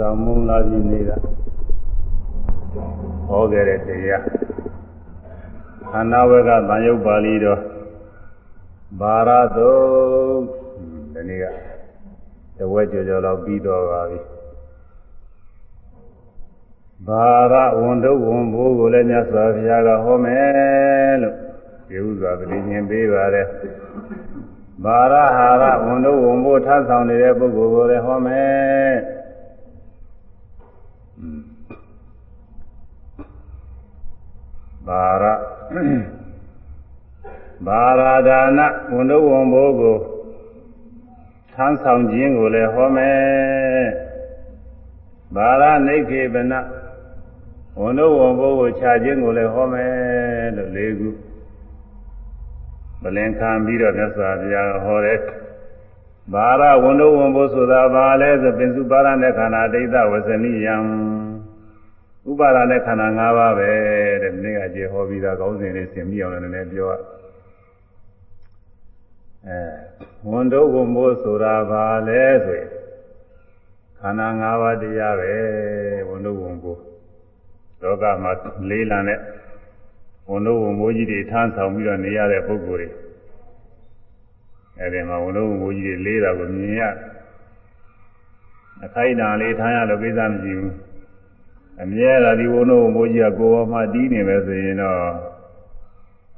ဇာမုံလာပြည်နေတာဟောခဲ့တဲ့တရားခန္ဓာဝကသံယုတ်ပါဠိတော်ဘာရသုဒီနေ့ကတဝက်ကြော်ကြော်လောက်ပြီးတော့ပါပြီဘာရဝန်တုဝန်ဘိုးကိုလည်းမြတ်စွာဘုရားကဟောမယ်လို့ဒီဥစွာပဋိဉင်ပေးပါတယ်ဘာရဟာရဝန်တုဝန်ဘိုးထမ်းဆောင်နေတဲ့ပုဂ္ဂိုလ်ကိုလည်းဟောမယ် ဘာရဘာရာဒါနဝန်တို့ဝန်ဘိုးကိုထမ်းဆောင်ခြင်းကိုလည်းဟောမယ်ဘာရနိခေပနဝန်တို့ဝန်ဘိုးကိုခြာခြင်းကိုလည်းဟောမယ်လို့လေးခုဗလင်ခံပြီးတော့မြတ်စွာဘုရားဟောတဲ့ဘာရဝန်တို့ဝန်ဘိုးဆိုတာဘာလဲဆိုပင်စုပါရနဲ့ခန္ဓာဒိဋ္ဌဝဇနိယံ ဥပါဒနဲ့ခန္ဓာ၅ပါးပဲတဲ့ဒီနေ့ကကျေဟောပြီးသားကောင်းစဉ်လေးသင်ပြီးအောင်လည်းနည်းနည်းပြောရအဲဝန်တို့ဝန်မိုးဆိုတာဘာလဲဆိုရင်ခန္ဓာ၅ပါးတရားပဲဝန်တို့ဝန်မိုးလောကမှာလေးလံတဲ့ဝန်တို့ဝန်မိုးကြီးတွေထမ်းဆောင်ပြီးတော့နေရတဲ့ပုဂ္ဂိုလ်တွေအဲဒီမှာဝန်တို့ဝန်မိုးကြီးတွေလေးတာကိုမြင်ရအခိုက်အတန့်လေးထမ်းရလို့ကိစ္စမရှိဘူး အမြဲတမ်းဒီဝုံတို့မိုးကြီးကကိုယ်ပေါ်မှာတီးနေပဲဆိုရင်တော့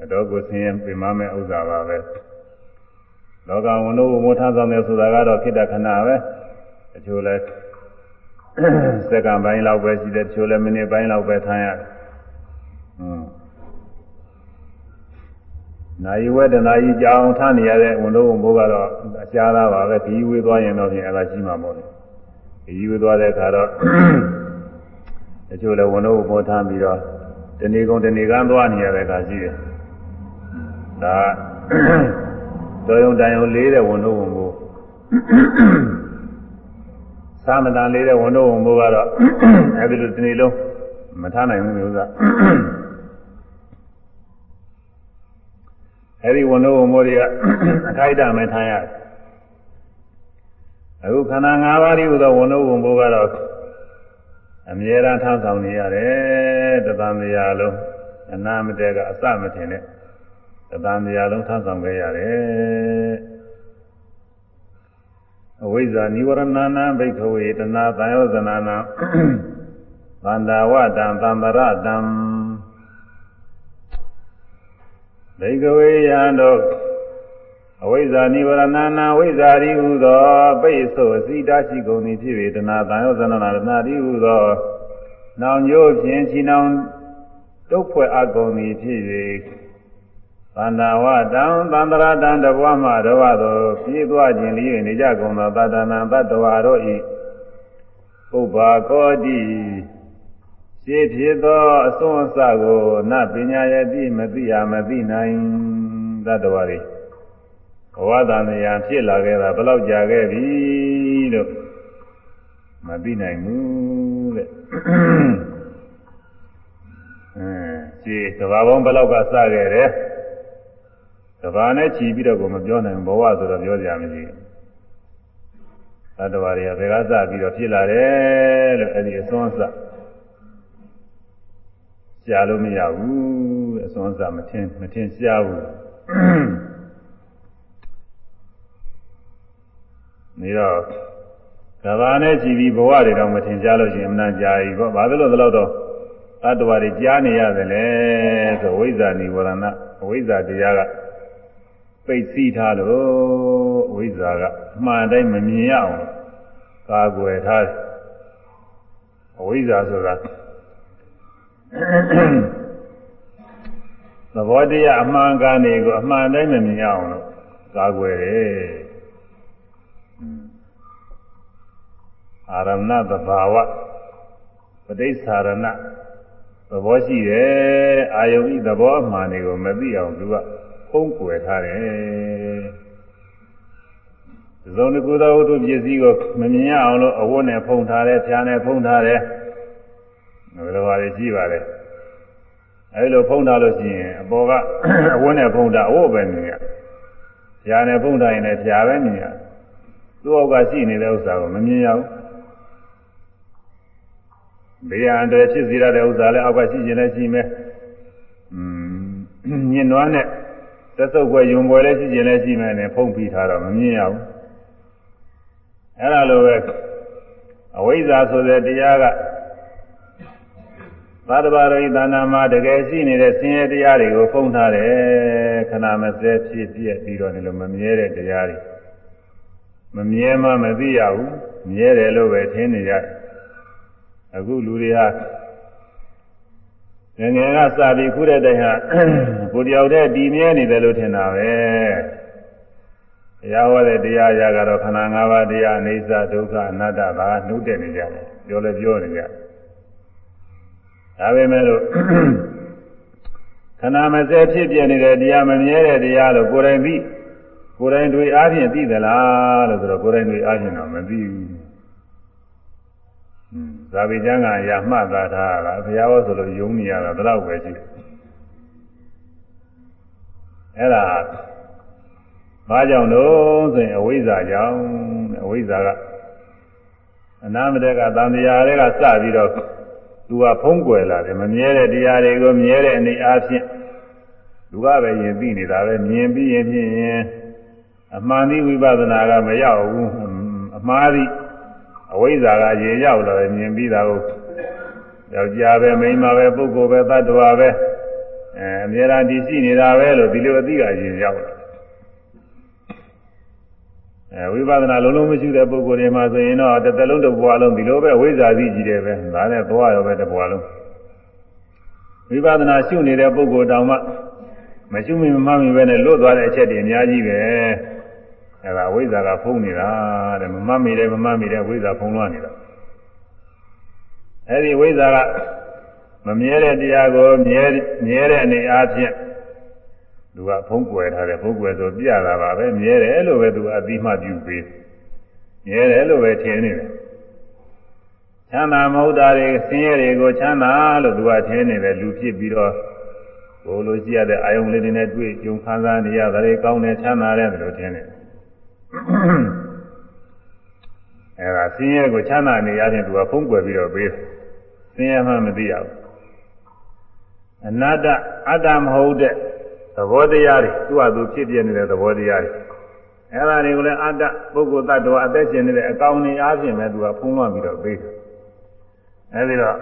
အတော့ကိုဆင်းရဲပြင်မမဲ့ဥစ္စာပါပဲလောကဝုံတို့မိုးထမ်းဆောင်တယ်ဆိုတာကတော့ဖြစ်တဲ့ခဏပဲတချို့လဲစက္ကန့်ပိုင်းလောက်ပဲရှိတယ်တချို့လဲမိနစ်ပိုင်းလောက်ပဲထမ်းရတယ်ဟွန်းနိုင်ဝဲတနာကြီးကြောင်ထမ်းနေရတဲ့ဝုံတို့ဝုံမိုးကတော့အရှားသားပါပဲဒီဝေးသွားရင်တော့ပြင်အဲ့ဒါရှိမှာမဟုတ်ဘူးဒီဝေးသွားတဲ့အခါတော့ တချို့လည်းဝန်တော့ပေါ်ထားပြီးတော့တဏီကုံတဏီကန်းသွားနေရတဲ့အခါရှိတယ်ဒါတော်ယုံတန်ယုံလေးတဲ့ဝန်တော့ဝန်ကိုသာမတန်လေးတဲ့ဝန်တော့ဝန်ကိုကတော့အဲဒီလိုတဏီလုံးမထားနိုင်ဘူးလို့ဥစ္စာအဲဒီဝန်တော့ဝန်မိုးတွေကအခိုက်အတန့်ပဲထားရတယ်အခုခန္ဓာ၅ပါးဒီဟူသောဝန်တော့ဝန်မိုးကတော့ အမြဲတမ်းထမ်းဆောင်နေရတယ်တသံတရားလုံးအနာမတဲကအစမထင်နဲ့တသံတရားလုံးထမ်းဆောင်ခဲ့ရတယ်အဝိဇ္ဇာនិဝရဏနာဘိက္ခဝေတနာသံယောဇနာနာသန္တာဝတံသံဗရတံဘိက္ခဝေယံတို့ အဝိဇ္ဇာនិဝရဏနာဝိဇ္ဇာရိဟုသောပိတ်ဆိုအစိတရှိကုန်သည်ဖြစ်၍တဏှာတန်ရောဇနနာတဏှာရိဟုသောနောင်ကျိုးဖြင့်ချီနောင်တုတ်ဖွဲ့အပ်ကုန်သည်ဖြစ်၍သန္တာဝတံသန္တရာတံတဘွားမှတဘသောပြေးသွားခြင်းလေးနေကြကုန်သောတတနာတတ္တဝါတို့၏ဥပ္ပါကောတိရှင်းဖြစ်သောအစွန်းအစကိုနပညာယတိမသိရမသိနိုင်တတ္တဝါတွေ ဘဝတန်တရားဖြစ်လာခဲ့တာဘယ်လောက်ကြာခဲ့ပြီလို့မသိနိုင်ဘူးတဲ့အဲဒီကဘာပေါင်းဘယ်လောက်ကစခဲ့တယ်ကဘာနဲ့ခြီးပြီးတော့ကိုမပြောနိုင်ဘဝဆိုတော့ပြောကြရမရှိဘူးသတ္တဝါတွေကဘယ်ကစပြီးတော့ဖြစ်လာတယ်လို့အဲ့ဒီအစွန်းအစရှားလို့မရဘူးအစွန်းအစမထင်မထင်ရှားဘူး နေတော့ကဘာနဲ့ကြည်ပြီးဘဝတွေတော့မထင်ရှားလို့ရှိရင်အမှန်ကြာပြီပေါ့ဘာလို့လဲတော့တော့တတ္တဝါတွေကြားနေရတယ်လေဆိုဝိဇ္ဇာနိဝရဏအဝိဇ္ဇာတရားကပိတ်စီးထားလို့အဝိဇ္ဇာကအမှန်တိုင်းမမြင်ရအောင်ကာကွယ်ထားတယ်အဝိဇ္ဇာဆိုတာသဘောတရားအမှန်ကနေကိုအမှန်တိုင်းမမြင်ရအောင်လို့ကာကွယ်တယ် အာရဏသဘာဝပဋိစ္ဆာရဏသဘောရှိတယ်အာယုံဤသဘောအမှန်တွေကိုမသိအောင်သူကဖုံးကွယ်ထားတယ်သုံးခုသောဝတ္ထုပစ္စည်းကိုမမြင်ရအောင်လို့အဝတ်နဲ့ဖုံးထားတယ်ဖြာနဲ့ဖုံးထားတယ်ဘယ်လိုပါလဲကြည့်ပါလေအဲဒီလိုဖုံးထားလို့ရှိရင်အပေါ်ကအဝတ်နဲ့ဖုံးတာအဝတ်ပဲမြင်ရဖြာနဲ့ဖုံးထားရင်လည်းဖြာပဲမြင်ရသူ့အောက်ကရှိနေတဲ့ဥစ္စာကိုမမြင်ရဘူး ဘေးရန်အတွက်ဖြစ်စေရတဲ့ဥစ္စာလည်းအောက်ကရှိခြင်းလည်းရှိမယ်อืมညင်နွားနဲ့သက်စုပ်ွယ်ယုံွယ်လည်းရှိခြင်းလည်းရှိမယ်နဲ့ဖုံးပြီးထားတော့မမြင်ရဘူးအဲ့ဒါလိုပဲအဝိဇ္ဇာဆိုတဲ့တရားကသတ္တဗာရိသနာမှာတကယ်ရှိနေတဲ့ဆင်းရဲတရားတွေကိုဖုံးထားတယ်ခဏမစဲဖြစ်ပြက်ပြီးတော့လည်းမမြဲတဲ့တရားတွေမမြဲမှမသိရဘူးမြဲတယ်လို့ပဲထင်နေကြတယ် အခုလူတွေဟာငငယ်ကစပြီးခုတဲ့တိုင်ဟာကိုတယောက်တည်းတည်မြဲနေတယ်လို့ထင်တာပဲတရားဟောတဲ့တရားရာကတော့ခန္ဓာ၅ပါးတရားအိစ္ဆဒုက္ခအနတ္တဒါကနှုတ်တဲ့နေကြတယ်ပြောလဲပြောနေကြဒါပေမဲ့လို့ခန္ဓာမစဲဖြစ်ပြနေတဲ့တရားမမြဲတဲ့တရားလို့ကိုယ်တိုင်သိကိုယ်တိုင်တွေ့အားဖြင့်သိသလားလို့ဆိုတော့ကိုယ်တိုင်တွေ့အားဖြင့်တော့မသိဘူး ဇာတိကျမ်းကရာမှတ်သားထားတာဘုရားဟောဆိုလို့ယုံနေရတာတော့ပဲရှိတယ်အဲ့ဒါဘာကြောင့်လို့ဆိုရင်အဝိဇ္ဇာကြောင့်အဝိဇ္ဇာကအနာမတက်ကတန်တရားတွေကစပြီးတော့သူကဖုံးကွယ်လာတယ်မမြဲတဲ့တရားတွေကိုမြဲတဲ့အနေအားဖြင့်လူကပဲယင်သိနေတာပဲမြင်ပြီးရင်ဖြင့်အမှန်ဒီဝိပဿနာကမရောက်ဘူးအမှားသည် အဝိဇ္ဇာကရေရောက်လာတယ်မြင်ပြီးတာကိုယောက်ျားပဲမိန်းမပဲပုဂ္ဂိုလ်ပဲသတ္တဝါပဲအဲအများအားဒီရှိနေတာပဲလို့ဒီလိုအသိကရေရောက်လာအဲဝိပဿနာလုံးလုံးမရှိတဲ့ပုဂ္ဂိုလ်တွေမှာဆိုရင်တော့တစ်သက်လုံးတစ်ဘဝလုံးဒီလိုပဲဝိဇ္ဇာသိကြည့်တယ်ပဲဒါနဲ့သွားရောပဲတစ်ဘဝလုံးဝိပဿနာရှုနေတဲ့ပုဂ္ဂိုလ်တောင်မှမရှုမိမမှမိပဲနဲ့လွတ်သွားတဲ့အချက်တွေအများကြီးပဲ အဲဒါဝိဇ္ဇာကဖုံးနေတာတဲ့မမှတ်မိတယ်မမှတ်မိတယ်ဝိဇ္ဇာဖုံးလွှမ်းနေတာအဲဒီဝိဇ္ဇာကမမြဲတဲ့တရားကိုမြဲမြဲတဲ့အနေအားဖြင့်သူကဖုံးကွယ်ထားတယ်ဖုံးကွယ်ဆိုပြတာပါပဲမြဲတယ်လို့ပဲသူအတိမပြုပေးမြဲတယ်လို့ပဲထင်နေတယ်ချမ်းသာမဟုတ်တာတွေဆင်းရဲတွေကိုချမ်းသာလို့သူကထင်နေတယ်လူဖြစ်ပြီးတော့ဘိုးလိုရှိရတဲ့အာယုံလေးတွေနဲ့တွေ့ကြုံခံစားနေရတာတွေကောင်းတယ်ချမ်းသာတယ်လို့ထင်တယ် အဲဒါဆင်းရဲကိုချမ်းသာနေရခြင်းသူကဖုံးကွယ်ပြီးတော့ပေးတယ်ဆင်းရဲမှမသိရဘူးအနတ္တအတ္တမဟုတ်တဲ့သဘောတရားတွေသူ့ဟာသူဖြစ်ပြနေတဲ့သဘောတရားတွေအဲဒါတွေကိုလည်းအတ္တပုဂ္ဂိုလ်တ attva အသက်ရှင်နေတဲ့အကောင်တွေအားဖြင့်ပဲသူကဖုံးလွှမ်းပြီးတော့ပေးတယ်အဲဒီတော့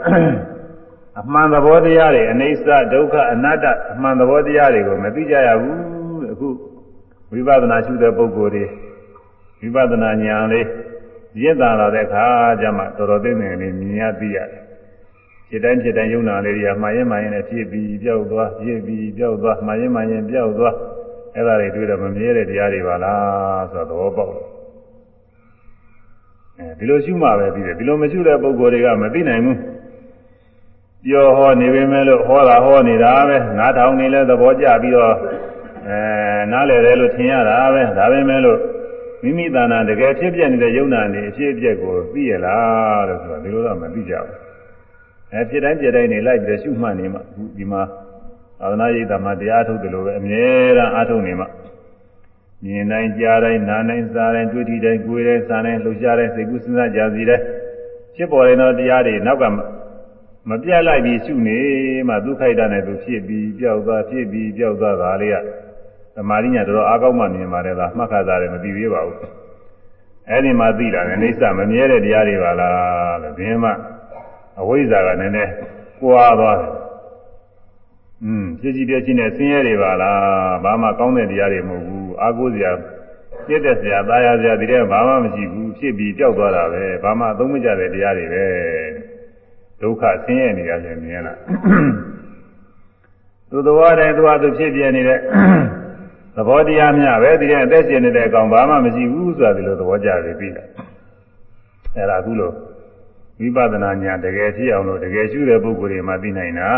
အမှန်သဘောတရားတွေအနေဆဒုက္ခအနတ္တအမှန်သဘောတရားတွေကိုမသိကြရဘူးအခုဝိပဿနာရှုတဲ့ပုဂ္ဂိုလ်တွေ ဝိပဿနာဉာဏ်လေးရင့်တာလာတဲ့အခါကျမှတော်တော်သိနေနေမြင်ရသိရတယ်ဖြစ်တိုင်းဖြစ်တိုင်းယုံနာလေးတွေကမှားရင်မှားရင်နဲ့ဖြစ်ပြီးပြောက်သွားဖြစ်ပြီးပြောက်သွားမှားရင်မှားရင်ပြောက်သွားအဲ့ဒါတွေတွေ့တော့မမြဲတဲ့တရားတွေပါလားဆိုတော့သဘောပေါက်တယ်အဲဒီလိုရှုမှပဲသိတယ်ဒီလိုမရှုတဲ့ပုဂ္ဂိုလ်တွေကမသိနိုင်ဘူးပြောဟောနေပေမဲ့လို့ဟောတာဟောနေတာပဲနားထောင်နေလဲသဘောကျပြီးတော့အဲနားလည်တယ်လို့ထင်ရတာပဲဒါပဲမဲ့လို့ မိမိတဏ္ဍာတကယ်ဖြစ်ပြနေတဲ့ယုံနာနေအဖြစ်အပျက်ကိုသိရလားလို့ဆိုတော့ဒီလိုတော့မသိကြဘူးအဲဖြစ်တိုင်းပြတိုင်းနေလိုက်ပြီးရှုမှတ်နေမှအခုဒီမှာသာသနာ့ရိပ်သာမှာတရားထုတ်တယ်လို့ပဲအမြဲတမ်းအားထုတ်နေမှမြင်တိုင်းကြားတိုင်းနားတိုင်းစားတိုင်းတွေ့ထိတိုင်းကိုယ်တိုင်းစားတိုင်းလှုပ်ရှားတိုင်းစိတ်ကူးစဉ်းစားကြစီတိုင်းဖြစ်ပေါ်တဲ့တော့တရားတွေနောက်ကမပြတ်လိုက်ပြီးရှုနေမှဒုက္ခိတနဲ့သူဖြစ်ပြီးပျောက်သွားဖြစ်ပြီးပျောက်သွားတာလေးကသ မာဓိညာတော်တော်အားကောင်းမှမြင်ပါတယ်လားမှတ်ခါသားတယ်မသိသေးပါဘူးအဲ့ဒီမှာသိတာလည်းအိဋ္ဌမမြဲတဲ့တရားတွေပါလားလို့ဒီမှာအဝိဇ္ဇာကနည်းနည်းကွာသွားတယ်။อืมပြည့်ကြည်ပြည့်ချင်းနဲ့ဆင်းရဲတွေပါလား။ဘာမှကောင်းတဲ့တရားတွေမဟုတ်ဘူး။အာကိုးစရာပြည့်တဲ့စရာ၊သားရစရာဒီတဲ့ဘာမှမရှိဘူး။ဖြစ်ပြီးပျောက်သွားတာပဲ။ဘာမှအသုံးမကျတဲ့တရားတွေပဲ။ဒုက္ခဆင်းရဲနေရခြင်းမြင်လား။သူသဘောတည်းသူဟာသူဖြစ်ပြနေတဲ့သ ဘောတရားများပဲဒီတဲ့အသက်ရှင်နေတဲ့အကောင်ဘာမှမရှိဘူးဆိုတာဒီလိုသဘောကျပြီးပြီလား။အဲ့ဒါအခုလို့ဝိပဿနာညာတကယ်ဖြစ်အောင်လို့တကယ်ရှုတဲ့ပုဂ္ဂိုလ်တွေမှသိနိုင်တာ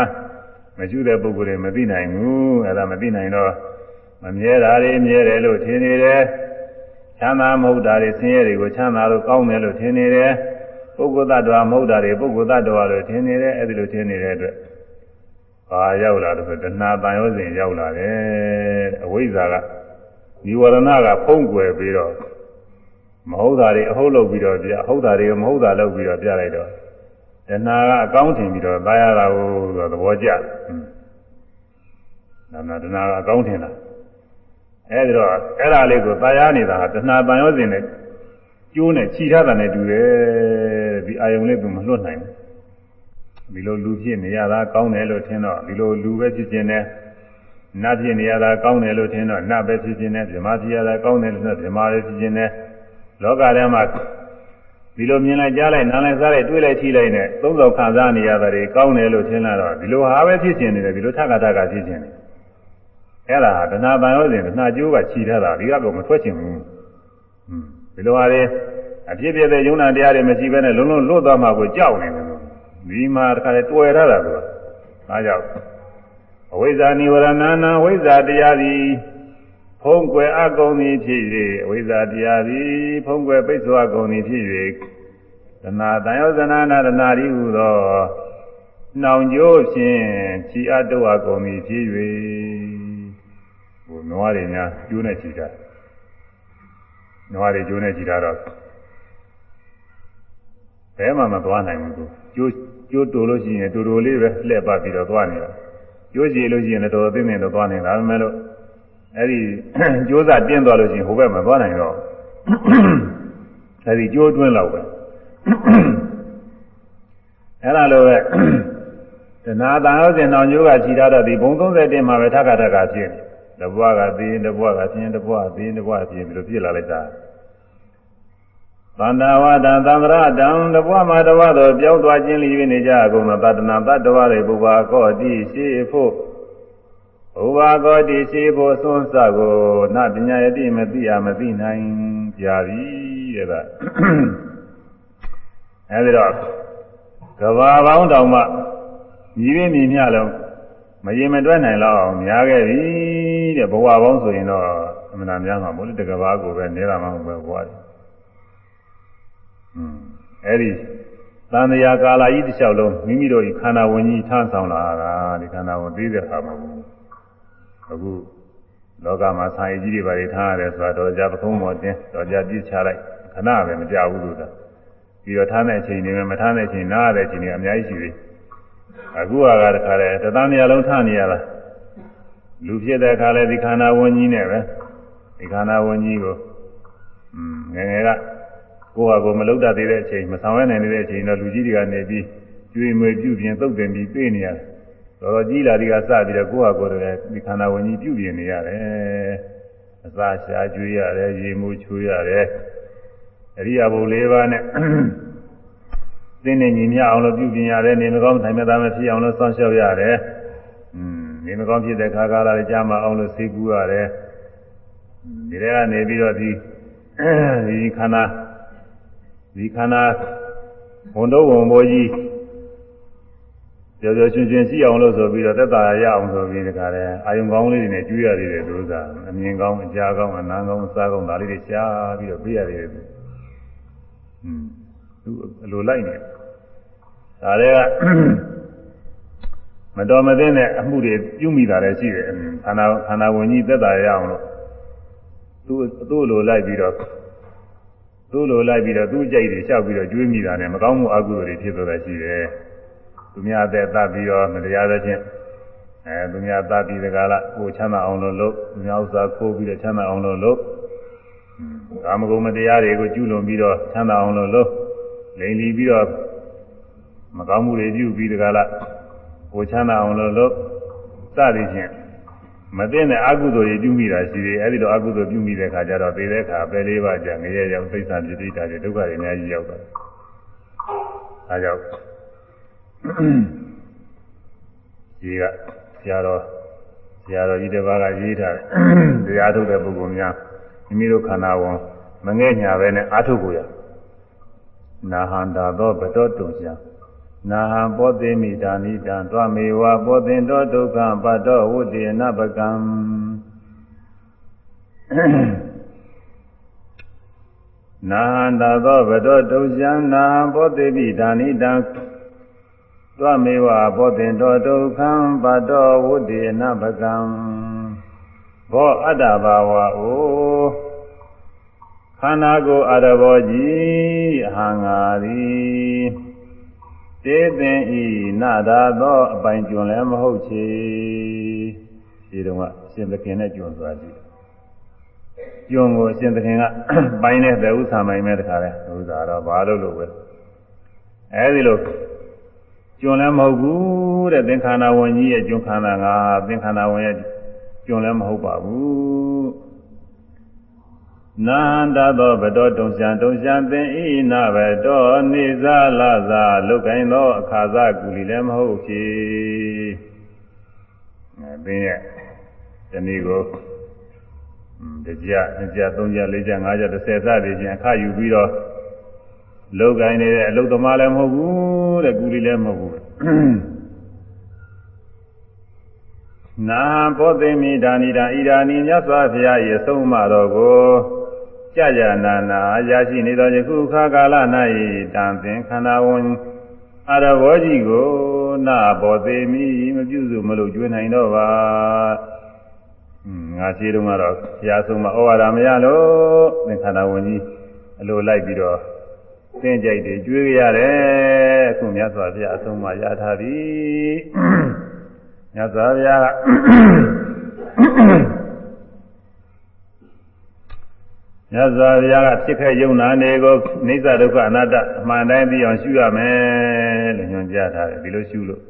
မရှုတဲ့ပုဂ္ဂိုလ်တွေမသိနိုင်ဘူးအဲ့ဒါမသိနိုင်တော့မမြဲတာတွေမြဲတယ်လို့ထင်နေတယ်ချမ်းသာမဟုတ်တာတွေဆင်းရဲတွေကိုချမ်းသာလို့ကောင်းတယ်လို့ထင်နေတယ်ပုဂ္ဂိုလ်တ attva မဟုတ်တာတွေပုဂ္ဂိုလ်တ attva လို့ထင်နေတယ်အဲ့ဒီလိုထင်နေတဲ့အတွက် ဘာရောက်လာလို့ဆိုတဏှာတန်ရောစဉ်ရောက်လာတယ်အဝိဇ္ဇာကនិဝရဏကဖုံးကွယ်ပြီးတော့မဟုတ်တာတွေအဟုတ်လုပ်ပြီးတော့ပြအဟုတ်တာတွေမဟုတ်တာလုပ်ပြီးတော့ပြလိုက်တော့တဏှာကအကောင်းထင်ပြီးတော့သာရတာကိုဆိုသဘောကျတယ်နာနာတဏှာကအကောင်းထင်တာအဲဒီတော့အဲ့ဒါလေးကိုသာရနေတာတဏှာတန်ရောစဉ်နဲ့ကျိုးနဲ့ခြိထားတာနဲ့တူတယ်ဒီအာယုံလေးကမလွတ်နိုင်ဘူး ဒီလိုလူဖြစ်နေရတာကောင်းတယ်လို့ထင်တော့ဒီလိုလူပဲဖြစ်ခြင်းနဲ့နတ်ဖြစ်နေရတာကောင်းတယ်လို့ထင်တော့နတ်ပဲဖြစ်ခြင်းနဲ့ဗြဟ္မာဖြစ်ရတာကောင်းတယ်လို့ဆိုဗြဟ္မာပဲဖြစ်ခြင်းနဲ့လောကထဲမှာဒီလိုမြင်လိုက်ကြားလိုက်နားလိုက်စားလိုက်တွေးလိုက်ထိလိုက်နဲ့သုံးဆောင်ခံစားနေရတာတွေကောင်းတယ်လို့ထင်လာတော့ဒီလိုဟာပဲဖြစ်ခြင်းနေတယ်ဒီလိုထက်ကထက်ကဖြစ်ခြင်းနေအဲ့ဒါတဏှာပံရောစဉ်တဏှာကျိုးကခြိထားတာဒီကတော့မထွက်ချင်ဘူးဒီလိုဟာတွေအဖြစ်ဖြစ်တဲ့ယုံနာတရားတွေမရှိဘဲနဲ့လုံးလုံးလွတ်သွားမှကိုကြောက်နေတယ်လို့ ဒီမှာတခါလေတွေ့ရတာကွာဒါကြောင့်အဝိဇ္ဇာနိဝရဏနာဝိဇ္ဇာတရားသည်ဖုံးကွယ်အကုန်သည်ဖြစ်၍အဝိဇ္ဇာတရားသည်ဖုံးကွယ်ပိတ်ဆို့အကုန်သည်ဖြစ်၍သနာတန်ယောဇနာနာတနာရီဟူသောနှောင်ကြိုးဖြင့်ခြိအပ်တော့အကုန်သည်ဖြစ်၍ဟိုနွားတွေများကျိုးနဲ့ခြိတာနွားတွေကျိုးနဲ့ခြိတာတော့ဘယ်မှမသွားနိုင်ဘူးသူကျိုး ကျိုးတူလို့ရှိရင်တူတူလေးပဲလှည့်ပတ်ပြီးတော့သွားနေတာကျိုးကြည့်လို့ရှိရင်လည်းတော်တော်သိနေတော့သွားနေတာဒါပေမဲ့လို့အဲ့ဒီကျိုးစားတင်းသွားလို့ရှိရင်ဟိုဘက်မှာသွားနိုင်တော့အဲ့ဒီကျိုးတွင်းလောက်ပဲအဲ့ဒါလိုပဲတဏှာတန်ဟုတ်စဉ်တော်ကျိုးကခြိထားတော့ဒီဘုံ30တင်းမှာပဲထပ်ခါထပ်ခါဖြစ်နေတဘွားကသိရင်တဘွားကဖြစ်ရင်တဘွားသိရင်တဘွားဖြစ်ပြီးလို့ပြစ်လာလိုက်တာ သန္တာဝတံသံဃာတံတဘွားမှာတဘွားတော့ပြောင်းသွားခြင်းလျေနေကြအကုန်သောတတနာတတ္တဝါတွေဘုရားကောတိရှိဖို့ဘုရားကောတိရှိဖို့သွန်းစကိုနပညာယတိမသိရမသိနိုင်ကြပြီတဲ့ကအဲဒီတော့ကဘာပေါင်းတောင်မှမြည်ရင်းမြည်မြလုံးမရင်မတွက်နိုင်တော့အောင်များခဲ့ပြီတဲ့ဘဝပေါင်းဆိုရင်တော့အမှန်တရားမှာမို့လို့တကဘာကိုပဲနေတာမှမဟုတ်ဘဝတယ် အဲ့ဒီသံဃာကာလကြီးတစ်လျှောက်လုံးမိမိတို့ဒီခန္ဓာဝင်ကြီးထမ်းဆောင်လာတာဒီခန္ဓာဝင်သိတဲ့အခါမှာအခုလောကမှာဆာယကြီးတွေပါတွေထားရတယ်ဆိုတော့ကြာပခုံးပေါ်တင်းတော့ကြာပြစ်ချလိုက်ခဏပဲမကြဘူးလို့သာပြီးတော့ထားတဲ့အချိန်တွေမထားတဲ့အချိန်နားရတဲ့အချိန်တွေအများကြီးရှိသေးအခုကတခါလဲတသံတရားလုံးထားနေရတာလူဖြစ်တဲ့အခါလဲဒီခန္ဓာဝင်ကြီးနဲ့ပဲဒီခန္ဓာဝင်ကြီးကိုอืมငယ်ငယ်က ကိုယ့်ဟာကိုယ်မလုဒ္ဒသေးတဲ့အချိန်မဆောင်ရနိုင်တဲ့အချိန်တော့လူကြီးတွေကနေပြီးကျွေးမွေပြုပြင်သုတ်တင်ပြီးပြေးနေရတယ်။တော်တော်ကြီးလာဒီကစပြီးတော့ကိုယ့်ဟာကိုယ်တည်းဒီခန္ဓာဝင်ကြီးပြုပြင်နေရတယ်။အစာရှားကျွေးရတယ်ရေမှုချိုးရတယ်။အရိယာဘု၄ပါးနဲ့သင်္နေညီမြအောင်လို့ပြုပြင်ရတယ်နေမကောင်းထိုင်မသားမဖြစ်အောင်လို့စောင့်ရှောက်ရတယ်။อืมနေမကောင်းဖြစ်တဲ့ခါကာလလည်းကြားမအောင်လို့သိကူရတယ်။ဒီထဲကနေပြီးတော့ဒီဒီခန္ဓာ ဒီခန္ဓာဝန်တော့ဝန်ဘောကြီးကြော်ကြော်ရှင်ရှင်ရှိအောင်လို့ဆိုပြီးတော့သက်သာရအောင်ဆိုပြီးဒီကရဲအာယုံကောင်းလေးတွေနဲ့ကျွေးရသေးတယ်သူကအမြင်ကောင်းအကြားကောင်းအနားကောင်းအစားကောင်းဒါလေးတွေရှားပြီးတော့ပြရသေးတယ်သူอืมသူအလိုလိုက်နေဒါတွေကမတော်မသင့်တဲ့အမှုတွေပြုမိတာလည်းရှိတယ်ခန္ဓာခန္ဓာဝင်ကြီးသက်သာရအောင်လို့သူသူ့လိုလိုက်ပြီးတော့ သူ့လိုလိုက်ပြီးတော့သူ့ကြိုက်တွေလျှောက်ပြီးတော့ကျွေးမိတာနဲ့မကောင်းမှုအကုသိုလ်တွေဖြစ်သွားတာရှိတယ်။သူများအသက်သတ်ပြီးတော့မတရားသဖြင့်အဲသူများသတ်ပြီးတကားလားကိုချမ်းသာအောင်လို့လုပ်သူများဥစ္စာခိုးပြီးတော့ချမ်းသာအောင်လို့လုပ်ကာမဂုဏ်မတရားတွေကိုကျူးလွန်ပြီးတော့ချမ်းသာအောင်လို့လုပ်လိန်လီပြီးတော့မကောင်းမှုတွေပြုပြီးတကားလားကိုချမ်းသာအောင်လို့လုပ်စသည်ဖြင့် မသိတဲ့အကုသိုလ်တွေပြုမိတာရှိတယ်အဲဒီတော့အကုသိုလ်ပြုမိတဲ့ခါကျတော့သေတဲ့ခါပဲလေးပါးကြာငရဲရောက်သိစ္စာပြိဋိတာတွေဒုက္ခတွေအများကြီးရောက်တာအဲကြောင့်ဒီကဆရာတော်ဆရာတော်ကြီးတစ်ပါးကရေးထားတယ်တရားထုတ်တဲ့ပုဂ္ဂိုလ်များမိမိတို့ခန္ဓာဝန်မငဲ့ညာပဲနဲ့အာထုတ်ကိုရနာဟန္တာသောဗတောတုံရှာ နာဟံပောသိမိတာနိတံတွမေဝပောသင်တောဒုက္ခပတ္တောဝုတေနပကံနာဟန္တာသောဗတောတုံရှာနာဟံပောသိမိတာနိတံတွမေဝပောသင်တောဒုက္ခပတ္တောဝုတေနပကံဘောအတ္တဘာဝအိုခန္ဓာကိုယ်အရဘောကြီးအဟံငါသည် တေသင်ဤနာသာသောအပိုင်ကျွန်းလည်းမဟုတ်ချေဒီတော့ကရှင်သခင်နဲ့ကျွန်းသွားကြည့်ကျွန်းကိုရှင်သခင်ကပိုင်းတဲ့ဥစ္စာမိုင်းမဲ့တခါလဲဥစ္စာတော့ဘာလို့လို့ပဲအဲဒီလိုကျွန်းလည်းမဟုတ်ဘူးတဲ့သင်္ခါရဝင်ကြီးရဲ့ကျွန်းခန္ဓာကသင်္ခါရဝင်ရဲ့ကျွန်းလည်းမဟုတ်ပါဘူး နာန္တသောဗတောတုံရှံတုံရှံသင်ဤနာဗတောနေဇာလသာလုတ်ကိုင်းသောအခါသကူလီလည်းမဟုတ်ဖြစ်အဲသင်ရဲ့ဒီနေ့ကိုတကြနှစ်ကြသုံးကြလေးကြငါးကြ30စသည်ချင်းအခယူပြီးတော့လုတ်ကိုင်းနေတဲ့အလုတ်သမားလည်းမဟုတ်ဘူးတဲ့ကူလီလည်းမဟုတ်ဘူးနာဘောသိမိဒါနိဒာဣဒာနိမြတ်စွာဘုရားရဲ့ဆုံးမတော်ကို ကြာကြာနာနာရရှိနေသောယခုခါကာလ၌တံသင်ခန္ဓာဝန်အရဘောကြီးကိုနာဘောသိမိမပြုစုမလို့ကျွေးနိုင်တော့ပါငါရှိတုန်းကတော့ဘုရားဆုံးမဩဝါဒမရလို့သင်ခန္ဓာဝန်ကြီးအလိုလိုက်ပြီးတော့သင်ကြိုက်တွေကျွေးရတယ်အခုမြတ်စွာဘုရားအဆုံးမရထားပြီမြတ်စွာဘုရားက မြတ်စွာဘုရားကဖြစ်ခဲ့ယုံနာနေကိုအိစ္ဆဒုက္ခအနတ္တအမှန်တိုင်းသိအောင်ရှုရမယ်လို့ညွှန်ကြားထားတယ်ဒီလိုရှုလို့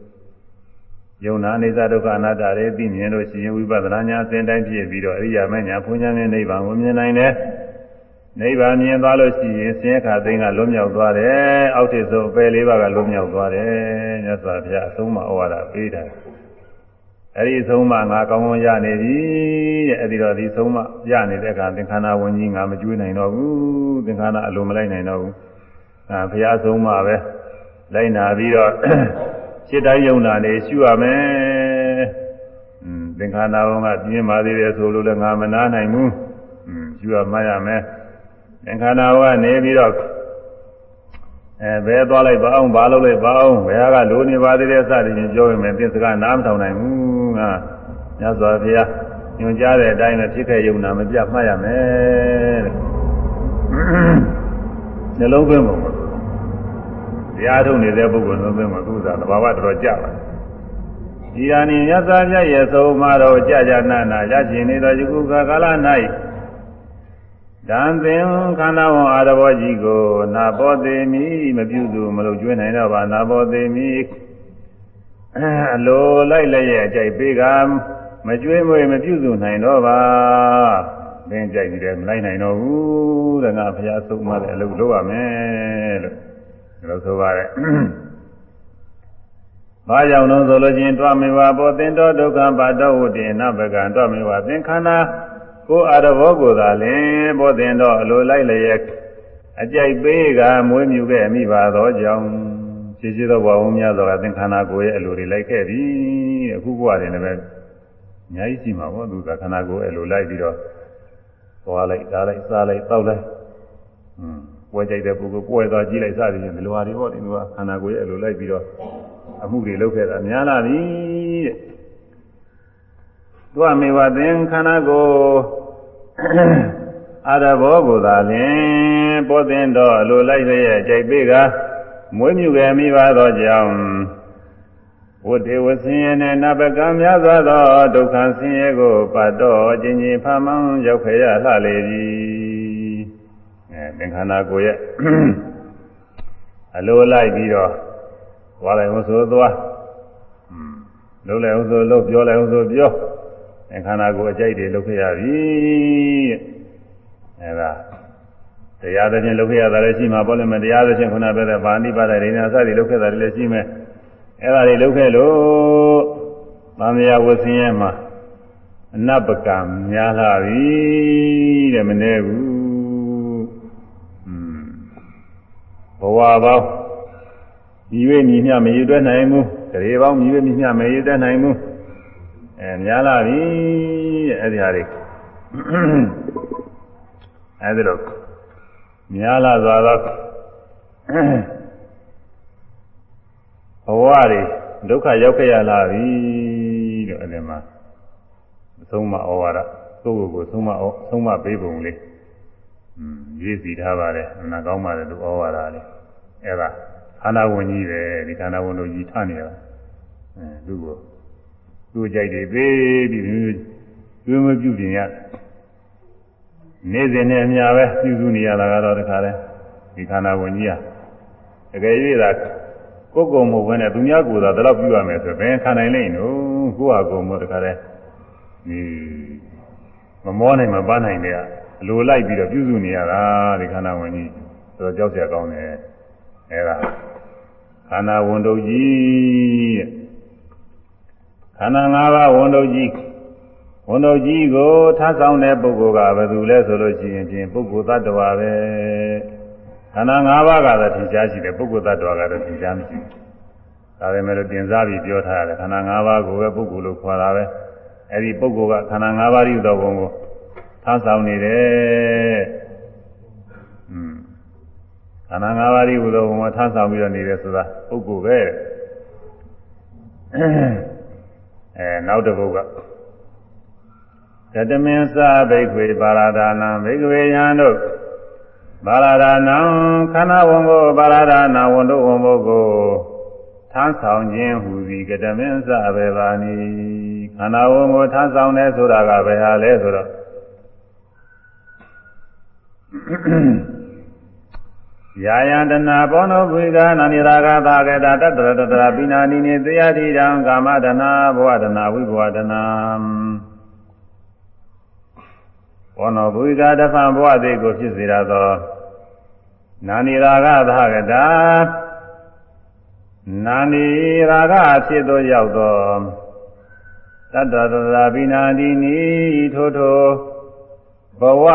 ယုံနာအိစ္ဆဒုက္ခအနတ္တတွေသိမြင်လို့ရှိရင်ဝိပဿနာညာအစဉ်တိုင်းဖြစ်ပြီးတော့အရိယာမညာဘုံညာနဲ့နိဗ္ဗာန်ကိုမြင်နိုင်တယ်နိဗ္ဗာန်မြင်သွားလို့ရှိရင်ဆင်းရဲခါသိမ်းကလွတ်မြောက်သွားတယ်အောက်ထစ်ဆုံးအပယ်လေးပါးကလွတ်မြောက်သွားတယ်မြတ်စွာဘုရားအဆုံးမဩဝါဒပေးတယ် အဲ့ဒီဆုံးမငါကောင်းကောင်းရနေပြီတဲ့အဲ့ဒီတော့ဒီဆုံးမရနေတဲ့အခါသင်္ခါရဝင်ကြီးငါမကျွေးနိုင်တော့ဘူးသင်္ခါရအလိုမလိုက်နိုင်တော့ဘူးအာဘုရားဆုံးမပဲလိုက်နာပြီးတော့စိတ်တိုင်းယုံနာနေရှုရမယ်อืมသင်္ခါရဝင်ကပြင်းပါသေးတယ်ဆိုလို့လည်းငါမနာနိုင်ဘူးอืมရှုရမှရမယ်သင်္ခါရဝင်ကနေပြီးတော့ အဲဘယ်သွားလိုက်ပါအောင်ဘာလုပ်လိုက်ပါအောင်ဘယ်ဟာကလိုနေပါသေးတယ်စသည်ဖြင့်ပြောရင်မသိစကားနားမထောင်နိုင်ဘူးငါမြတ်စွာဘုရားညွှန်ကြားတဲ့အတိုင်းပဲဖြစ်ခဲ့ယုံနာမပြမှတ်ရမယ်တဲ့နှလုံးသွင်းပုံမှာတရားထုတ်နေတဲ့ပုဂ္ဂိုလ်နှလုံးသွင်းမှာသူ့သာသဘာဝတော်တော်ကြပါဒီဟာနိမြတ်စွာဘုရားရဲ့ဆုံးမတော်ကြာကြာနာနာရရှိနေသောယခုကာလ၌ တံသင်ခန္ဓာဝန်အာရဘောကြီးကိုနာဘောသေးမိမပြုသူမလို့ကျွေးနိုင်တော့ပါနာဘောသေးမိအလိုလိုက်လည်းရဲ့အကြိုက်ပေးကမကျွေးမွေမပြုစုနိုင်တော့ပါသင်ကြိုက်ပြီးတယ်မလိုက်နိုင်တော့ဘူးတဲ့ငါဘုရားဆုံးမတဲ့အလုပ်လုပ်ရမယ်လို့ဒီလိုဆိုပါတယ်ဘာကြောင့်လို့ဆိုလို့ချင်းတွားမေဝါဘောသင်တော်ဒုက္ခပါတော်ဝတ္တေနဘကံတွားမေဝါသင်္ခန္ဓာ ကိုအာရဘောကိုသာလင်ဘောသင်တော့အလိုလိုက်လျက်အကြိုက်ပေးကမွေးမြူခဲ့မိပါသောကြောင့်ရှိရှိသောဘဝများသောသင်္ခန္ဓာကိုယ်ရဲ့အလိုတွေလိုက်ခဲ့ပြီအခုဘဝတွေလည်းပဲအများကြီးရှိမှာပေါ့သူကခန္ဓာကိုယ်အလိုလိုက်ပြီးတော့သွားလိုက်ဓာလိုက်စားလိုက်တောက်လိုက်อืมပွဲကြိုက်တဲ့ပုဂ္ဂိုလ်ပွဲသွားကြည့်လိုက်စသည်ဖြင့်ဒီလိုဟာတွေပေါ့ဒီလိုကခန္ဓာကိုယ်ရဲ့အလိုလိုက်ပြီးတော့အမှုတွေလုပ်ခဲ့တာများလာပြီတဲ့ သူကမေဝသင်ခန္ဓာကိုအာရဘောကိုသာလင်ပေါ်တင်တော့လိုလိုက်ရဲ့ကြိုက်ပေးကမွေးမြူခဲ့မိပါသောကြောင့်ဝတ္တေဝဆင်းရဲနဲ့နဘကံများစွာသောဒုက္ခဆင်းရဲကိုပတ်တော့ခြင်းချင်းဖမှန်ရောက်ခဲ့ရလှလေပြီအဲသင်္ခန္ဓာကိုယ်ရဲ့အလိုလိုက်ပြီးတော့သွားလိုက်အောင်ဆိုသွားလုံးလိုက်အောင်ဆိုလုံးပြောလိုက်အောင်ဆိုပြော ခန္ဓာကိုယ်အကြိုက်တွေလုပ်ခဲ့ရပြီတဲ့အဲဒါတရားသဖြင့်လုပ်ခဲ့ရတာလည်းရှိမှာပေါ့လေမတရားသဖြင့်ခုနပြောတဲ့ဗာဏိပါဒဒိညာစသည်လုပ်ခဲ့တာလည်းရှိမယ်အဲဒါတွေလုပ်ခဲ့လို့သံဃာဝဆင်းရဲမှာအနပကံများလာပြီတဲ့မနေဘူးဘဝပေါင်းညီဝေညီမျှမရည်တွက်နိုင်ဘူးတရေပေါင်းညီဝေညီမျှမရည်တွက်နိုင်ဘူး အဲများလာပြီတဲ့အဲ့ဒီဟာတွေအဲ့ဒါတော့များလာသွားတော့ဘဝတွေဒုက္ခရောက်ခဲ့ရလာပြီတဲ့အဲ့ဒီမှာသုံးမဩဝါဒကိုယ့်ကိုယ်ကိုသုံးမဩသုံးမပေးပုံလေးอืมရေးစီထားပါတယ်အနာကောင်းပါတယ်သူဩဝါဒလေးအဲ့ဒါခန္ဓာဝင်ကြီးပဲဒီခန္ဓာဝင်တို့ကြီးထနေရအဲသူ့ကို သူ့ကြိုက်တွေပေးပြီးမျိုးမျိုးမပြုပြင်ရနေ့စဉ်နဲ့အများပဲပြုစုနေရတာကတော့တခါလဲဒီခန္ဓာဝင်ကြီးကတကယ်၍သာကိုယ်ကုံမဟုတ်ဘဲနဲ့သူများကိုယ်သာဒီလောက်ပြုရမယ်ဆိုဘယ်ခံနိုင်လိမ့်နော်ကိုယ့်ဟာကိုယ်မို့တခါလဲဒီမမောနိုင်မပန်းနိုင်တဲ့အလိုလိုက်ပြီးတော့ပြုစုနေရတာဒီခန္ဓာဝင်ကြီးဆိုတော့ကြောက်ကြကောင်းတယ်အဲဒါခန္ဓာဝန်တုပ်ကြီးတဲ့ခ န္ဓာ၅ပါးဝန်တုပ်ကြီးဝန်တုပ်ကြီးကိုထားဆောင်တဲ့ပုဂ္ဂိုလ်ကဘယ်သူလဲဆိုလို့ရှိရင်ဖြင့်ပုဂ္ဂိုလ်သတ္တဝါပဲခန္ဓာ၅ပါးကတော့သင်ကြားရှိတယ်ပုဂ္ဂိုလ်သတ္တဝါကတော့သင်ကြားမရှိဘူးဒါပေမဲ့လို့တင်စားပြီးပြောထားရတယ်ခန္ဓာ၅ပါးကိုပဲပုဂ္ဂိုလ်လို့ခေါ်တာပဲအဲဒီပုဂ္ဂိုလ်ကခန္ဓာ၅ပါးဤသောဘုံကိုထားဆောင်နေတယ်อืมခန္ဓာ၅ပါးဤဟူသောဘုံမှာထားဆောင်ပြီးတော့နေတယ်ဆိုတာပုဂ္ဂိုလ်ပဲ အဲနောက်တစ်ပုဂ္ဂိုလ်ကတတမင်းစာဘိက္ခွေပါရဒါနံဘိက္ခွေယံတို့ပါရဒါနံခန္ဓာဝန်ကိုပါရဒါနဝန်တို့ဝန်ဘုကိုထမ်းဆောင်ခြင်းဟူသည်ကတမင်းစာဘေပါနီခန္ဓာဝန်ကိုထမ်းဆောင်တယ်ဆိုတာကဘယ်ဟာလဲဆိုတော့ ယာယံတနာဘောနောဘုရားနာနိရာဂသာကေတာတတရတတရာပိနာနိနေသေယတိတံကာမတနာဘဝတနာဝိဘဝတနာဘောနောဘုရားတဖန်ဘဝသေးကိုဖြစ်စေရသောနာနိရာဂသာကေတာနာနိရာဂဖြစ်သောရောက်သောတတရတတရာပိနာနိနိထိုထိုဘဝ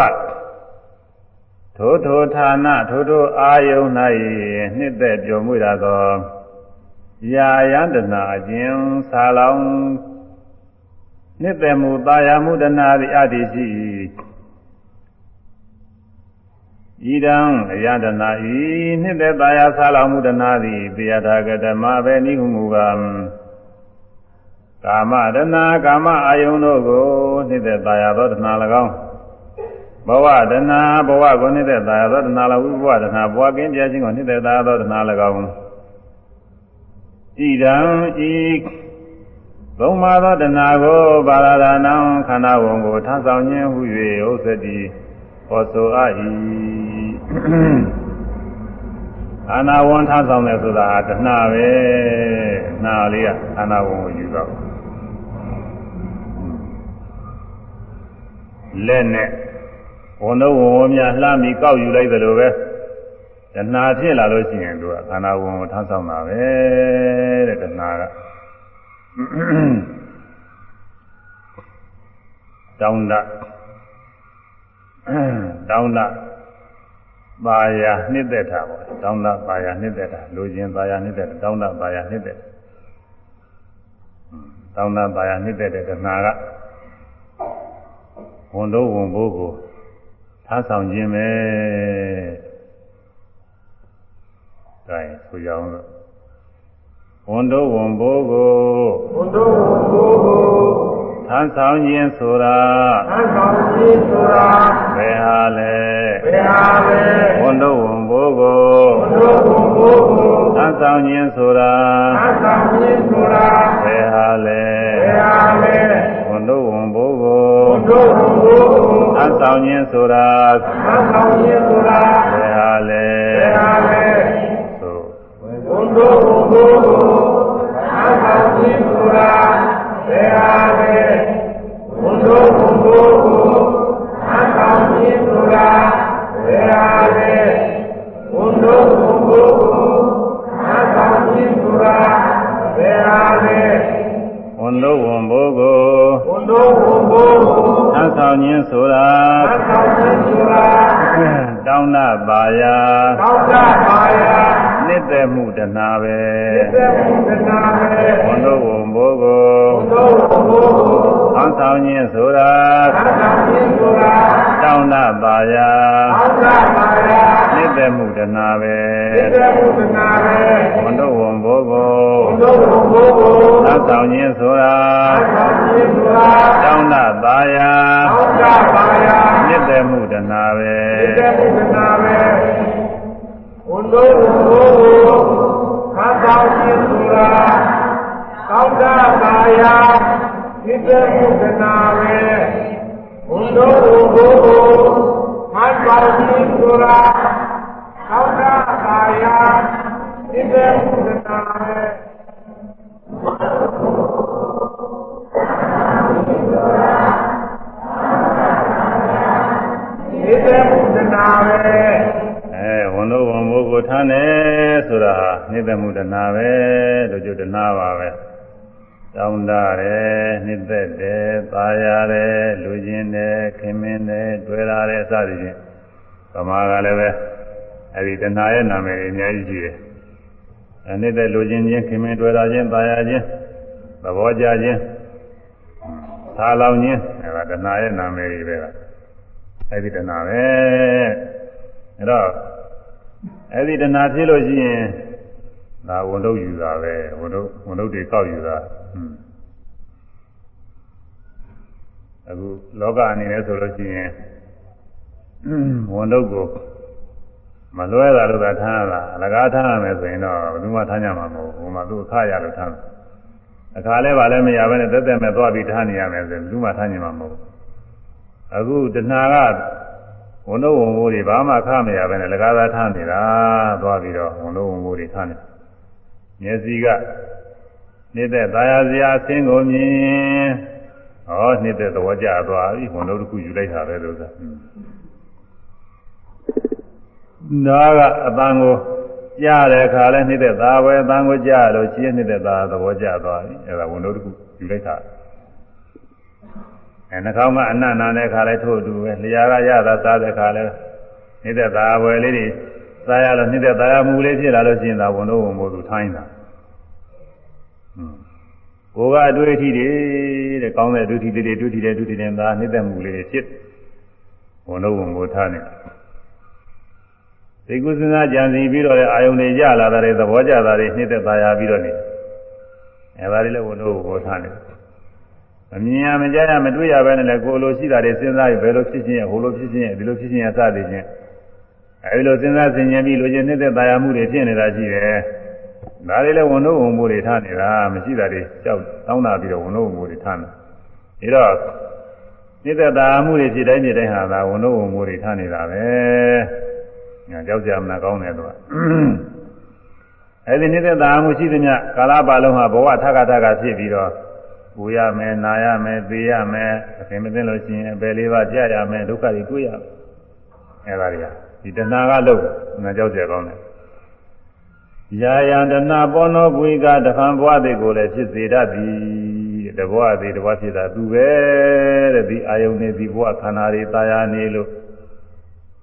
ထိုထိုဌာနထိုထိုအာယုန်၌နှစ်သက်ပျော်မွေ့ရသောယာယန္တနာအခြင်းသာလောင်နှစ်သက်မှုတာယာမှုတနာသည်အတ္တိရှိဤတံအယတနာဤနှစ်သက်တာယာသာလောင်မှုတနာသည်တေယထာကဓမ္မပဲနိဟုမူကကာမတနာကာမအာယုန်တို့ကိုနှစ်သက်တာယာသောတနာ၎င်း ဘဝတဏဘဝကိုနေတဲ့သာသောတဏလဝိဘဝတဏဘဝကင်းပြခြင်းကိုနေတဲ့သာသောတဏ၎င်းဤတံဤသုံးပါသောတဏကိုပါရဒနာခန္ဓာဝန်ကိုထမ်းဆောင်ခြင်းဟု၍ဥစ္စတိဟောဆိုအပ်၏ခန္ဓာဝန်ထမ်းဆောင်တယ်ဆိုတာတဏပဲနာလေးကခန္ဓာဝန်ကိုယူတော့လက်နဲ့ ဝန်တော့ဝန်ဝန်များလှမ်းပြီးကောက်ယူလိုက်သလိုပဲတဏှာဖြစ်လာလို့ရှိရင်သူကခန္ဓာဝန်ကိုထမ်းဆောင်တာပဲတဲ့တဏှာကတောင်းတတောင်းတပါရနှစ်သက်တာပေါ့တောင်းတပါရနှစ်သက်တာလူချင်းပါရနှစ်သက်တောင်းတပါရနှစ်သက်တောင်းတပါရနှစ်သက်တဲ့တဏှာကဝန်တော့ဝန်ဘိုးကို ထားဆောင်ခြင်းပဲ။ဒါရင်ဆိုကြအောင်လို့ဝန်တို့ဝန်ဘိုးကိုဝန်တို့ဝန်ဘိုးကိုထားဆောင်ခြင်းဆိုတာထားဆောင်ခြင်းဆိုတာဘယ်ဟာ ဆောင်ခြင်းဆိုတာထားဆောင်ခြင်းဆိုတာဘယ်ဟာလဲဘယ်ဟာလဲဆိုဝန်တို့ဝန်ဘိုးကိုထားဆောင်ခြင်းဆိုတာဘယ်ဟာလဲ ကိုထားဆောင်ခြင်းဆိုတာထားဆောင်ခြင်းဆိုတာတောင်းတပါရာတောင်းတပါရာနှစ်သက်မှုတဏှာပဲနှစ်သက်မှုတဏှာပဲဝန်တို့ဝန်ဘိုးကိုဝန်တို့ဝန်ဘိုးကိုထောင်းဆောင်ခြင်းဆိုတာထောင်းဆောင်ခြင်းဆိုတာတောင်းတပါရာတောင်းတပါရာနှစ်သက်မှုတဏှာပဲနှစ်သက်မှုတဏှာပဲဝန်တို့ဝန်ဘိုးကို ဝန်တို့ဝန်ဘိုးကိုထောင်းဆောင်ခြင်းဆိုတာထောင်းဆောင်ခြင်းဆိုတာတောင်းတပါရာတောင်းတပါရာနှစ်သက်မှုတဏှာပဲနှစ်သက်မှုတဏှာပဲဝန်တို့ဝန်ဘိုးကိုဟန်ဆောင်ခြင်းဆိုတာကောင်းတာပါယာဒီတဲ့ဘုဒ္ဓနာပဲဘုံတော်ဘုဘိုးဟန်ဆောင်ခြင်းဆိုတာကောင်းတာပါယာဒီတဲ့ဘုဒ္ဓနာပဲ ပဲအဲဝန်တို့ဝန်မိုးကိုထားတယ်ဆိုတာဟာနိသက်မှုတဏပဲတို့ကျတဏပါပဲတောင်းတတယ်နှစ်သက်တယ်သာရတယ်လူချင်းတယ်ခင်မင်းတယ်တွေ့ရတယ်စသည်ဖြင့်ဗမာကလည်းပဲအဲဒီတဏရဲ့နာမည်တွေအများကြီးရှိတယ်အဲနှစ်သက်လူချင်းချင်းခင်မင်းတွေ့တာချင်းသာရချင်းသဘောကြချင်းသာလောင်ချင်းအဲဒါတဏရဲ့နာမည်တွေပဲအဲဒီတဏပဲ အဲတော့အဲ့ဒီတဏှာဖြစ်လို့ရှိရင်ဒါဝန်ထုတ်ယူတာပဲဝန်ထုတ်ဝန်ထုတ်တွေကောက်ယူတာဟွန်းအခုလောကအနေနဲ့ဆိုလို့ရှိရင်ဝန်ထုတ်ကိုမလွဲတာလို့သာထားရတာအလကားထားရမယ်ဆိုရင်တော့ဘယ်သူမှထားကြမှာမဟုတ်ဘူးဟိုမှာသူအခါရလို့ထားတယ်အခါလဲပါလဲမရဘဲနဲ့တက်တက်မဲ့သွားပြီးထားနေရမယ်ဆိုရင်ဘယ်သူမှထားကြမှာမဟုတ်ဘူးအခုတဏှာက ဝန်တော့ဝန်မိုးတွေဘာမှခမရပဲနဲ့လကားသားထားနေတာသွားပြီးတော့ဝန်တော့ဝန်မိုးတွေထားနေမျက်စိကနေတဲ့သာယာစရာအဆင်းကိုမြင်ဟောနေတဲ့သဘောကျသွားပြီဝန်တော့တစ်ခုယူလိုက်တာပဲလို့ဆိုနားကအတန်ကိုကြားတဲ့အခါလဲနေတဲ့သာပဲအတန်ကိုကြားလို့ရှင်းနေတဲ့သာသဘောကျသွားပြီအဲဒါဝန်တော့တစ်ခုယူလိုက်တာ အဲနှာခေါင်းကအနတ်နာတဲ့ခါလဲထို့အတူပဲလျှာကရတာစားတဲ့ခါလဲနေတဲ့သာဝယ်လေးတွေစားရလို့နေတဲ့သာရမှုလေးဖြစ်လာလို့ရှိရင်သာဝန်တော့ဝန်မို့သူထိုင်းတာဟွန်းကိုကအတွေ့အထိတွေတဲ့ကောင်းတဲ့အတွေ့အထိတွေတွေ့ထိတယ်တွေ့ထိတယ်သာနေတဲ့မှုလေးတွေဖြစ်ဝန်တော့ဝန်မို့ထားနေသိကုစဉ်းစားကြံစီပြီးတော့အာယုန်တွေကြလာတဲ့သဘောကြတာတွေနေတဲ့သာယာပြီးတော့နေအဲဒါလေးလည်းဝန်တော့ဝန်မို့ထားနေတယ် မမြင်ရမကြားရမတွေ့ရပဲနဲ့လည်းကိုယ်လိုရှိတာတွေစဉ်းစားပြီးဘယ်လိုဖြစ်ခြင်းဟိုလိုဖြစ်ခြင်းဒီလိုဖြစ်ခြင်းအစသည်ချင်းအဲဒီလိုစဉ်းစားဆင်ခြင်ပြီးလိုချင်နေတဲ့တရားမှုတွေဖြစ်နေတာရှိတယ်ဒါတွေလည်းဝန်တို့ဝန်မှုတွေထားနေတာမရှိတာတွေကြောက်တောင်းတာပြီးတော့ဝန်တို့ဝန်မှုတွေထားနေဒါတော့နေတဲ့တရားမှုတွေဖြစ်တိုင်းဖြစ်တိုင်းဟာဒါဝန်တို့ဝန်မှုတွေထားနေတာပဲညာကြောက်ကြမနာကောင်းတယ်သူကအဲဒီနေတဲ့တရားမှုရှိသမျှကာလပါလုံးဟာဘဝထခါထခါဖြစ်ပြီးတော့ ပူရမယ်နာရမယ်သေရမယ်အခင်မသိလို့ရှိရင်အပယ်လေးပါးကြာရမယ်ဒုက္ခတွေတွေ့ရမယ်အဲဒါတွေကဒီတဏှာကလို့ငါကြောက်ကြကောင်းတယ်ယာယံတဏှာပေါ်နောပွေကတဖန်ဘဝတွေကိုလည်းဖြစ်စေတတ်သည်တဘဝသေးတဘဝဖြစ်တာသူပဲတဲ့ဒီအာယုန်နဲ့ဒီဘဝခန္ဓာတွေတာယာနေလို့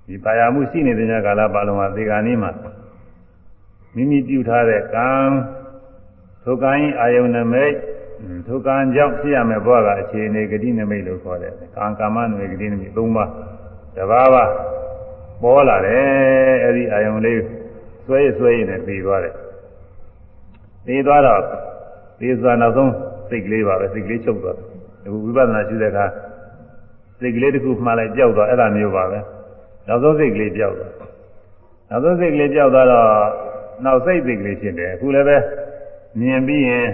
ဒီပါရမှုရှိနေတဲ့ညကာလပါလုံးဟာဒီကနေ့မှာမိမိပြုထားတဲ့ကံထိုကံဤအာယုန်နမိတ် ထိုကံကြောင့်ဖြစ်ရမယ်ဘဝကအခြေအနေဂတိနမိတ်လို့ခေါ်တယ်။ကံကာမနမိတ်ဂတိနမိတ်၃ပါးတဘာဝပေါ်လာတယ်အဲ့ဒီအာယုံလေးဆွဲရဆွဲရနဲ့ပြီးသွားတယ်။ပြီးသွားတော့ပြီးသွားနောက်ဆုံးစိတ်ကလေးပါပဲစိတ်ကလေးချုပ်သွားတယ်။အခုဝိပဿနာရှုတဲ့အခါစိတ်ကလေးတစ်ခုမှလိုက်ကြောက်သွားအဲ့ဒါမျိုးပါပဲ။နောက်ဆုံးစိတ်ကလေးကြောက်သွား။နောက်ဆုံးစိတ်ကလေးကြောက်သွားတော့နောက်စိတ်စိတ်ကလေးဖြစ်တယ်။အခုလည်းပဲမြင်ပြီးရင်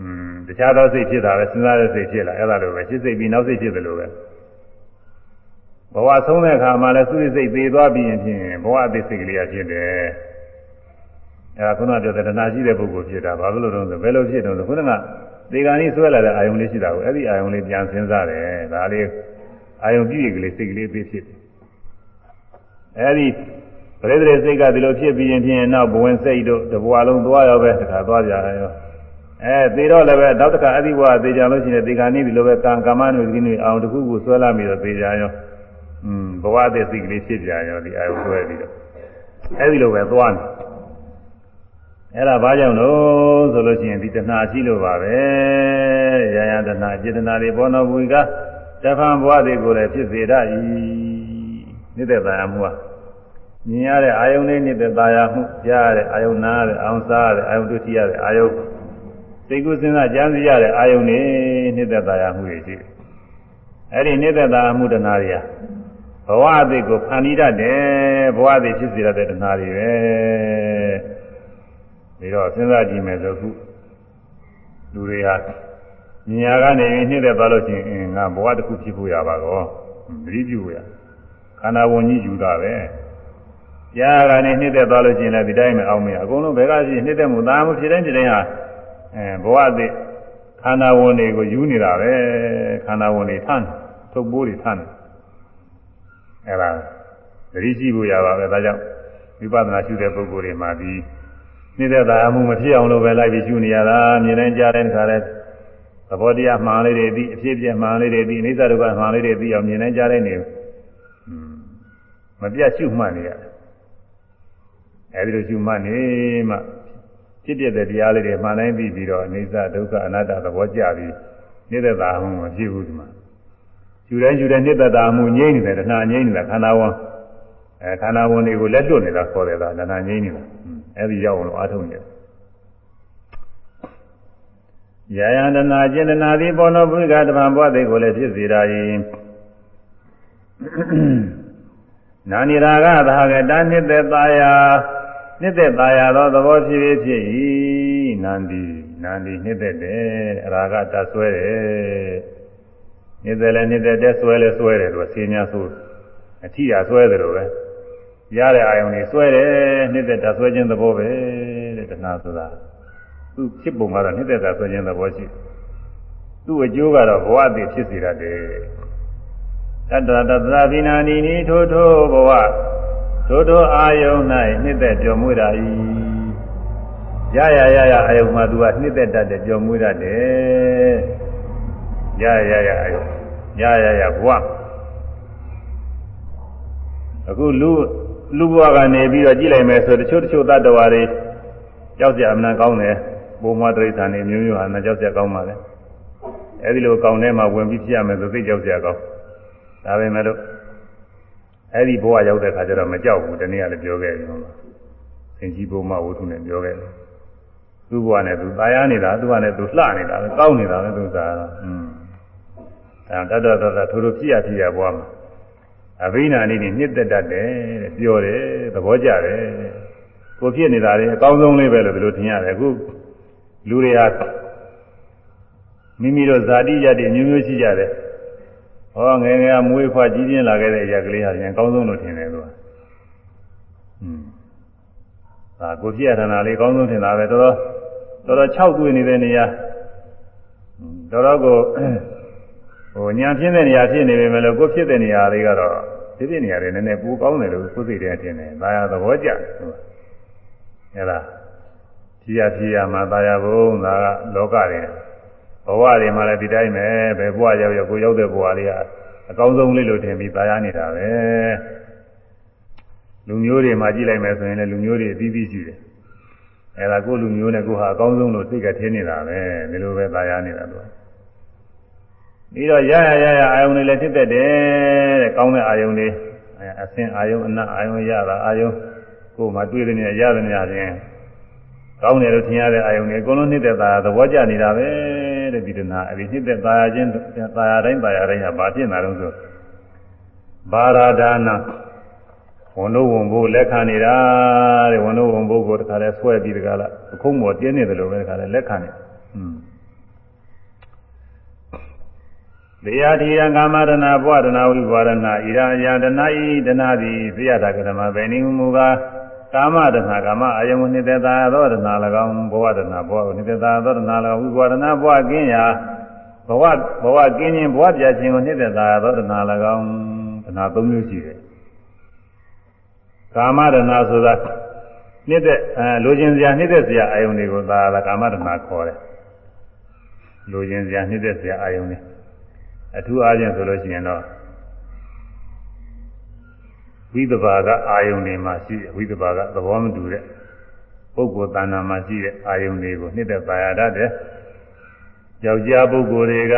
อืม တခြားသောစိတ်ဖြစ်တာပဲစဉ်းစားတဲ့စိတ်ဖြစ်လာအဲ့ဒါလိုပဲဖြစ်စိတ်ပြီးနောက်စိတ်ဖြစ်တယ်လို့ပဲဘဝဆုံးတဲ့အခါမှာလည်းသူ့စိတ်သေးသွားပြီးရင်ဖြင့်ဘဝအသေးစိတ်ကလေးရဖြစ်တယ်အဲ့ဒါခုနပြောတဲ့တဏှာရှိတဲ့ပုဂ္ဂိုလ်ဖြစ်တာဘာလို့လဲဆိုဘယ်လိုဖြစ်တော့ဆိုခုနကဒီကံကြီးဆွဲလာတဲ့အာယုံလေးရှိတာကိုအဲ့ဒီအာယုံလေးပြန်စဉ်းစားတယ်ဒါလေးအာယုံပြည့်ရကလေးစိတ်ကလေးသေးဖြစ်တယ်အဲ့ဒီပရိသေစိတ်ကဒီလိုဖြစ်ပြီးရင်ဖြင့်နောက်ဘဝင်စိတ်တို့တဘဝလုံးသွားရောပဲတခါသွားကြရော အဲသေတော့လည်းပဲနောက်တစ်ခါအဲ့ဒီဘဝသေကြလို့ရှိရင်ဒီကံនេះဒီလိုပဲကံကမ္မနုဒီနုအောင်တစ်ခုခုဆွဲလာပြီးတော့သေကြရောอืมဘဝတည်းစိတ်ကလေးဖြစ်ကြရောဒီအာယုဆွဲပြီးတော့အဲ့ဒီလိုပဲသွားနေအဲ့ဒါဘာကြောင့်လို့ဆိုလို့ရှိရင်ဒီတဏှာရှိလို့ပါပဲရာယတဏှာစေတနာတွေဘောနောဘူကတဖန်ဘဝတွေကိုလည်းဖြစ်စေတတ်၏နေတဲ့တရားမှုဟာမြင်ရတဲ့အာယုန်လေးနေတဲ့တရားမှုကြားရတဲ့အာယုန်နားရတဲ့အာယုန်စားရတဲ့အာယုန်တွေ့ထိရတဲ့အာယုန် စိတ်ကူးစဉ်းစားကြံစည်ရတဲ့အာယုန်နေနေတဲ့တရားမှုတွေရှိတယ်အဲ့ဒီနေတဲ့တရားမှုတဏှာတွေဟာဘဝအသေးကိုဖန်တီးတတ်တယ်ဘဝအသေးဖြစ်စေရတဲ့တဏှာတွေပဲဒီတော့စဉ်းစားကြည့်မယ်ဆိုခုလူတွေဟာမြညာကနေနှိမ့်သက်သွားလို့ရှိရင်ငါဘဝတစ်ခုဖြစ်ဖို့ရပါကောသတိပြုရခန္ဓာဝင်ကြီးယူတာပဲကြားကနေနှိမ့်သက်သွားလို့ရှိရင်လည်းဒီတိုင်းမအောင်မရအကုန်လုံးဘယ်ကရှိနှိမ့်သက်မှုသာမှုဖြစ်တိုင်းဖြစ်တိုင်းဟာ အဲဘဝအသစ်ခန္ဓာဝင်တွေကိုယူနေတာပဲခန္ဓာဝင်တွေထမ်းထုတ်ပိုးတွေထမ်းအဲ့ဒါသတိရှိဖို့ရပါပဲဒါကြောင့်ဝိပဿနာရှုတဲ့ပုဂ္ဂိုလ်တွေမှာဒီနှိမ့်သက်တာမှုမဖြစ်အောင်လို့ပဲလိုက်ပြီးရှုနေရတာမြင်တိုင်းကြားတိုင်းခါတဲ့သဘောတရားမှန်လေးတွေသိအဖြစ်ပြမှန်လေးတွေသိအိဋ္ဌဒုက္ခမှန်လေးတွေသိအောင်မြင်တိုင်းကြားတိုင်းနေမပြတ်ရှုမှတ်နေရတယ်အဲဒီလိုရှုမှတ်နေမှ ဖြစ်ပြတဲ့တရားလေးတွေမှန်တိုင်းသိပြီးတော့အိဋ္ဌဒုက္ခအနတ္တသဘောကျပြီးနှိမ့်သက်တာမှုမဖြစ်ဘူးဒီမှာရှုတိုင်းရှုတိုင်းနှိမ့်သက်တာမှုငြိမ့်နေတယ်တဏှာငြိမ့်နေတာခန္ဓာဝန်အဲခန္ဓာဝန်တွေကိုလက်တွနေတာခေါ်တယ်ကတဏှာငြိမ့်နေတာအဲဒီရောက်အောင်လို့အားထုတ်နေတယ်ယာယန္တနာကျင်တနာသည်ဘောနောပုရိကတပံဘဝသိကိုလည်းဖြစ်စေတာယင်နာနိရာဂသာကတနှစ်သက်သာယာ နှစ်သက်သာယာသောသဘောဖြစ်ဖြစ်ဖြစ်၏နန္ဒီနန္ဒီနှစ်သက်တယ်အရာကတဆွဲတယ်နှစ်သက်လည်းနှစ်သက်တဲ့ဆွဲလည်းဆွဲတယ်သူကဆေးများဆိုအထီးရဆွဲတယ်လို့ပဲရတဲ့အာယုန်တွေဆွဲတယ်နှစ်သက်တဆွဲခြင်းသဘောပဲတဲ့တဏှာဆိုတာသူဖြစ်ပုံကတော့နှစ်သက်တာဆွဲခြင်းသဘောရှိသူ့အကျိုးကတော့ဘဝတည်ဖြစ်စေရတယ်တတ္တတသဗိနာနီနီထိုထိုဘဝ ထိုထိုအာယုန်၌နှစ်သက်ကြော်မွေးတာ၏ရရရရအာယုန်မှာသူကနှစ်သက်တတ်တယ်ကြော်မွေးတတ်တယ်ရရရအာယုန်ရရရဘဝအခုလူလူဘဝကနေပြီးတော့ကြည့်လိုက်မယ်ဆိုတချို့တချို့တ attva တွေကြောက်ကြအမှန်ကောင်းတယ်ပုံမှန်တိရစ္ဆာန်တွေမျိုးမျိုးဟာနဲ့ကြောက်ကြကောင်းပါလေအဲဒီလိုကောင်းတဲ့မှာဝင်ပြီးဖြစ်ရမယ်ဆိုသိကြောက်ကြကောင်းဒါပဲမဲ့လို့ အဲ့ဒီဘဝရောက်တဲ့ခါကျတော့မကြောက်ဘူးတနည်းအားလည်းပြောခဲ့တယ်ဟုတ်လားသင်ကြီးဘုံမဝုထုနဲ့ပြောခဲ့တယ်သူ့ဘဝနဲ့သူตายရနေတာသူ့ဘဝနဲ့သူလှနေတာပဲကောင်းနေတာပဲသူစားอืมအဲတတ်တတ်တတ်ထိုးထိုးဖြစ်ရဖြစ်ရဘဝမှာအဘိနာနေနဲ့နှစ်သက်တတ်တယ်တဲ့ပြောတယ်သဘောကျတယ်ကိုဖြစ်နေတာလေအကောင်းဆုံးလေးပဲလို့ဒီလိုထင်ရတယ်အခုလူတွေဟာမိမိတို့ဇာတိရတ္တိမျိုးမျိုးရှိကြတယ် ဟောငယ်ငယ်မွေးဖွားကြီးပြင်းလာခဲ့တဲ့အရာကလေးဟာပြန်အကောင်းဆုံးလို့ထင်တယ်သူကอืมဒါကိုဖြစ်ရထနာလေးအကောင်းဆုံးထင်တာပဲတော်တော်တော်တော်6တွေ့နေတဲ့နေရာတော်တော်ကိုဟိုညာဖြစ်တဲ့နေရာဖြစ်နေပေမဲ့လို့ကိုဖြစ်တဲ့နေရာတွေကတော့ဒီပြနေရာတွေနည်းနည်းပူကောင်းတယ်လို့ကိုယ်စိတ်ထဲထင်တယ်။ဒါရသဘောကျတယ်ဟုတ်။အဲဒါဖြီးရဖြီးရမှာဒါရဘုံဒါကလောကတွေ ဘဝတွေမှာလည်းဒီတိုင်းပဲဘယ်ဘဝရောက်ရောက်ကိုရောက်တဲ့ဘဝလေးကအကောင်းဆုံးလေးလို့ထင်ပြီးဒါရနေတာပဲ။လူမျိုးတွေမှာကြည့်လိုက်မယ်ဆိုရင်လည်းလူမျိုးတွေအသီးသီးရှိတယ်။အဲဒါကိုလူမျိုးနဲ့ကိုဟာအကောင်းဆုံးလို့သိကထင်းနေတာပဲဒီလိုပဲဒါရနေတာတော့။ပြီးတော့ရရရရအာယုန်တွေလည်းဖြစ်တတ်တယ်တဲ့ကောင်းတဲ့အာယုန်တွေအဆင်းအာယုန်အနတ်အာယုန်ရတာအာယုန်ကိုယ်မှတွေ့တဲ့နေရာရတဲ့နေရာချင်းကောင်းတယ်လို့ထင်ရတဲ့အာယုန်တွေအကုန်လုံးနှိမ့်သက်သာသဘောကျနေတာပဲ တဲ့ဒီတနာအဲဒီနှိမ့်သက်သာခြင်းသာယာတိုင်းသာယာတိုင်းဟာဘာဖြစ်နေတော့ဆိုဘာရာဒါနာဝန်တို့ဝန်ဖို့လက်ခံနေတာတဲ့ဝန်တို့ဝန်ဖို့ကိုတခါလဲဆွဲပြီးတခါလားအခုံးပေါ်တင်းနေတယ်လို့ပဲတခါလဲလက်ခံနေอืมသေယတိယကာမရဏဘဝရဏဝိဘဝရဏဣရာယတနာဤတနာသည်သေယတာကရမဗေနိမူကား ကာမရဏကာမအယုံနိတ္တသာသောရဏ၎င်းဘဝရဏဘဝနိတ္တသာသောရဏ၎င်းဝိဘဝရဏဘဝကင်းရာဘဝဘဝကင်းခြင်းဘဝပြခြင်းကိုနိတ္တသာသောရဏ၎င်းတနာ၃မျိုးရှိတယ်ကာမရဏဆိုတာနိတ္တအဲလိုချင်စရာနိတ္တစရာအယုံတွေကိုသာကာမရဏခေါ်တယ်လိုချင်စရာနိတ္တစရာအယုံတွေအထူးအားဖြင့်ဆိုလို့ရှိရင်တော့ ဝိသဘာကအာယုန်တွေမှာရှိဝိသဘာကသဘောမတူတဲ့ပုဂ္ဂိုလ်တဏ္ဍာမှာရှိတဲ့အာယုန်တွေကိုနှစ်သက်ပါရတတ်တယ်။ယောက်ျားပုဂ္ဂိုလ်တွေက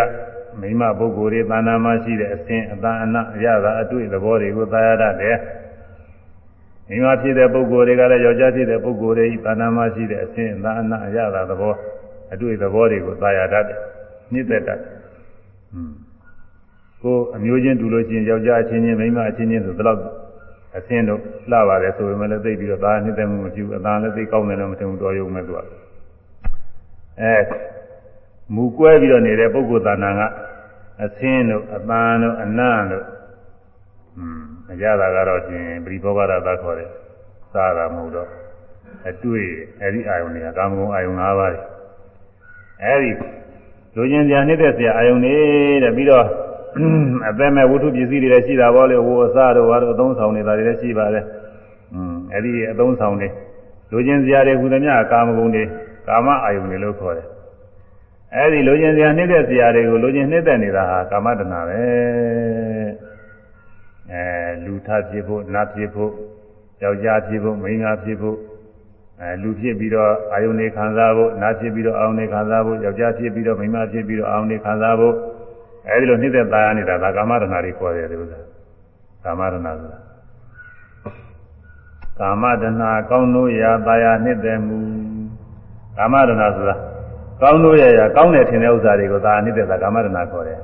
မိန်းမပုဂ္ဂိုလ်တွေတဏ္ဍာမှာရှိတဲ့အစဉ်အတန်အနအရသာအတွေ့သဘောတွေကိုသာရတတ်တယ်။မိန်းမဖြစ်တဲ့ပုဂ္ဂိုလ်တွေကလည်းယောက်ျားဖြစ်တဲ့ပုဂ္ဂိုလ်တွေတဏ္ဍာမှာရှိတဲ့အစဉ်အတန်အနအရသာသဘောအတွေ့သဘောတွေကိုသာရတတ်တယ်။နှစ်သက်တတ်တယ်။ဟွန်းကိုအမျိုးချင်းတူလို့ရှိရင်ယောက်ျားအချင်းချင်းမိန်းမအချင်းချင်းဆိုဒီလောက် အစင်းတို့လှပါတယ်ဆိုပေမဲ့လည်းသိပြီးတော့ဒါနှစ်သက်မှုမရှိဘူးအသာလည်းသိကောင်းတယ်လို့မထင်ဘူးတော်ရုံမဲ့သူကအဲမူကွဲပြီးတော့နေတဲ့ပုဂ္ဂိုလ်တဏ္ဍာကအစင်းတို့အပန်းတို့အနံ့တို့อืมအကြတာကတော့ရှင်ပရိဘောဂရသခေါ်တယ်စားတာမဟုတ်တော့အတွေ့အဲ့ဒီအာယုန်တွေကကာမဂုဏ်အာယုန်၅ပါးတွေအဲ့ဒီလူချင်းစရာနှိမ့်သက်စရာအာယုန်တွေတဲ့ပြီးတော့ အသက်မဲ့ဝတ္ထုပစ္စည်းတွေလည်းရှိတာပေါ့လေဝိုးအစားတို့ဘာတို့အသုံးဆောင်နေတာတွေလည်းရှိပါတယ်อืมအဲ့ဒီအသုံးဆောင်တွေလူချင်းစရာတွေဟူသမျှကာမဂုဏ်တွေကာမအာယုန်တွေလို့ခေါ်တယ်အဲ့ဒီလူချင်းစရာနှိမ့်သက်စရာတွေကိုလူချင်းနှိမ့်သက်နေတာဟာကာမတဏပဲအဲလူထဖြစ်ဖို့နတ်ဖြစ်ဖို့ယောက်ျားဖြစ်ဖို့မိန်းမဖြစ်ဖို့အဲလူဖြစ်ပြီးတော့အာယုန်တွေခံစားဖို့နတ်ဖြစ်ပြီးတော့အာယုန်တွေခံစားဖို့ယောက်ျားဖြစ်ပြီးတော့မိန်းမဖြစ်ပြီးတော့အာယုန်တွေခံစားဖို့ အဲဒီလိုနှိမ့်သက်သားရနေတာဒါကာမတဏတွေခေါ်တယ်ဒီဥစ္စာကာမတဏဆိုတာကာမတဏကောင်းလို့ရာတာယာနှိမ့်သက်မှုကာမတဏဆိုတာကောင်းလို့ရရာကောင်းတယ်ထင်တဲ့ဥစ္စာတွေကိုသာနှိမ့်သက်တာကာမတဏခေါ်တယ်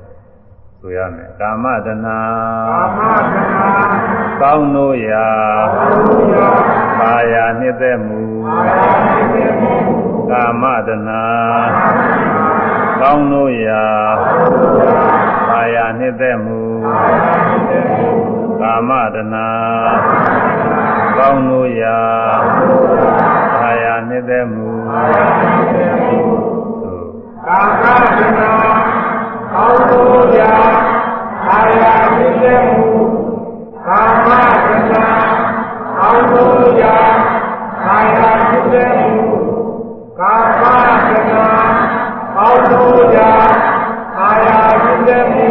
ဆိုရမယ်ကာမတဏကာမတဏကောင်းလို့ရာပါယာနှစ်သက်မှုကာမတဏကော င်းလို့ရာပါယာနှစ်သက်မှုကာမတဏကောင်းလို့ရာပါယာနှစ်သက်မှုကာမတဏကောင်းလို့ရာပါယာနှစ်သက်မှုကာမတဏကောင်းလို့ရာပါယာနှစ်သက်မှုကာမတဏ ကောင်းလို့ရာပါယာနှစ်သက်မှု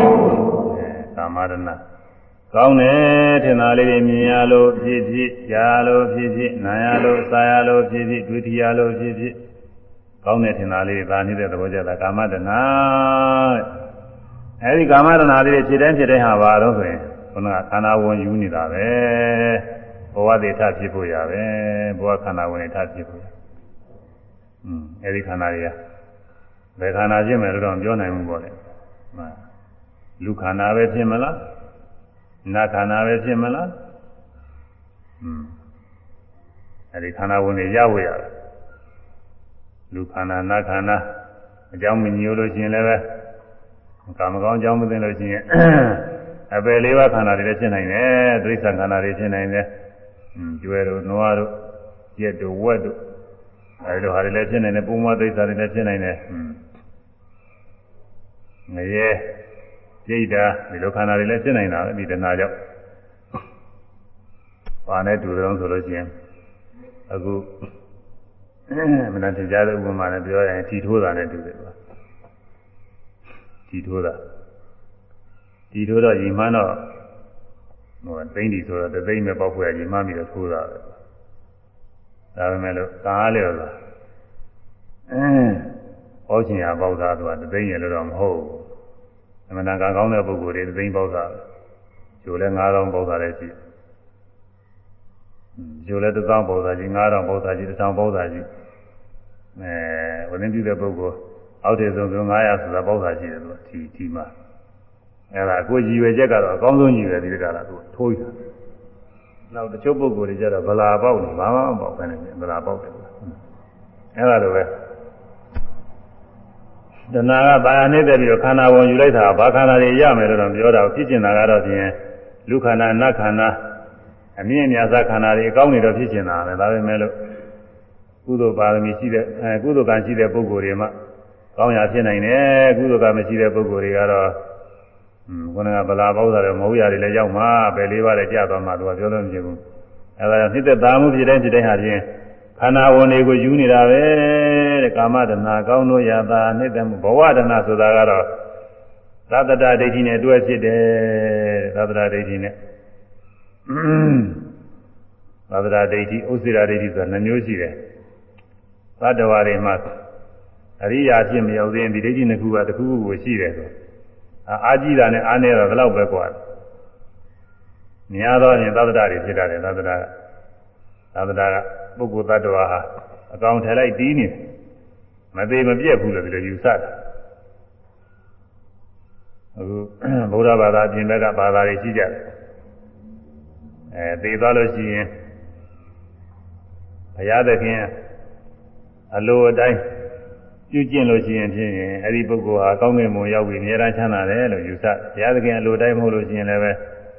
ကာမတဏကောင်းတယ်ထင်တာလေးတွေမြင်ရလို့ဖြစ်ဖြစ်ကြားရလို့ဖြစ်ဖြစ်နားရလို့စားရလို့ဖြစ်ဖြစ်တွေ့ထရလို့ဖြစ်ဖြစ်ကောင်းတယ်ထင်တာလေးဒါနေတဲ့သဘောကျတာကာမတဏအဲဒီကာမတဏလေးတွေဖြစ်တိုင်းဖြစ်တိုင်းဟာပါတော့ဆိုရင်ခုနကခန္ဓာဝင်ယူနေတာပဲဘဝသေထဖြစ်ဖို့ရပဲဘဝခန္ဓာဝင်ထဖြစ်ဖို့อืมအဲဒီခန္ဓာတွေက ဘယ်ခန္ဓာဖြစ်မယ်လို့တော့ပြောနိုင်ဘူးပေါ့လေမှန်လူခန္ဓာပဲဖြစ်မလားနာခန္ဓာပဲဖြစ်မလားอืมအဲဒီခန္ဓာဝင်နေရဝေရတယ်လူခန္ဓာနာခန္ဓာအကြောင်းမညို့လို့ရှိရင်လည်းပဲကာမကောင်းအကြောင်းမသိလို့ရှိရင်အပယ်လေးပါးခန္ဓာတွေလည်းဖြစ်နိုင်တယ်တိရစ္ဆာန်ခန္ဓာတွေဖြစ်နိုင်တယ်ကျွဲတို့နွားတို့ရက်တို့ဝက်တို့အဲဒီလိုဟာတွေလည်းဖြစ်နိုင်တယ်ပုံမတိရစ္ဆာန်တွေလည်းဖြစ်နိုင်တယ်ဟွန်း ငရဲပြိတ္တာဒီလိုခန္ဓာတွေလည်းဖြစ်နိုင်တာဒီတဏှာကြောင့်ဘာနဲ့တူတယ်ဆိုလို့ရှိရင်အခုမနတင်ကြတဲ့ဥပမာနဲ့ပြောရင်ထီထိုးတာနဲ့တူတယ်ကွာထီထိုးတာထီထိုးတော့ညီမတော့ဟိုသိမ့်ဒီဆိုတော့သိမ့်မဲ့ပေါက်ဖွယ်ညီမမိတော့ထိုးတာပဲဒါပေမဲ့လို့ကားလေတော့အဲဟောချင်ရပေါက်တာသူကသိမ့်ရလို့တော့မဟုတ်ဘူး အမှန်တန်ကကောင်းတဲ့ပုဂ္ဂိုလ်တွေသိမ့်ပေါက်တာကျိုးလဲ9000ပေါက်တာလည်းရှိတယ်ကျိုးလဲ1000ပေါက်တာကြီး9000ပေါက်တာကြီး1000ပေါက်တာကြီးအဲဝိနည်းပြုတဲ့ပုဂ္ဂိုလ်အောက်တည်ဆုံးဆုံး900ဆိုတာပေါက်တာရှိတယ်သူဒီဒီမှာအဲဒါကိုကြည်ရွယ်ချက်ကတော့အကောင်းဆုံးကြည်ရွယ်ဒီကလာသူထိုးရတာနောက်တချို့ပုဂ္ဂိုလ်တွေကျတော့ဗလာပေါက်နေဘာမှမပေါက်ဘဲနဲ့ဗလာပေါက်တယ်အဲဒါလိုပဲ တဏှာကဘာယာနေတဲ့ပြီးတော့ခန္ဓာဝင်ယူလိုက်တာဘာခန္ဓာတွေရမယ်လို့တော့ပြောတာဖြစ်ကျင်တာကတော့ဖြင့်လူခန္ဓာနတ်ခန္ဓာအမြင့်အများစားခန္ဓာတွေအကောင်းနေတော့ဖြစ်ကျင်တာပဲဒါပေမဲ့လို့ကုသိုလ်ပါရမီရှိတဲ့အဲကုသိုလ်ကံရှိတဲ့ပုဂ္ဂိုလ်တွေမှကောင်းရာဖြစ်နိုင်တယ်ကုသိုလ်ကံမရှိတဲ့ပုဂ္ဂိုလ်တွေကတော့อืมခုနကဗလာပေါက်တာလည်းမဟုတ်ရတယ်လည်းရောက်မှာပဲလေးပါးလည်းကြာသွားမှာသူကပြောလို့မဖြစ်ဘူးအဲဒါကြောင့်နှိမ့်သက်သားမှုဖြစ်တဲ့ဖြစ်တဲ့ဟာချင်း ခန္ဓာဝင်တွေကိုယူနေတာပဲတဲ့ကာမတဏကောင်းလို့ရတာနှိမ့်သက်မှုဘဝတဏဆိုတာကတော့သတ္တတဒိဋ္ဌိနဲ့တွဲဖြစ်တယ်သတ္တတဒိဋ္ဌိနဲ့သတ္တတဒိဋ္ဌိဥစ္စေရဒိဋ္ဌိဆိုတာနှမျိုးရှိတယ်သတ္တဝါတွေမှာအရိယာဖြစ်မရောက်သေးရင်ဒီဒိဋ္ဌိနှစ်ခုကတစ်ခုခုကိုရှိတယ်ဆိုအာကြည့်တာနဲ့အားနေတော့ဘယ်တော့ပဲกว่าများသောရင်သတ္တတတွေဖြစ်တာတယ်သတ္တတကသတ္တတက ပုဂ္ဂိုလ်သတ္တဝါဟာအကောင်ထည်လိုက်တီးနေမသေးမပြက်ဘူးလို့ဒီလိုယူဆတာအခုဗုဒ္ဓဘာသာပြင်ဘက်ကဘာသာတွေရှိကြတယ်အဲသေသွားလို့ရှိရင်ဘုရားသခင်အလိုအတိုင်းပြုကျင့်လို့ရှိရင်ဖြင့်အဲ့ဒီပုဂ္ဂိုလ်ဟာကောင်းကင်ဘုံရောက်ပြီးအများအားချမ်းသာတယ်လို့ယူဆဘုရားသခင်အလိုတိုင်းမဟုတ်လို့ရှိရင်လည်းပဲ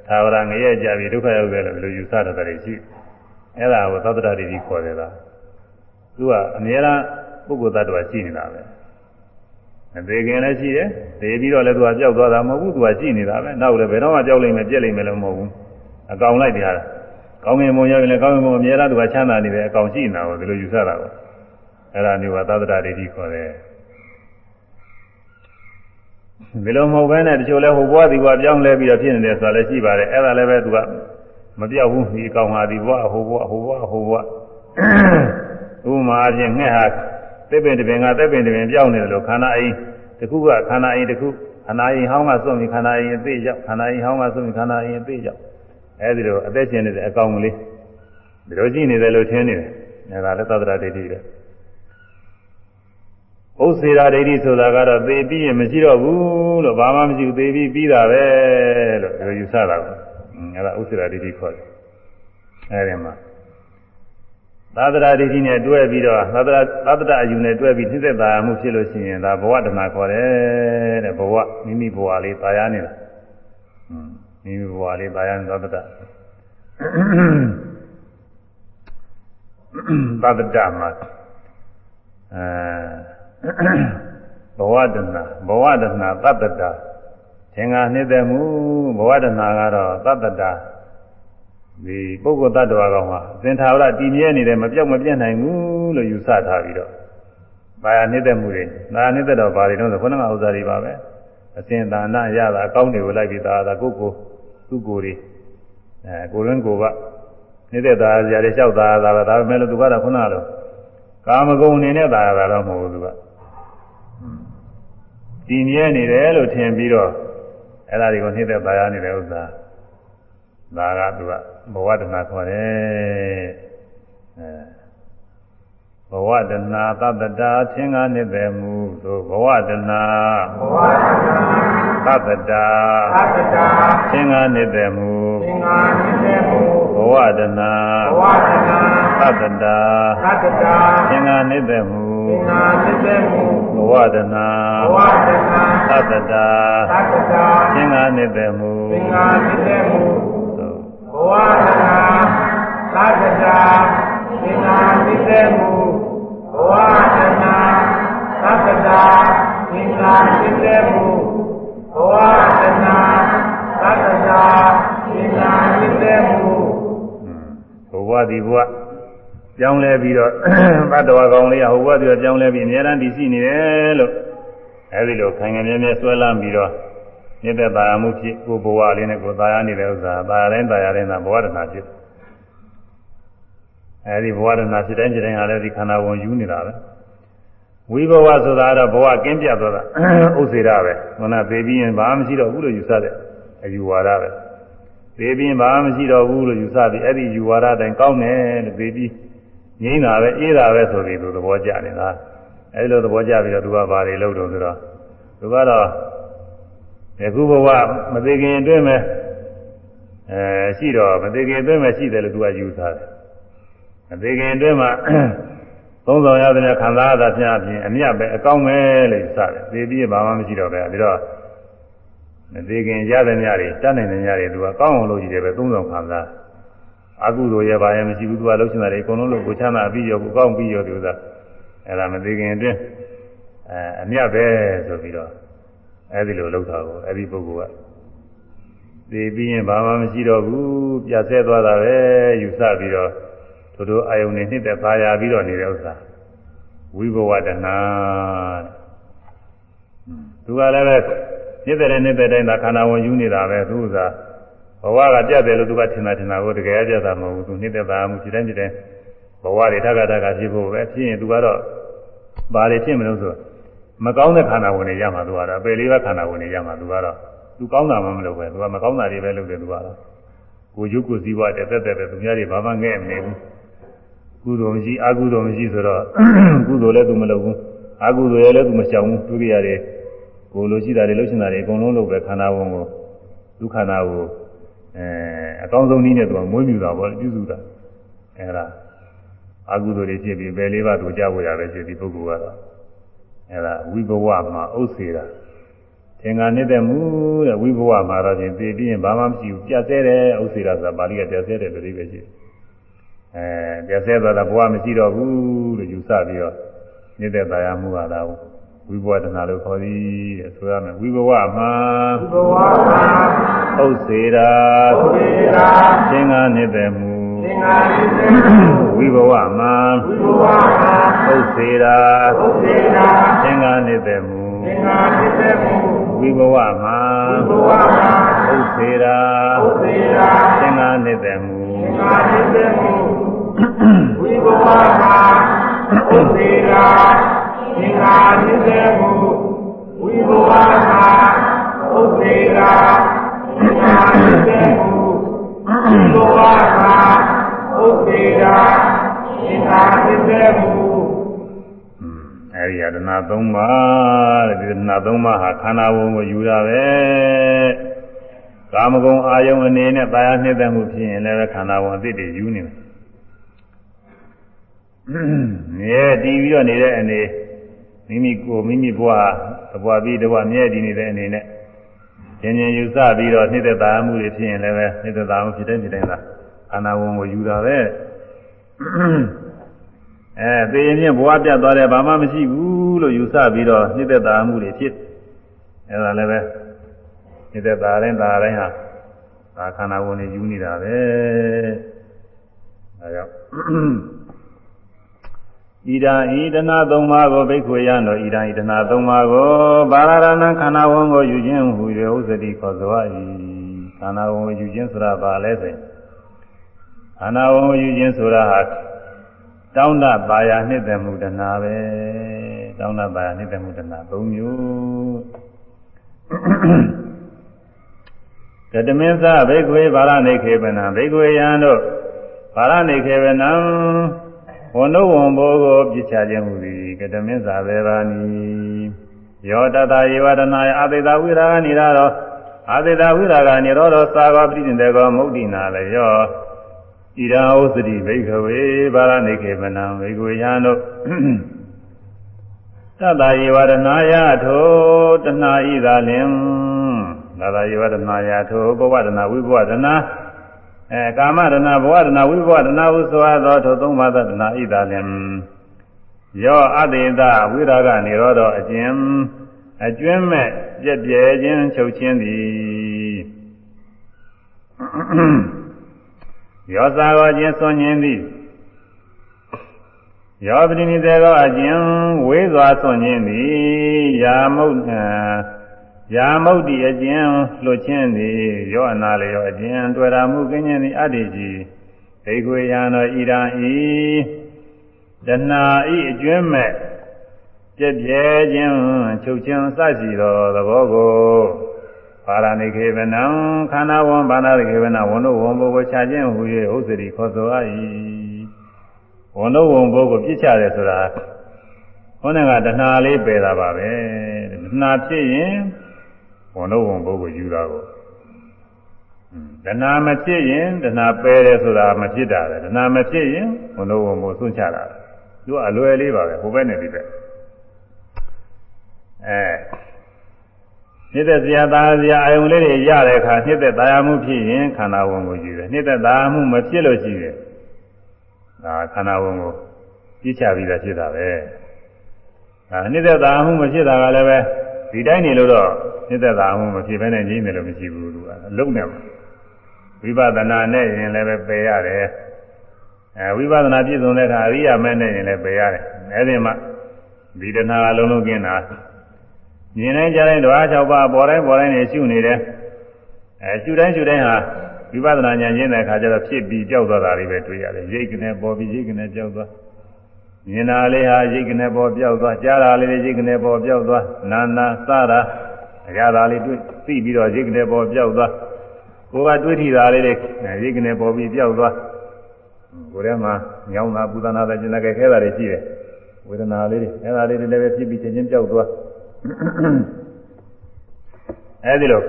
သာဝရငရဲကြပြီးဒုက္ခရောက်တယ်လို့ဒီလိုယူဆတတ်တယ်ရှိ အဲ့ဒါကိုသတ္တရတိခေါ်တယ်လားသူကအများအားပုဂ္ဂိုလ်တ attva ရှိနေတာပဲအသေးခင်လည်းရှိတယ်သေပြီးတော့လည်းသူကကြောက်သွားတာမဟုတ်ဘူးသူကရှိနေတာပဲနောက်လည်းဘယ်တော့မှကြောက်လိမ့်မယ်ပြက်လိမ့်မယ်လို့မဟုတ်ဘူးအကောင်လိုက်တရားကောင်းငင်ဘုံရောက်ရင်လည်းကောင်းငင်ဘုံအများအားသူကချမ်းသာနေတယ်အကောင်ရှိနေတာကိုဒီလိုယူဆတာကိုအဲ့ဒါမျိုးကသတ္တရဒိဋ္ဌိခေါ်တယ်ဒီလိုမဟုတ်ဘဲနဲ့တချို့လဲဟိုဘွားဒီဘွားပြောင်းလဲပြီးတော့ဖြစ်နေတယ်ဆိုတာလည်းရှိပါတယ်အဲ့ဒါလည်းပဲသူက မပြောက်ဘူးဒီအကောင်ဟာဒီဘွားဟိုဘွားဟိုဘွားဟိုဘွားဥမာအပြင်ငှက်ဟာသစ်ပင်တစ်ပင်ကသစ်ပင်တစ်ပင်ပြောင်းနေတယ်လို့ခန္ဓာအိမ်တစ်ခုကခန္ဓာအိမ်တစ်ခုခန္ဓာအိမ်ဟောင်းကစွန့်ပြီးခန္ဓာအိမ်အသေးရောက်ခန္ဓာအိမ်ဟောင်းကစွန့်ပြီးခန္ဓာအိမ်အသေးရောက်အဲဒီလိုအသက်ရှင်နေတဲ့အကောင်ကလေးဒီလိုကြည့်နေတယ်လို့ထင်နေတယ်အဲဒါလည်းသတ္တရဒိဋ္ဌိပဲဥစ္စေရာဒိဋ္ဌိဆိုတာကတော့သေပြီးရင်မရှိတော့ဘူးလို့ဘာမှမရှိဘူးသေပြီးပြီးတာပဲလို့ဒီလိုယူဆတာကို အဲဒါဥစ္စေရာဒိဋ္ဌိခေါ်တယ်အဲဒီမှာသာသနာဒိဋ္ဌိနဲ့တွဲပြီးတော့သာသနာသာသနာအယူနဲ့တွဲပြီးနှိမ့်သက်သာမှုဖြစ်လို့ရှိရင်ဒါဘဝတဏခေါ်တယ်တဲ့ဘဝမိမိဘဝလေးตายရနေတာမိမိဘဝလေးตายရနေသာသနာသာသနာမှာအဲဘဝတဏဘဝတဏသတ္တတာ သင်္ဃာနှိမ့်သက်မှုဘဝတဏကတော့သတ္တတာဒီပုဂ္ဂိုလ်တ attva ကောင်ဟာသင်္ထာဝရတည်မြဲနေတယ်မပြောက်မပြတ်နိုင်ဘူးလို့ယူဆထားပြီးတော့ဘာယာနှိမ့်သက်မှုတွေဒါနှိမ့်သက်တော့ဘာတွေတော့ဆိုခုနကဥစ္စာတွေပါပဲအစဉ်သာနာရတာအကောင်းတွေကိုလိုက်ပြီးသာသာကိုယ်ကိုသူ့ကိုယ်တွေအဲကိုယ်ရင်းကိုယ်ကနှိမ့်သက်တာဇာတွေလျှောက်တာသာပဲဒါပေမဲ့လို့သူကတော့ခုနကတော့ကာမဂုဏ်အနေနဲ့သာတာတော့မဟုတ်ဘူးသူကတည်မြဲနေတယ်လို့ထင်ပြီးတော့ အဲ့ဒါတွေကိုနှိမ့်သက်ပါရနေတဲ့ဥစ္စာဒါကသူကဘဝတဏခေါ်တယ်အဲဘဝတဏသတ္တတာသင်္ဃာနှစ်သက်မှုသို့ဘဝတဏဘဝတဏသတ္တတာသတ္တတာသင်္ဃာနှစ်သက်မှုသင်္ဃာနှစ်သက်မှုဘဝတဏဘဝတဏသတ္တတာသတ္တတာသင်္ဃာနှစ်သက် မှုသင်္ဃာနှစ်သက်မှုဘဝတဏဘဝတဏသတ္တတာသတ္တတာသင်္ဃာနှစ်သက်မှုသင်္ဃာနှစ်သက်မှုဝါဒနာသတ္တတာသင်္ဃာသိတဲ့မူဘဝဒနာသတ္တတာသင်္ဃာသိတဲ့မူဘဝဒနာသတ္တတာသင်္ဃာသိတဲ့မူဘဝဒီဘဝပြောင်းလဲပြီးတော့ ဘတ်တော်ကောင်လေးကဟိုဘဝဒီပြောင်းလဲပြီးအများအားတည်ရှိနေတယ်လို့အဲဒီလိုခိုင်ခိုင်မြဲမြဲဆွဲလမ်းပြီးတော့မြင့်တဲ့သာယာမှုဖြစ်ကိုဘဝလေးနဲ့ကိုသာယာနေတဲ့ဥစ္စာသာယာတိုင်းသာယာတိုင်းသာဘဝတနာဖြစ်အဲဒီဘဝတနာဖြစ်တိုင်းဖြစ်တိုင်းဟာလည်းဒီခန္ဓာဝင်ယူနေတာပဲဝိဘဝဆိုတာတော့ဘဝကင်းပြတ်သွားတာဥစ္စေရပဲခန္ဓာသေးပြီးရင်ဘာမှမရှိတော့ဘူးလို့ယူဆတဲ့အယူဝါဒပဲသေးပြီးရင်ဘာမှမရှိတော့ဘူးလို့ယူဆပြီးအဲ့ဒီယူဝါဒတိုင်းကောင်းတယ်လို့သေးပြီး ငြိမ်းတာပဲအေးတာပဲဆိုပြီးသူသဘောကျနေတာအဲဒီလိုသဘောကျပြီးတော့သူကဘာတွေလုပ်တော့ဆိုတော့သူကတော့ယခုဘဝမသေးခင်အတွင်းမဲ့အဲရှိတော့မသေးခင်အတွင်းမဲ့ရှိတယ်လို့သူကယူဆတယ်မသေးခင်အတွင်းမှာသုံးဆောင်ရတဲ့ခံစားရတာဖြင့်အပြင်အမြတ်ပဲအကောင်းပဲလို့ယူဆတယ်သေပြီးဘာမှမရှိတော့ပဲပြီးတော့မသေးခင်ရတဲ့ညတွေတတ်နိုင်တဲ့ညတွေသူကကောင်းအောင်လုပ်ကြည့်တယ်ပဲသုံးဆောင်ခံစား အကုသိုလ်ရပါရဲ့မရှိဘူးသူကလှုပ်ရှင်တာတွေအကုန်လုံးလို့ကိုချမ်းသာပြီးရောကိုကောင်းပြီးရောဒီဥစ္စာအဲ့ဒါမသေးခင်အတွင်းအဲအမြတ်ပဲဆိုပြီးတော့အဲဒီလိုလုပ်တာကိုအဲဒီပုဂ္ဂိုလ်ကသိပြီးရင်ဘာမှမရှိတော့ဘူးပြတ်ဆဲသွားတာပဲယူဆပြီးတော့တို့တို့အာယုန်နဲ့နှစ်သက်ပါရပြီးတော့နေတဲ့ဥစ္စာဝိဘဝတနာသူကလည်းပဲနှစ်သက်တဲ့နှစ်သက်တိုင်းသာခန္ဓာဝင်ယူနေတာပဲသူဥစ္စာ ဘဝကပြတ်တယ်လို့သူကထင်တာထင်တာကိုတကယ်ပြတ်တာမဟုတ်ဘူးသူနှစ်သက်ပါမှုဒီတိုင်းဒီတိုင်းဘဝတွေထပ်ထပ်ဖြစ်ဖို့ပဲဖြစ်ရင်သူကတော့ဘာတွေဖြစ်မလို့ဆိုမကောင်းတဲ့ခန္ဓာဝင်တွေရမှာသူကတော့အပေလေးပဲခန္ဓာဝင်တွေရမှာသူကတော့သူကောင်းတာမှမလုပ်ပဲသူကမကောင်းတာတွေပဲလုပ်တယ်သူကတော့ကိုရုပ်ကိုစည်းဝါးတဲ့တက်တက်ပဲသူများတွေဘာမှငဲ့မနေဘူးကုသိုလ်မရှိအကုသိုလ်မရှိဆိုတော့ကုသိုလ်လည်းသူမလုပ်ဘူးအကုသိုလ်လည်းသူမရှောင်ဘူးသူကြရတယ်ကိုလိုရှိတာတွေလှုပ်ရှင်တာတွေအကုန်လုံးလုပ်ပဲခန္ဓာဝင်ကိုဒုက္ခနာကို အဲအဲအကောင်းဆုံးနည်းနဲ့သူကမွေးမြူတာပေါ့ပြုစုတာအဲဒါအကုသိုလ်တွေဖြစ်ပြီးဘယ်လေးပါးတို့ကြဖို့ရပဲဖြစ်ဒီပုဂ္ဂိုလ်ကတော့အဲဒါဝိဘဝမှာဥစ္စေတာသင်္ဃာနေတဲ့မူတဲ့ဝိဘဝမှာတော့ပြင်သိပြီးရင်ဘာမှမရှိဘူးပြတ်ဆဲတယ်ဥစ္စေတာဆိုတာပါဠိကပြတ်ဆဲတယ်တတိပဲရှိအဲပြတ်ဆဲသွားတာဘဝမရှိတော့ဘူးလို့ယူဆပြီးတော့နေတဲ့တရားမှုဟာတော့ ဝိဘဝတဏှာလို့ခေါ်သည်တဲ့ဆိုရမယ်ဝိဘဝမှာဘဝမှာဥစ္စေတာဥစ္စေတာသင်္ဃာနေတဲ့မူသင်္ဃာနေတဲ့ဝိဘဝမှာဝိဘဝမှာဥစ္စေတာဥစ္စေတာသင်္ဃာနေတဲ့မူသင်္ဃာနေတဲ့မူဝိဘဝမှာဝိဘဝမှာဥစ္စေတာဥစ္စေတာသင်္ဃာနေတဲ့မူသင်္ဃာနေတဲ့မူဝိဘဝမှာဥစ္စေတာ သင်္ဃာနေတဲ့မူဝိဘဝမှာဥစ္စေတာသင်္ဃာနေတဲ့မူဝိဘဝမှာဥစ္စေတာသင်္ဃာနေတဲ့မူအဲဒီယတနာ၃ပါးတဲ့ဒီယတနာ၃ပါးဟာခန္ဓာဝင်ကိုယူတာပဲကာမဂုဏ်အာယုံအနေနဲ့တာယာနှိမ့်သက်မှုဖြစ်ရင်လည်းခန္ဓာဝင်အသစ်တွေယူနေတယ်မြဲတည်ပြီးတော့နေတဲ့အနေ မိမိကိုယ်မိမိဘဝသဘဝပြီးတဘဝမြဲတည်နေတဲ့အနေနဲ့ဉာဏ်ဉာဏ်ယူဆပြီးတော့နှိမ့်သက်တာမှုတွေဖြစ်ရင်လည်းပဲနှိမ့်သက်တာမှုဖြစ်တဲ့ဖြစ်တဲ့သာခန္ဓာဝင်ကိုယူတာပဲအဲသေရင်ချင်းဘဝပြတ်သွားတယ်ဘာမှမရှိဘူးလို့ယူဆပြီးတော့နှိမ့်သက်တာမှုတွေဖြစ်အဲဒါလည်းပဲနှိမ့်သက်တာတိုင်းဒါတိုင်းဟာဒါခန္ဓာဝင်တွေယူနေတာပဲအဲကြောင့် ဣဒံဣဒနာသုံးပါးကိုဘိက္ခွေယံတို့ဣဒံဣဒနာသုံးပါးကိုဘာရဏံခန္ဓာဝန်ကိုယူခြင်းဟူ၍ဥစ္စတိခေါ်စွာ၏ခန္ဓာဝန်ကိုယူခြင်းဆိုတာဘာလဲဆိုရင်ခန္ဓာဝန်ကိုယူခြင်းဆိုတာဟာတောင်းတပါရနှစ်သက်မှုတဏှာပဲတောင်းတပါရနှစ်သက်မှုတဏှာ၃မျိုးကတမင်းသဘိက္ခွေဘာရဏိခေပနံဘိက္ခွေယံတို့ဘာရဏိခေပနံ ဝန္ဒဝံဘောကိုပြစ်ချခြင်းဟူသည်ကတမင်းစာဘေဘာနီယောတတယေဝဒနာယအသေတဝိရာဂနိရာရောအသေတဝိရာဂနိရောသောသာဂောပိဋိတေကောမုဒ္ဒိနာလေယောဣရာဥစတိဘိခဝေဘာရဏိခေမနံဘိကွေယံတို့တတယေဝဒနာယထိုတဏှာဤသာလင်တတယေဝဒနာယထိုဘဝဒနာဝိဘဝဒနာ အဲကာမရဏဘဝရဏဝိဘဝရဏဟုဆိုသောထိုသုံးပါးသောတဏှာဣဒလင်ယောအတေတဝိရာဂនិရောဓအကျဉ်အကျွင်းမဲ့ပြည့်ပြဲခြင်းချုပ်ခြင်းသည်ယောသာကောခြင်းဆွန်ခြင်းသည်ယောပတိနိတေကောအကျဉ်ဝေးစွာဆွန်ခြင်းသည်ယာမုတ် ယာမုတ်တိအကျဉ်လွတ်ခြင်းသည်ယောအနာလေယောအကျဉ်တွေ့တာမှုကင်းခြင်းသည်အတ္တိကြီးဒိခွေယံတော်ဣဒံဤတဏှာဤအကျွမ်းမဲ့ပြည့်ပြဲခြင်းချုပ်ခြင်းစရှိသောသဘောကိုပါရဏိခေဗနံခန္ဓာဝံဘာနာခေဗနဝန္ဒဝံဘုကိုခြာခြင်းဟူ၍ဥစ္စရိခေါ်ဆိုအ၏ဝန္ဒဝံဘုကိုပြစ်ချတယ်ဆိုတာဟောနေကတဏှာလေးပယ်တာပါပဲတဏှာဖြစ်ရင် ဝန်တော့ဝန်ပုဂ္ဂိုလ်ယူတာကိုတဏှာမဖြစ်ရင်တဏှာပယ်တယ်ဆိုတာမဖြစ်တာပဲတဏှာမဖြစ်ရင်ဝန်တော့ဝန်ကိုဆွန့်ချတာသူကအလွယ်လေးပါပဲဟိုဘက်နဲ့ဒီဘက်အဲနှစ်သက်စရာသားစရာအယုံလေးတွေရတဲ့အခါနှစ်သက်သားရမှုဖြစ်ရင်ခန္ဓာဝန်ကိုယူတယ်နှစ်သက်သားမှုမဖြစ်လို့ရှိရင်ဒါခန္ဓာဝန်ကိုပြစ်ချပြီးသားဖြစ်တာပဲအဲနှစ်သက်သားမှုမဖြစ်တာကလည်းပဲ ဒီတိုင်းနေလို့တော့နှိမ့်သက်တာမှမဖြစ်ဘဲနဲ့ငြိမ့်တယ်လို့မရှိဘူးသူကအလုံးနဲ့ဝိပဿနာနဲ့ရင်လည်းပဲပယ်ရတယ်အဲဝိပဿနာပြည့်စုံတဲ့အခါအရိယာမဲနဲ့ရင်လည်းပယ်ရတယ်အဲဒီမှာဒီတဏှာအလုံးလုံးကင်းတာမြင်တိုင်းကြားတိုင်းဓဝါ၆ပါးပေါ်တိုင်းပေါ်တိုင်းနေရှုနေတယ်အဲရှုတိုင်းရှုတိုင်းဟာဝိပဿနာဉာဏ်ကျင့်တဲ့အခါကျတော့ဖြစ်ပြီးကြောက်သွားတာတွေပဲတွေ့ရတယ်ရိတ်ကနေပေါ်ပြီးရိတ်ကနေကြောက်သွား မြင်တာလေးဟာရိတ်ကနေပေါ်ပြောက်သွားကြားတာလေးရိတ်ကနေပေါ်ပြောက်သွားနာနာစတာအရာသာလေးတွေ့သိပြီးတော့ရိတ်ကနေပေါ်ပြောက်သွားကိုယ်ကတွေးထီတာလေးတွေရိတ်ကနေပေါ်ပြီးပြောက်သွားကိုယ်ထဲမှာညောင်းတာပူဇာနာတာကျင်တဲ့ခဲတာတွေရှိတယ်ဝေဒနာလေးတွေအဲဒါလေးတွေလည်းပဲဖြစ်ပြီးချင်းချင်းပြောက်သွားအဲဒီလို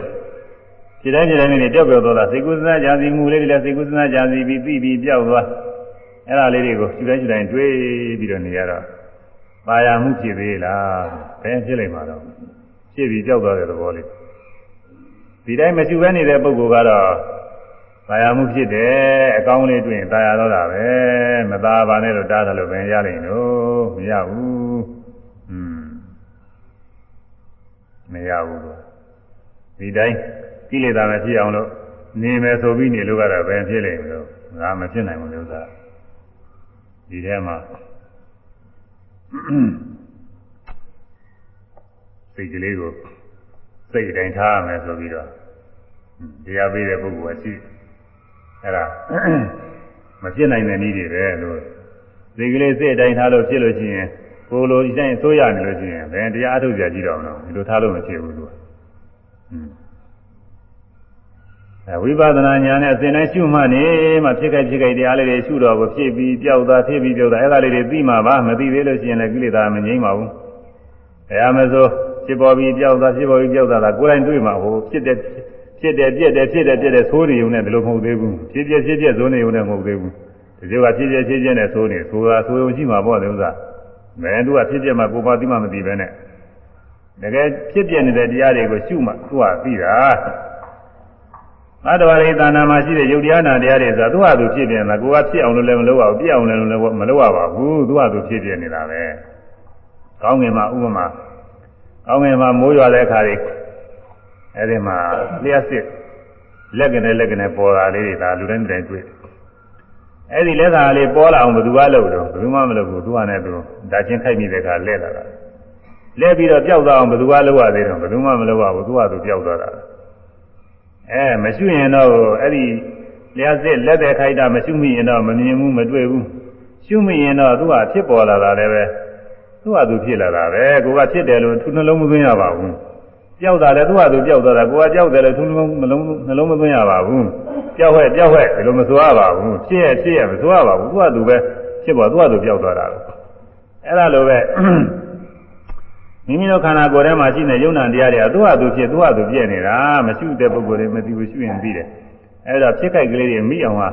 ဖြစ်တိုင်းဖြစ်တိုင်းလေးတွေပြောက်ပြောက်သွားတာစိတ်ကူးစနာကြံစီမှုလေးတွေလည်းစိတ်ကူးစနာကြံစီပြီးပြီးပြီးပြောက်သွား အဲ့ဒါလေးတွေကိုရှုတိုင်းရှုတိုင်းတွေးပြီးတော့နေရတော့ပါရမှုဖြစ်သေးလားဘယ်ဖြစ်လိမ့်မှာတော့ဖြစ်ပြီးပြောက်သွားတဲ့သဘောလေးဒီတိုင်းမရှုဘဲနေတဲ့ပုဂ္ဂိုလ်ကတော့ပါရမှုဖြစ်တယ်အကောင်းလေးတွေ့ရင်ตายရတော့တာပဲမသားပါနဲ့လို့တားတယ်လို့ပဲရလိမ့်လို့မရဘူးอืมမရဘူးဒီတိုင်းကိလေသာမဖြစ်အောင်လို့နေမယ်ဆိုပြီးနေလို့ကတော့ဘယ်ဖြစ်လိမ့်မလို့ငါမဖြစ်နိုင်ဘူးလို့သာ ဒီထဲမှာစိတ်ကလေးကိုစိတ်တိုင်းထားရမယ်ဆိုပြီးတော့တရားပေးတဲ့ပုဂ္ဂိုလ်ကရှိအဲ့ဒါမဖြစ်နိုင်တဲ့နည်းတွေပဲလို့စိတ်ကလေးစိတ်တိုင်းထားလို့ဖြစ်လို့ရှိရင်ကိုလိုဒီတိုင်းဆိုးရနေလို့ရှိရင်ဘယ်တရားအထုတ်ကြကြည့်တော့မလို့ဒီလိုထားလို့မဖြစ်ဘူး ဝိပဿနာဉာဏ်နဲ့အစဉ်တိုင်းရှုမှနေမှဖြစ်ခဲ့ဖြစ်ခဲ့တရားလေးတွေရှုတော့ကိုဖြစ်ပြီးပျောက်သွားဖြစ်ပြီးပျောက်သွားအဲ့ဒါလေးတွေသိမှပါမသိသေးလို့ရှိရင်လည်းကိလေသာမငြိမ်းပါဘူးတရားမစိုးဖြစ်ပေါ်ပြီးပျောက်သွားဖြစ်ပေါ်ပြီးပျောက်သွားတာကိုယ်တိုင်တွေ့မှဟိုဖြစ်တဲ့ဖြစ်တယ်ပြက်တယ်ဖြစ်တယ်ပြက်တယ်သိုးနေုံနဲ့ဒီလိုမဟုတ်သေးဘူးဖြစ်ပြဖြစ်ပြသိုးနေုံနဲ့မဟုတ်သေးဘူးဒီလိုကဖြစ်ပြဖြစ်ပြနဲ့သိုးနေဆိုတာသိုးုံရှိမှာပေါ့လေဥစ္စာမဲသူကဖြစ်ပြမှကိုပါသိမှမသိပဲနဲ့တကယ်ဖြစ်ပြနေတဲ့တရားတွေကိုရှုမှသူကသိတာ သတ္တဝါရိသာနာမှာရှိတဲ့ယုတ်တရားနာတရားတွေဆိုတာသူ့ဟာသူဖြစ်ပြနေတာကိုကဖြစ်အောင်လို့လည်းမလုပ်ရဘူးပြအောင်လည်းမလုပ်ရပါဘူးသူ့ဟာသူဖြစ်ပြနေတာပဲကောင်းငင်မှာဥပမာကောင်းငင်မှာမိုးရွာတဲ့အခါတွေအဲဒီမှာလျှက်စစ်လက်ကနေလက်ကနေပေါ်တာလေးတွေဒါလူတိုင်းတိုင်းတွေ့အဲဒီလက်သာလေးပေါ်လာအောင်ဘယ်သူကလုပ်တော့ဘယ်သူမှမလုပ်ဘူးသူကနဲ့သူဒါချင်းခိုက်မိတဲ့အခါလက်လာတာလက်ပြီးတော့ပျောက်သွားအောင်ဘယ်သူကလုပ်ရသေးတော့ဘယ်သူမှမလုပ်ရဘူးသူကသူပျောက်သွားတာ အဲမရှိရင်တော့အဲ့ဒီလျှက်စစ်လက်တဲ့ခိုက်တာမရှိမိရင်တော့မမြင်ဘူးမတွေ့ဘူးရှုမိရင်တော့သူကဖြစ်ပေါ်လာတာလည်းပဲသူကသူဖြစ်လာတာပဲကိုကဖြစ်တယ်လို့သူနှလုံးမသွင်းရပါဘူးကြောက်တာလည်းသူကသူကြောက်တာကိုကကြောက်တယ်လို့သူနှလုံးနှလုံးနှလုံးမသွင်းရပါဘူးကြောက်ဟဲ့ကြောက်ဟဲ့ဒီလိုမဆိုရပါဘူးဖြစ်ရဖြစ်ရမဆိုရပါဘူးသူကသူပဲဖြစ်ပေါ်သူကသူကြောက်သွားတာပဲအဲ့ဒါလိုပဲ မိမိတို့ခန္ဓာကိုယ်ထဲမှာရှိတဲ့ယုံနာတရားတွေကသူ့ဟာသူဖြစ်သူ့ဟာသူပြည့်နေတာမရှိတဲ့ပုဂ္ဂိုလ်တွေမသိဘူးရှုရင်ပြီးတယ်အဲ့ဒါဖြစ်ခိုက်ကလေးတွေမိအောင်ဟာ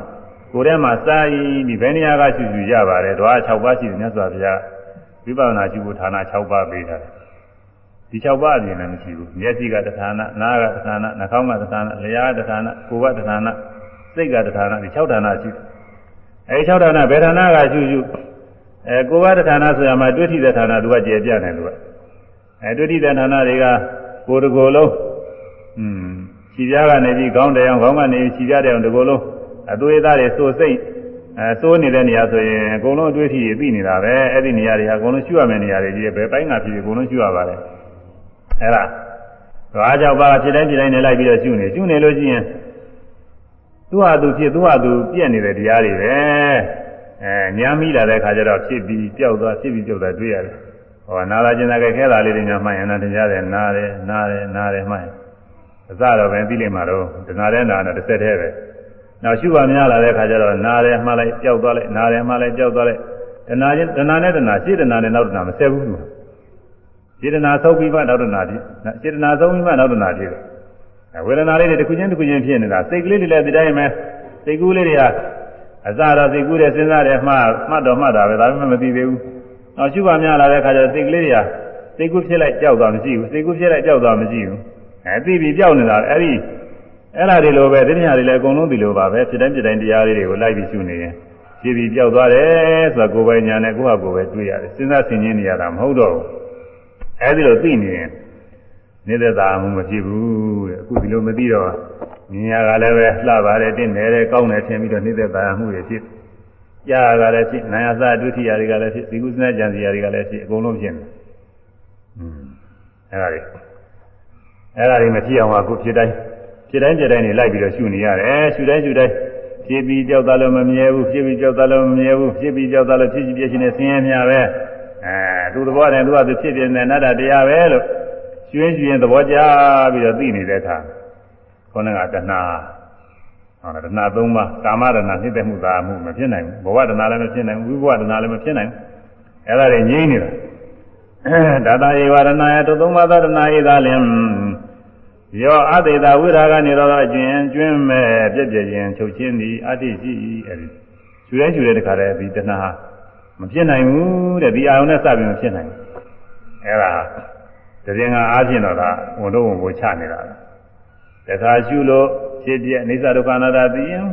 ကိုယ်ထဲမှာစာရင်းပြီးဘယ်နေရာကရှုရှုရပါတယ်ဓဝါ6ပါးရှိတယ်မြတ်စွာဘုရားဝိပဿနာရှုဖို့ဌာန6ပါးပေးထားတယ်ဒီ6ပါးအပြင်လည်းမရှိဘူးမျက်စိကတဌာနနားကတဌာနနှာခေါင်းကတဌာနလျှာကတဌာနကိုယ်ကတဌာနစိတ်ကတဌာနဒီ6ဌာနရှိတယ်အဲဒီ6ဌာနဘယ်ဌာနကရှုရှုအဲကိုယ်ကတဌာနဆိုရမှာတွေ့ထိတဲ့ဌာနသူကကျေပြတယ်သူက အဲတွေ့ထိတဲ့ဌာနတွေကကိုယ်တကိုယ်လုံးอืมခြေပြားကနေပြီးခေါင်းတရောင်ခေါင်းကနေခြေပြားတရောင်တကိုယ်လုံးအသွေးသားတွေစိုးစိတ်အဲစိုးနေတဲ့နေရာဆိုရင်အကုန်လုံးအတွေ့အထိပြီးနေတာပဲအဲ့ဒီနေရာတွေကအကုန်လုံးရှုရမယ့်နေရာတွေကြီးပဲဘယ်ပိုင်းကဖြစ်ဖြစ်အကုန်လုံးရှုရပါတယ်အဲ့ဒါသွားကြောက်ပါဖြစ်တိုင်းဖြစ်တိုင်းနေလိုက်ပြီးတော့ရှုနေရှုနေလို့ရှိရင်သူ့ဟာသူဖြစ်သူ့ဟာသူပြည့်နေတဲ့တရားတွေပဲအဲညာမိလာတဲ့ခါကျတော့ဖြစ်ပြီးပျောက်သွားဖြစ်ပြီးပျောက်သွားတွေ့ရတယ် ဟောနာလာကျင်တာကခဲတာလေးတွေညာမှန်ရင်လည်းတရားတယ်နားတယ်နားတယ်နားတယ်မှန်အစတော့ပဲသိလိမ့်မှာတော့တဏှာတဲ့နာနဲ့တစ်ဆက်တည်းပဲနောက်ရှုပါများလာတဲ့ခါကျတော့နားတယ်မှလိုက်ပျောက်သွားလိုက်နားတယ်မှလိုက်ပျောက်သွားလိုက်တဏှာချင်းတဏှာနဲ့တဏှာရှင်းတဏှာနဲ့နောက်တဏှာမဆက်ဘူးလို့စေတနာဆုံးပြီးမှနောက်တနာဖြစ်စေတနာဆုံးပြီးမှနောက်တနာဖြစ်ဝေဒနာလေးတွေတစ်ခုချင်းတစ်ခုချင်းဖြစ်နေတာစိတ်ကလေးတွေလည်းဒီတိုင်းပဲစိတ်ကူးလေးတွေကအစတော့စိတ်ကူးတယ်စဉ်းစားတယ်မှမှတ်တော့မှတ်တာပဲဒါပေမဲ့မသိသေးဘူး။ နောက်ရှုပါများလာတဲ့ခါကျစိတ်ကလေးတွေကစိတ်ကူးဖြစ်လိုက်ကြောက်သွားမရှိဘူးစိတ်ကူးဖြစ်လိုက်ကြောက်သွားမရှိဘူး။အဲသိပြီးကြောက်နေတာအဲ့ဒီအဲ့ဒါတွေလိုပဲတရားတွေလည်းအကုန်လုံးဒီလိုပါပဲဖြစ်တိုင်းဖြစ်တိုင်းတရားလေးတွေကိုလိုက်ပြီးရှုနေရင်ဖြစ်ပြီးကြောက်သွားတယ်ဆိုတာကိုယ်ပိုင်ညာနဲ့ကိုယ့်ဟာကိုယ်ပဲတွေးရတယ်စဉ်းစားဆင်ခြင်နေရတာမဟုတ်တော့ဘူး။အဲဒီလိုသိနေရင်နေတဲ့သာမှုမဖြစ်ဘူးတဲ့အခုဒီလိုမသိတော့မြင်ရကလည်းပဲလှပါတယ်တင့်တယ်တဲ့ကောင်းတယ်ထင်ပြီးတော့နေတဲ့သာမှုတွေဖြစ် ကြားရကလည်းဖြစ်နာယသဒုတိယတွေကလည်းဖြစ်ဒီကုသနာကြံစီယာတွေကလည်းဖြစ်အကုန်လုံးဖြစ်နေอืมအဲ့ဒါတွေအဲ့ဒါတွေမဖြစ်အောင်အခုဖြစ်တိုင်းဖြစ်တိုင်းဖြစ်တိုင်းနေလိုက်ပြီးတော့ရှုနေရတယ်ရှုတိုင်းရှုတိုင်းဖြစ်ပြီးကြောက်သားလို့မမြဲဘူးဖြစ်ပြီးကြောက်သားလို့မမြဲဘူးဖြစ်ပြီးကြောက်သားလို့ဖြစ်ဖြစ်ပြည့်ချင်းနဲ့ဆင်းရဲများပဲအဲသူသဘောနဲ့သူကသူဖြစ်ပြနေတဲ့အတ္တတရားပဲလို့ကျွင်းကျွင်းသဘောကျပြီးတော့သိနေတဲ့အခါခေါင်းကတဏှာ ဟောတဏှာ၃ပါးကာမတဏှာနှိမ့်သက်မှုသာမှုမဖြစ်နိုင်ဘူးဘဝတဏှာလည်းမဖြစ်နိုင်ဘူးဝိဘဝတဏှာလည်းမဖြစ်နိုင်ဘူးအဲ့ဒါတွေငြိမ့်နေတာဒါတာယေဝရဏယတုသုံးပါးသောတဏှာဤသာလင်ယောအတေတာဝိရာဂနိရောဓအကျဉ်ကျွင်းမဲ့ပြည့်ပြည့်ရင်ချုပ်ချင်းသည်အတ္တိရှိအဲဒီကျွဲကျွဲတဲ့ခါတည်းဒီတဏှာမဖြစ်နိုင်ဘူးတဲ့ဒီအာယုန်နဲ့စပြီးမဖြစ်နိုင်ဘူးအဲဒါတရင်ကအားဖြင့်တော့ကဝန်တော့ဝန်ကိုချနေတာတခါရှုလို့ ဖြစ်ပြအိသဒုက္ခနာတာသိရင်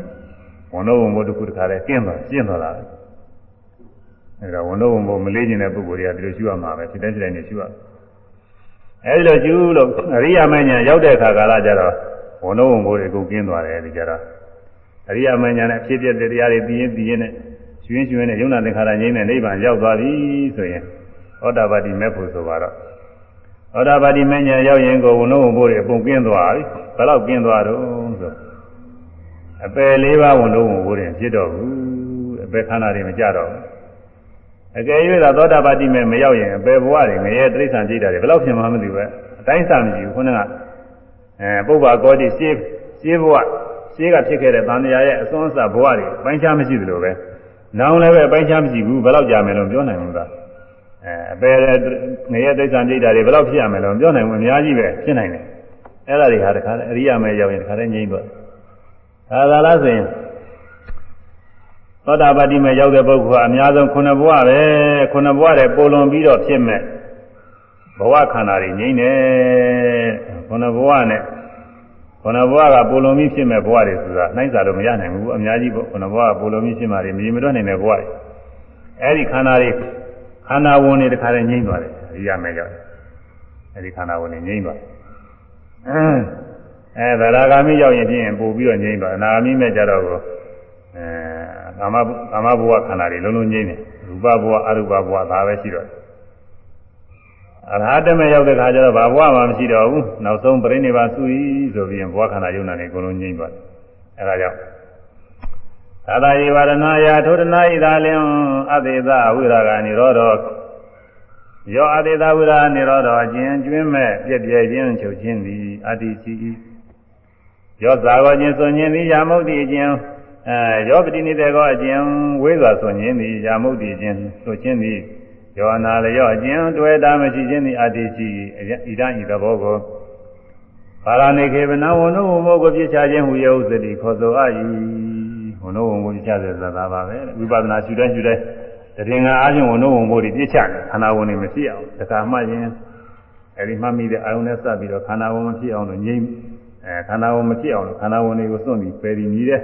ဝန်တော့ဝန်ကိုတစ်ခုတစ်ခါတည်းကျင်းသွားကျင်းသွားတာအဲဒါဝန်တော့ဝန်ကိုမလေးကျင်တဲ့ပုဂ္ဂိုလ်တွေကဒီလိုရှုရမှာပဲဖြစ်တဲ့ဖြစ်တဲ့နေရှုရအဲဒီလိုရှုလို့အရိယာမဉ္ဇဉ်ရောက်တဲ့အခါကာလကျတော့ဝန်တော့ဝန်ကိုတွေကုန်ကျင်းသွားတယ်ဒီကြတော့အရိယာမဉ္ဇဉ်နဲ့ဖြစ်ပြတဲ့တရားတွေသိရင်သိရင်နဲ့ကျွင်းကျွင်းနဲ့ယုံနာသင်္ခါရငြိမ်းတဲ့နိဗ္ဗာန်ရောက်သွားပြီဆိုရင်ဩတာပတိမဲ့ဖို့ဆိုပါတော့ ဩတာပတိမဉ္ဇဉ်ရောက်ရင်ကိုဝန်တော့ဝန်ကိုတွေအပုံကျင်းသွားပြီဘယ်တော့ကျင်းသွားတော့ဆိုအပယ်လေးပါးဝန်တော့ဝန်ကိုတွေဖြစ်တော့ဘူးအပယ်ခန္ဓာတွေမကြတော့ဘူးအကယ်၍သာသောတာပတိမဲ့မရောက်ရင်အပယ်ဘဝတွေငရဲတိရစ္ဆာန်ကြိတ်တာတွေဘယ်လောက်ဖြစ်မှမသိဘူးပဲအတိုင်းစာမရှိဘူးခုနကအဲပုဗ္ဗာကောတိရှင်းရှင်းဘဝရှင်းကဖြစ်ခဲ့တဲ့သံဃာရဲ့အစွန်းအစဘဝတွေပိုင်းခြားမရှိသလိုပဲနောင်လည်းပဲပိုင်းခြားမရှိဘူးဘယ်လောက်ကြာမယ်လို့ပြောနိုင်မှာ အဲအပယ်ငရဲတိရစ္ဆာန်ကြိတ်တာတွေဘယ်လောက်ဖြစ်ရမယ်လို့ပြောနိုင်မှာအများကြီးပဲဖြစ်နိုင်တယ်အဲ့ဒါတွေဟာတခါအရိယာမဲရောက်ရင်တခါတည်းငြိမ့်သွားဒါသာလားဆိုရင်သောတာပတိမေရောက်တဲ့ပုဂ္ဂိုလ်ကအများဆုံးခုနှစ်ဘဝပဲခုနှစ်ဘဝတည်းပိုလွန်ပြီးတော့ဖြစ်မဲ့ဘဝခန္ဓာတွေငြိမ့်နေခုနှစ်ဘဝနဲ့ခုနှစ်ဘဝကပိုလွန်ပြီးဖြစ်မဲ့ဘဝတွေဆိုတာနှိုင်းစာလို့မရနိုင်ဘူးအများကြီးပေါ့ခုနှစ်ဘဝကပိုလွန်ပြီးဖြစ်မှတွေမြင်မတော့နိုင်တဲ့ဘဝတွေအဲဒီခန္ဓာတွေ ခန္ဓာဝင်တွေတခါတည်းငြိမ့်သွားတယ်အရိယာမေရောက်အဲဒီခန္ဓာဝင်တွေငြိမ့်သွားအဲသရဂါမိရောက်ရင်ဖြင့်ပို့ပြီးတော့ငြိမ့်သွားအနာဂါမိမဲ့ကြတော့ကိုအဲကာမကာမဘဝခန္ဓာတွေလုံးလုံးငြိမ့်တယ်ရူပဘဝအရူပဘဝဒါပဲရှိတော့အရဟတမေရောက်တဲ့ခါကျတော့ဘာဘဝမှမရှိတော့ဘူးနောက်ဆုံးပြိဋိဘာစုဤဆိုပြီးရင်ဘဝခန္ဓာယုံနာတွေအကုန်လုံးငြိမ့်သွားတယ်အဲဒါကြောင့်သာသာယေဝရဏယာထိုတနာဤသာလင် အသေသဝိရာဂနိရောဓယောအသေသဝိရာနိရောဓအကျဉ်ကျွင်းမဲ့ပြည့်ပြည့်ချင်းချုပ်ခြင်းသည်အတ္တိစီယောဇာကောခြင်းစွန်ခြင်းသည်ယာမုတ်တိအကျဉ်အဲယောပတိနေတဲ့ကောအကျဉ်ဝေးစွာစွန်ခြင်းသည်ယာမုတ်တိအကျဉ်ဆိုခြင်းသည်ယောနာလယောအကျဉ်တွေ့တာမရှိခြင်းသည်အတ္တိစီဣဒံဤသဘောကိုပါရဏိခေဗနဝနုဝမောကိုပြစ်ချခြင်းဟူယဥစ္စတိခေါ်ဆိုအပ်၏ဝ နုဝမောပြစ်ချတဲ့သသာပါပဲဝိပဿနာရှုတဲ့ရှုတဲ့တရင်ကအားဖြင့်ဝနုဝမောတွေပြစ်ချတယ်ခန္ဓာဝင်တွေမဖြစ်အောင်တခါမှရင်အဲဒီမှမိတဲ့အာယုန်နဲ့စပ်ပြီးတော့ခန္ဓာဝင်မဖြစ်အောင်လို့ငြိမ့်အဲခန္ဓာဝင်မဖြစ်အောင်လို့ခန္ဓာဝင်တွေကိုစွန့်ပြီးပယ်ပြီးမြည်တဲ့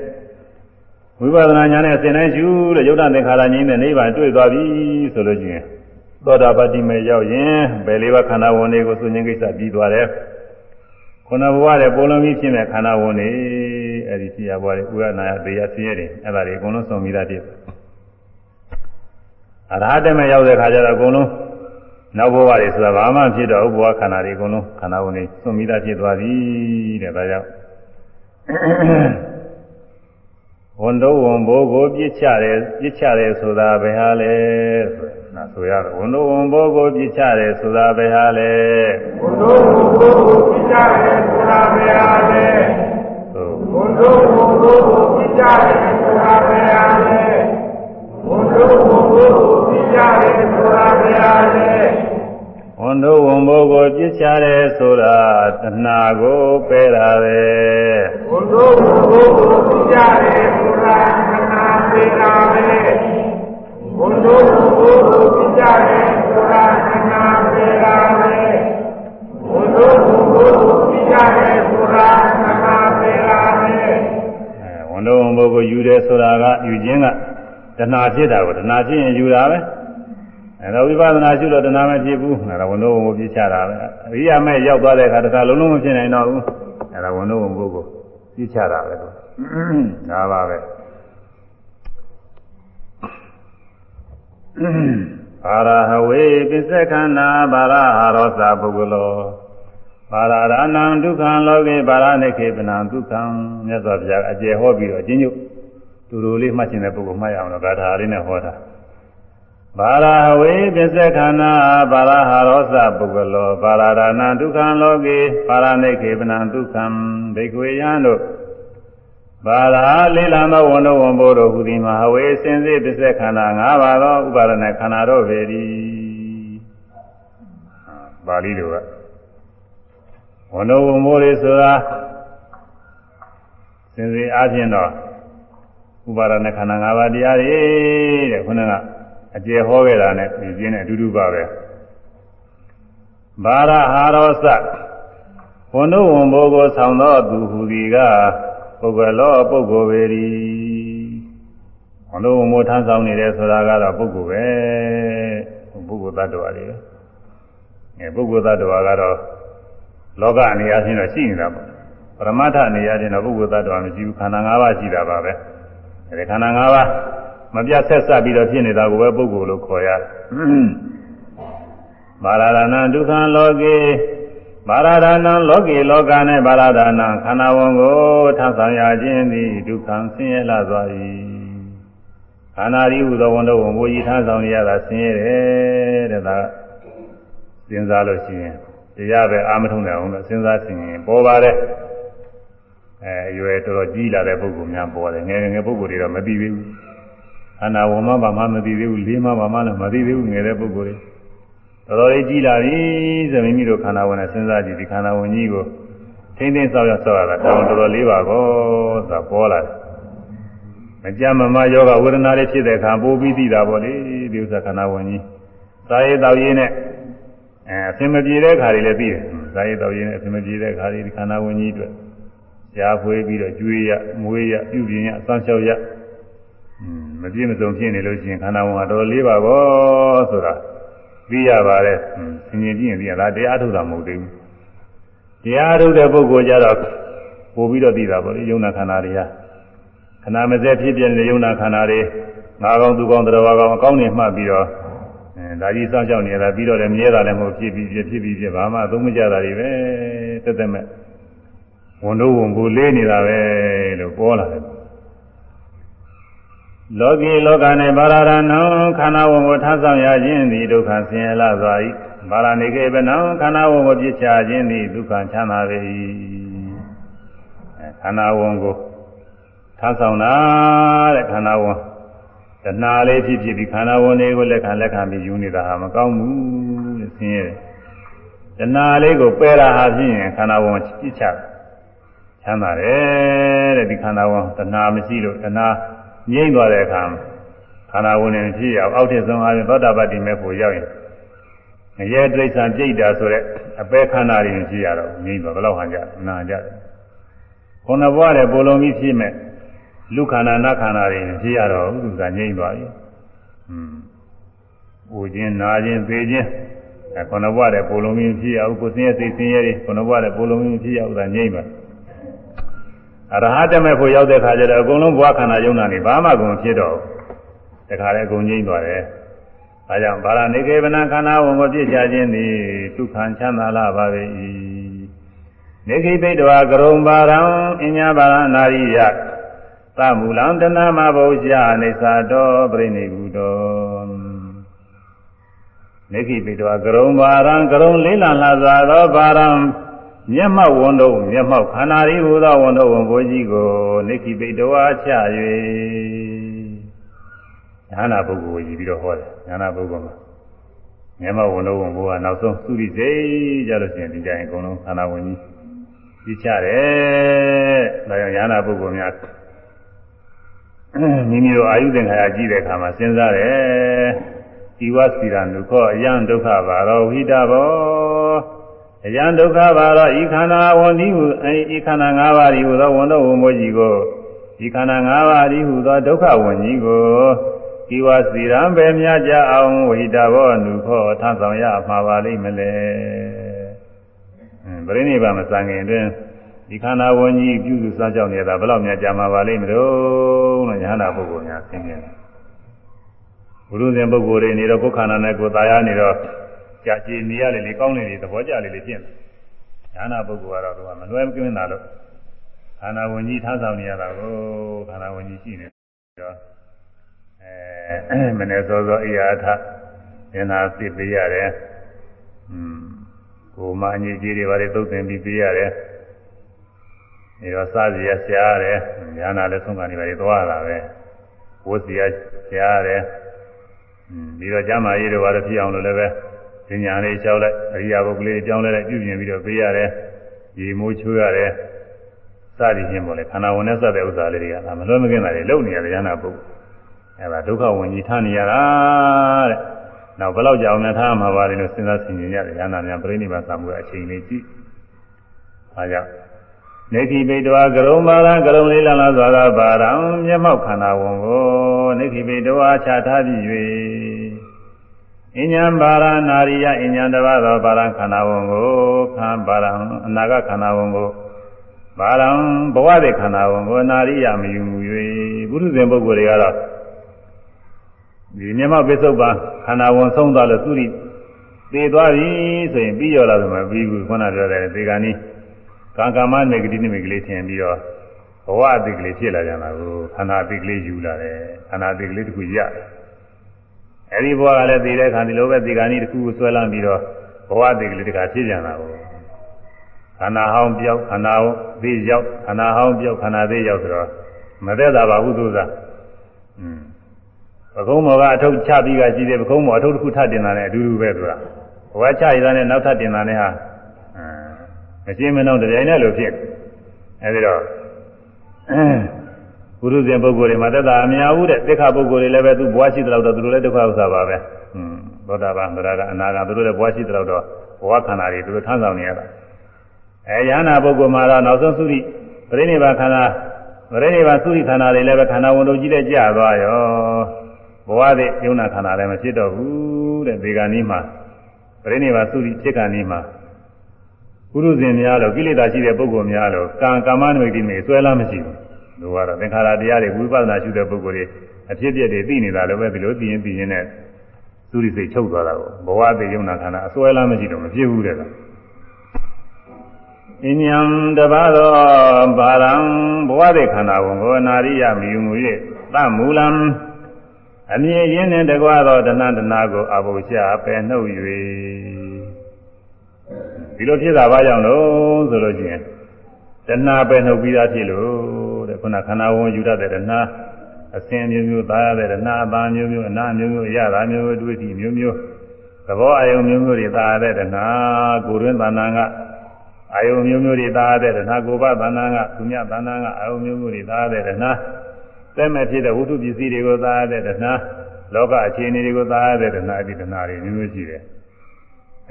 ဝိပဿနာဉာဏ်နဲ့အစဉ်တိုင်းရှုတဲ့ယုတ်တသင်္ခါရငြိမ်းတဲ့နိဗ္ဗာန်တွေ့သွားပြီဆိုလို့ချင်းသောတာပတိမေရောက်ရင်ဘယ်လေးပါးခန္ဓာဝင်တွေကိုစွန့်ခြင်းကိစ္စပြီးသွားတယ်ခုနဘဝတဲ့ပုံလုံးကြီးဖြစ်တဲ့ခန္ဓာဝင်တွေ အဲ့ဒီဖြစ်ရဘဝတွေဥရနာယဘေယဆင်းရဲတွေအဲ့ဒါတွေအကုန်လုံးဆုံးပြီးသားဖြစ်အရဟတမေရောက်တဲ့ခါကျတော့အကုန်လုံးနောက်ဘဝတွေဆိုတာဘာမှဖြစ်တော့ဥဘဝခန္ဓာတွေအကုန်လုံးခန္ဓာဝင်တွေဆုံးပြီးသားဖြစ်သွားပြီတဲ့ဒါကြောင့်ဝန်တော်ဝန်ဘိုးကိုပြစ်ချတယ်ပြစ်ချတယ်ဆိုတာဘယ်ဟာလဲဆိုနာဆိုရတယ်ဝန်တော်ဝန်ဘိုးကိုပြစ်ချတယ်ဆိုတာဘယ်ဟာလဲဝန်တော်ဝန်ဘိုးကိုပြစ်ချတယ်ဆိုတာဘယ်ဟာလဲ ဝန်တော်ဝန်ဘိုးကိုပြစ်ချတယ်ဆိုတာဘယ်ဟာလဲဝန်တော်ဝန်ဘိုးကိုပြစ်ချတယ်ဆိုတာဘယ်ဟာလဲဝန်တို့ဝန်ဘိုးကိုပြစ်ချတယ်ဆိုတာတဏှာကိုပယ်တာပဲဝန်တို့ဝန်ဘိုးကိုပြစ်ချတယ်ဆိုတာတဏှာပယ်တာပဲဝန်တို့ဝန်ဘိုးကိုပြစ်ချတယ်ဆိုတာတဏှာပယ်တာပဲဝန်တို့ဝန်ဘိုးကိုပြစ်ချတယ်ဆိုတာတဏှာပယ်တာပဲအဲ ဝန်တို့ဝန်ဘိုးကိုယူတယ်ဆိုတာကယူခြင်းကတဏှာဖြစ်တာကိုတဏှာဖြစ်ရင်ယူတာပဲအဲတော့ဝိပဿနာရှုလို့တဏှာမဖြစ်ဘူးအဲဒါဝန်တော့ဝန်ပြချတာပဲအရိယာမဲ့ရောက်သွားတဲ့အခါတခါလုံးလုံးမဖြစ်နိုင်တော့ဘူးအဲဒါဝန်တော့ဝန်ပုဂ္ဂိုလ်ပြချတာပဲတော့ဒါပါပဲအာရဟဝေပစ္စကန္နာဘာရဟာရောသပုဂ္ဂလော ဘာရရဏံဒုက္ခံလောကေဘာရနိခေပနံဒုက္ခံမြတ်စွာဘုရားအကျေဟောပြီးတော့အချင်းညုတူတူလေးမှတ်ချင်တဲ့ပုဂ္ဂိုလ်မှတ်ရအောင်လို့ဂါထာလေးနဲ့ဟောတာဘာရဝေပစ္စခန္နာဘာရဟာရောသပုဂ္ဂလောဘာရဒနာဒုက္ခံလောကေဘာရနိခေပနံဒုက္ခံဒိကွေယံတို့ဘာသာလေးလံသောဝန်တော်ဝန်ဘိုးတို့ဟူသည်မှာဝေစင်စစ်ပစ္စခန္ဓာ၅ပါးသောဥပါဒနာခန္ဓာတို့ပေသည်ပါဠိလိုက ဝန်တော်ဝန်မိုးလေးဆိုတာစင်စစ်အားဖြင့်တော့ဥပါဒณะခန္ဓာ၅ပါးတရားတွေတဲ့ခုနကအကျေဟောခဲ့တာနဲ့ပြင်းပြင်းနဲ့အတူတူပါပဲဘာရဟာရောစဝန်တော်ဝန်ဘိုးကိုဆောင်သောသူဟူသည်ကပုဂ္ဂလောပုဂ္ဂိုလ်ပေရီဝန်တော်ဝန်မိုးထမ်းဆောင်နေတယ်ဆိုတာကတော့ပုဂ္ဂိုလ်ပဲပုဂ္ဂိုလ်တ attva တွေပဲအဲပုဂ္ဂိုလ်တ attva ကတော့ လောကအနေအချင်းတော့ရှိနေတာပေါ့ပရမတ္ထအနေအချင်းတော့ပုဂ္ဂိုလ်တ attva မရှိဘူးခန္ဓာ၅ပါးရှိတာပါပဲအဲဒီခန္ဓာ၅ပါးမပြတ်ဆက်စပ်ပြီးတော့ဖြစ်နေတာကိုပဲပုဂ္ဂိုလ်လို့ခေါ်ရတယ်မာရဒနာဒုက္ခလောကေမာရဒနာလောကေလောကနဲ့မာရဒနာခန္ဓာဝန်ကိုထပ်ဆောင်ရခြင်းသည်ဒုက္ခဆင်းရဲလာသွား၏ခန္ဓာဤဟူသောဝန်တော်ဝန်ဘုရားထပ်ဆောင်ရတာဆင်းရဲတယ်တဲ့ဒါစဉ်းစားလို့ရှိရင် တရားပဲအာမထုံနိုင်အောင်လို့စဉ်းစားသိရင်ပေါ်ပါတယ်အဲအရွယ်တော်တော်ကြီးလာတဲ့ပုဂ္ဂိုလ်များပေါ်တယ်ငယ်ငယ်ပုဂ္ဂိုလ်တွေတော့မသိသေးဘူးခန္ဓာဝန်မှဘာမှမသိသေးဘူးလေးမှဘာမှလည်းမသိသေးဘူးငယ်တဲ့ပုဂ္ဂိုလ်တွေတော်တော်လေးကြီးလာပြီဆိုမိမိတို့ခန္ဓာဝန်နဲ့စဉ်းစားကြည့်ဒီခန္ဓာဝန်ကြီးကိုထိမ့်သိမ့်ဆောက်ရဆောက်ရတာတောင်းတော်တော်လေးပါကောဆိုတာပေါ်လာတယ်မကြမ်းမမယောဂဝေဒနာတွေဖြစ်တဲ့အခါပိုးပြီးသိတာပေါ့လေဒီဥစ္စာခန္ဓာဝန်ကြီးသာရေးတောက်ရေးနဲ့ အဲအစင်မပြေတဲ့ခါတွေလည်းသိတယ်ဇာယတော်ရင်အစင်မပြေတဲ့ခါတွေဒီခန္ဓာဝင်ကြီးအတွက်ရှားဖွေးပြီးတော့ကျွေးရမွေးရပြုပြင်ရအစမ်းလျှောက်ရမပြည့်မစုံဖြစ်နေလို့ရှိရင်ခန္ဓာဝင်ဟာတော်လေးပါဘောဆိုတာသိရပါတယ်ဆင်ញင်ပြည့်ရင်သိရလားတရားထုတ်တာမဟုတ်သေးဘူးတရားထုတ်တဲ့ပုဂ္ဂိုလ်ကြတော့ပို့ပြီးတော့သိတာပေါ့လေယုံနာခန္ဓာတွေဟာခန္ဓာမစဲဖြစ်ပြနေတဲ့ယုံနာခန္ဓာတွေငါကောင်သူကောင်တရားကောင်အကောင်းနေမှတ်ပြီးတော့အဲ ဒါကြီးစောင့်ရှောက်နေတာပြီးတော့လည်းမြဲတာလည်းမဟုတ်ဖြစ်ပြီးဖြစ်ပြီးဖြစ်ဘာမှအသုံးမကျတာတွေပဲတက်တက်မဲ့ဝန်တို့ဝန်ကိုလေးနေတာပဲလို့ပြောလာတယ်လောကီလောက၌ဘာရရဏံခန္ဓာဝန်ကိုထားဆောင်ရခြင်းသည်ဒုက္ခဆင်းရဲလာစွာ၏ဘာရဏိကေပနံခန္ဓာဝန်ကိုပြစ်ချခြင်းသည်ဒုက္ခချမ်းသာပေ၏ခန္ဓာဝန်ကိုထားဆောင်တာတဲ့ခန္ဓာဝန် တဏှာလေးဖြစ်ဖြစ်ပြီးခန္ဓာဝန်တွေကိုလက်ခံလက်ခံပြီးယူနေတာဟာမကောင်းဘူးလို့ဆင်းရဲတယ်တဏှာလေးကိုပယ်တာဟာဖြင့်ခန္ဓာဝန်ပြစ်ချချမ်းသာတယ်တဲ့ဒီခန္ဓာဝန်တဏှာမရှိလို့တဏှာငြိမ့်သွားတဲ့အခါခန္ဓာဝင်နေဖြစ်ရအောင်အောက်ထစ်ဆုံးအားဖြင့်သောတာပတ္တိမေဖို့ရောက်ရင်ငရဲတိရစ္ဆာန်ပြိတ္တာဆိုတဲ့အပေခန္ဓာတွေဖြစ်ရတော့ငြိမ့်သွားဘယ်လောက်ဟန်ကြနာကြတယ်ခုနဘွားတဲ့ပိုလုံးကြီးဖြစ်မဲ့ လူခန္ဓာနတ်ခန္ဓာတွေဖြစ်ရတော့ဥဒ္ဒကငြိမ့်သွားပြီอืมပူခြင်းနာခြင်းသေခြင်းအဲခုနဘွားတဲ့ပိုလုံးကြီးဖြစ်ရအောင်ကိုယ်စင်းရဲ့စိတ်စင်းရဲ့ခုနဘွားတဲ့ပိုလုံးကြီးဖြစ်ရအောင်ဒါငြိမ့်ပါအရဟတမေဖို့ရောက်တဲ့ခါကျတော့အကုန်လုံးဘဝခန္ဓာယုံနာနေဘာမှကုန်ဖြစ်တော့တခါလေအကုန်ငြိမ့်သွားတယ်။ဒါကြောင့်ဗာရဏိကေဗနခန္ဓာဝန်ကိုပြည့်ချခြင်းသည်ဒုက္ခံချမ်းသာလာပါပေ၏။နေခိပိတဝါကရုံပါရံအညာပါရနာရိယသ မူလံတဏမဘုရားအိသတောပြိနိကုတောနေခိပိတဝါကရုံပါရံကရုံလေးလံလာစွာသောပါရံမျက်မှောက်ဝန်တို့မျက်မှောက်ခန္ဓာရီဟူသောဝန်တို့ဝန်ဘိုးကြီးကိုနိခိပိတဝါချ၍ညာနာပုဂ္ဂိုလ်ကြီးပြီးတော့ဟောတယ်ညာနာပုဂ္ဂိုလ်မှာမျက်မှောက်ဝန်တို့ဝန်ဘိုးကနောက်ဆုံးသုရိစိတ်ကြလို့ရှိရင်ဒီကြရင်အကုန်လုံးခန္ဓာဝင်ကြီးကြီးချတယ်ဒါကြောင့်ညာနာပုဂ္ဂိုလ်များ မိမိတို့အာယုသင်္ခါရကြည့်တဲ့အခါမှာစဉ်းစားတယ်ဒီဝစီရနုခောအယံဒုက္ခဘာရောဝိတာဘောအယံဒုက္ခပါတော့ဤခန္ဓာဝန်ဒီဟုဤခန္ဓာ၅ပါးဒီဟုသောဝန်တော်ဝန်မိုးကြီးကိုဤခန္ဓာ၅ပါးဒီဟုသောဒုက္ခဝန်ကြီးကိုဤဝစီရံပဲမြကြအောင်ဝိတာဘောနုခောထဆောင်ရမှာပါလိမ့်မလဲပရိနိဗ္ဗာန်မစံခင်တွင် ဒီခန္ဓာဝန်ကြီးပြုစုစားကြောက်နေတာဘယ်လောက်များကြာမှာပါလိမ့်မလို့လို့ညာနာပုဂ္ဂိုလ်များသိနေတယ်ဘုရုဇဉ်ပုဂ္ဂိုလ်တွေနေတော့ကိုယ်ခန္ဓာနဲ့ကိုယ်သာယာနေတော့ကြာကြည်နေရလေလေကောင်းနေလေသဘောကျလေလေဖြစ်တယ်ဉာဏပုဂ္ဂိုလ်ကတော့သူကမလွဲမကင်းတာလို့ခန္ဓာဝင်ကြီးထားဆောင်နေရတာကိုခန္ဓာဝင်ကြီးရှိနေတော့အဲမနေ့စောစောအိယာထဉာဏသိပေးရတယ်อืมကိုမအညစ်အကြေးတွေဘာတွေသုတ်သင်ပြီးပေးရတယ် ဒီတော့စားစီရဆရာရတယ်ဉာဏလည်းဆုံးကနေပါလေသွားတာပဲဝတ်စီရဆရာရတယ်อืมပြီးတော့ကျမ်းမာရေးတွေဘာတွေဖြစ်အောင်လို့လည်းပဲဉာဏ်လေးလျှောက်လိုက်အရိယာပုဂ္ဂိုလ်လေးကြောင်းလဲလိုက်ပြုပြင်ပြီးတော့ပေးရတယ်ရေမိုးချိုးရတယ်စသည်ဖြင့်ပေါ့လေခန္ဓာဝင်နဲ့စတဲ့ဥစ္စာလေးတွေကမလွဲမကင်းတာတွေလုံနေရတယ်ရဟနာပုဂ္ဂိုလ်အဲဒါဒုက္ခဝင်ကြီးထားနေရတာတဲ့နောက်ဘယ်လောက်ကြောင်နဲ့ထားမှာပါလဲလို့စဉ်းစားဆင်ခြင်ရတယ်ရဟနာများပြိဋိဘသံမှုအချိန်လေးကြည့်အားကြောင့် နေတိပိတဝါကရုံပါရကရုံလေးလလားသွားတာပါရံမျက်မှောက်ခန္ဓာဝန်ကိုနေတိပိတဝါခြားထားပြီး၍အညာပါရနာရိယအညာတဘာသောပါရံခန္ဓာဝန်ကိုခံပါရံအနာဂတ်ခန္ဓာဝန်ကိုပါရံဘဝတဲ့ခန္ဓာဝန်ကိုနာရိယမယူမူ၍ဘုရုဇဉ်ပုဂ္ဂိုလ်တွေကတော့ဒီမျက်မှောက်ပိစုတ်ပါခန္ဓာဝန်ဆုံးသွားလို့သူရိသေသွားပြီဆိုရင်ပြီးရောလာတယ်မပြီးဘူးခုနပြောတယ်ဒီကနေ့ ကံကမ္မနေဂတိနိမိတ်ကလေးထင်ပြီးတော့ဘဝအတိတ်ကလေးဖြစ်လာကြတာကိုခန္ဓာအတိတ်ကလေးယူလာတယ်ခန္ဓာအတိတ်ကလေးတစ်ခုရတယ်အဲဒီဘဝကလည်းသိတဲ့ခါဒီလိုပဲဒီကနေ့တစ်ခုကိုဆွဲလမ်းပြီးတော့ဘဝအတိတ်ကလေးတစ်ခါဖြစ်ကြတာကိုခန္ဓာဟောင်းပြောက်ခန္ဓာဟောင်းသေးရောက်ခန္ဓာဟောင်းပြောက်ခန္ဓာသေးရောက်ဆိုတော့မသက်သာပါဘူးသူစားอืมပကုံးမောကအထုပ်ချပြီးကရှိတယ်ပကုံးမောအထုပ်တစ်ခုထပ်တင်တာနဲ့အတူတူပဲသူကဘဝချရတဲ့နဲ့နောက်ထပ်တင်တာနဲ့ဟာ မရှင်းမနှောင်းတပြိုင်နက်လိုဖြစ်အဲဒီတော့ဘုရုဇဉ်ပုဂ္ဂိုလ်တွေမှာသက်သာအများဘူးတဲ့တိခါပုဂ္ဂိုလ်တွေလည်းပဲသူဘဝရှိတဲ့လောက်တော့သူတို့လည်းဒုက္ခဥစ္စာပါပဲอืมသောတာပန်သရကအနာဂတ်သူတို့လည်းဘဝရှိတဲ့လောက်တော့ဘဝခန္ဓာတွေသူတို့ထမ်းဆောင်နေရတာအဲယန္နာပုဂ္ဂိုလ်မှာတော့နောက်ဆုံးသုရိပရိနိဗ္ဗာန်ခန္ဓာပရိနိဗ္ဗာန်သုရိခန္ဓာတွေလည်းပဲခန္ဓာဝန်တို့ကြီးတဲ့ကြာသွားရောဘဝတဲ့ယုံနာခန္ဓာလည်းမဖြစ်တော့ဘူးတဲ့ဒီကနေ့မှာပရိနိဗ္ဗာန်သုရိဖြစ်ကနေ့မှာ ပုရုဇဉ်များလို့ကိလေသာရှိတဲ့ပုဂ္ဂိုလ်များလို့ကံကာမနမိတ်တိမေဆွဲလာမရှိဘူးလူကတော့သင်္ခါရတရားတွေဝိပဿနာရှုတဲ့ပုဂ္ဂိုလ်တွေအဖြစ်ပြက်တွေသိနေတာလည်းပဲဒီလိုသိရင်သိရင်နဲ့သုရိစိတ်ချုပ်သွားတာကိုဘဝတည်ယုံနာခန္ဓာအစွဲလားမရှိတော့မဖြစ်ဘူးတဲ့ကအင်းညံတပါသောဘာရံဘဝတည်ခန္ဓာဝန်ကိုနာရိယမြူမူ၍သမူလံအမြင်ရင်းနဲ့တကွာသောတဏ္ဍတနာကိုအဘုရှာပယ်နှုတ်၍ ဒီလိုဖြစ်တာဘာကြောင့်လို့ဆိုလို့ချင်းတဏှာပယ်နှုတ်ပြီးသားဖြစ်လို့တဲ့ခုနခန္ဓာဝန်ယူတတ်တဲ့တဏှာအစဉ်မျိုးမျိုးသားရတဲ့တဏှာအပန်းမျိုးမျိုးအနာမျိုးမျိုးအရသာမျိုးမျိုးတွေ့တိမျိုးမျိုးသဘောအယုံမျိုးမျိုးတွေသားရတဲ့တဏှာကိုယ်ရင်းတဏ္ဍာကအာယုံမျိုးမျိုးတွေသားရတဲ့တဏှာကိုယ်ပတဏ္ဍာကသူမြတဏ္ဍာကအာယုံမျိုးမျိုးတွေသားရတဲ့တဏှာတဲ့မဲ့ဖြစ်တဲ့ဝိတုပစ္စည်းတွေကိုသားရတဲ့တဏှာလောကအခြေအနေတွေကိုသားရတဲ့တဏှာဒီတဏှာတွေမျိုးမျိုးရှိတယ်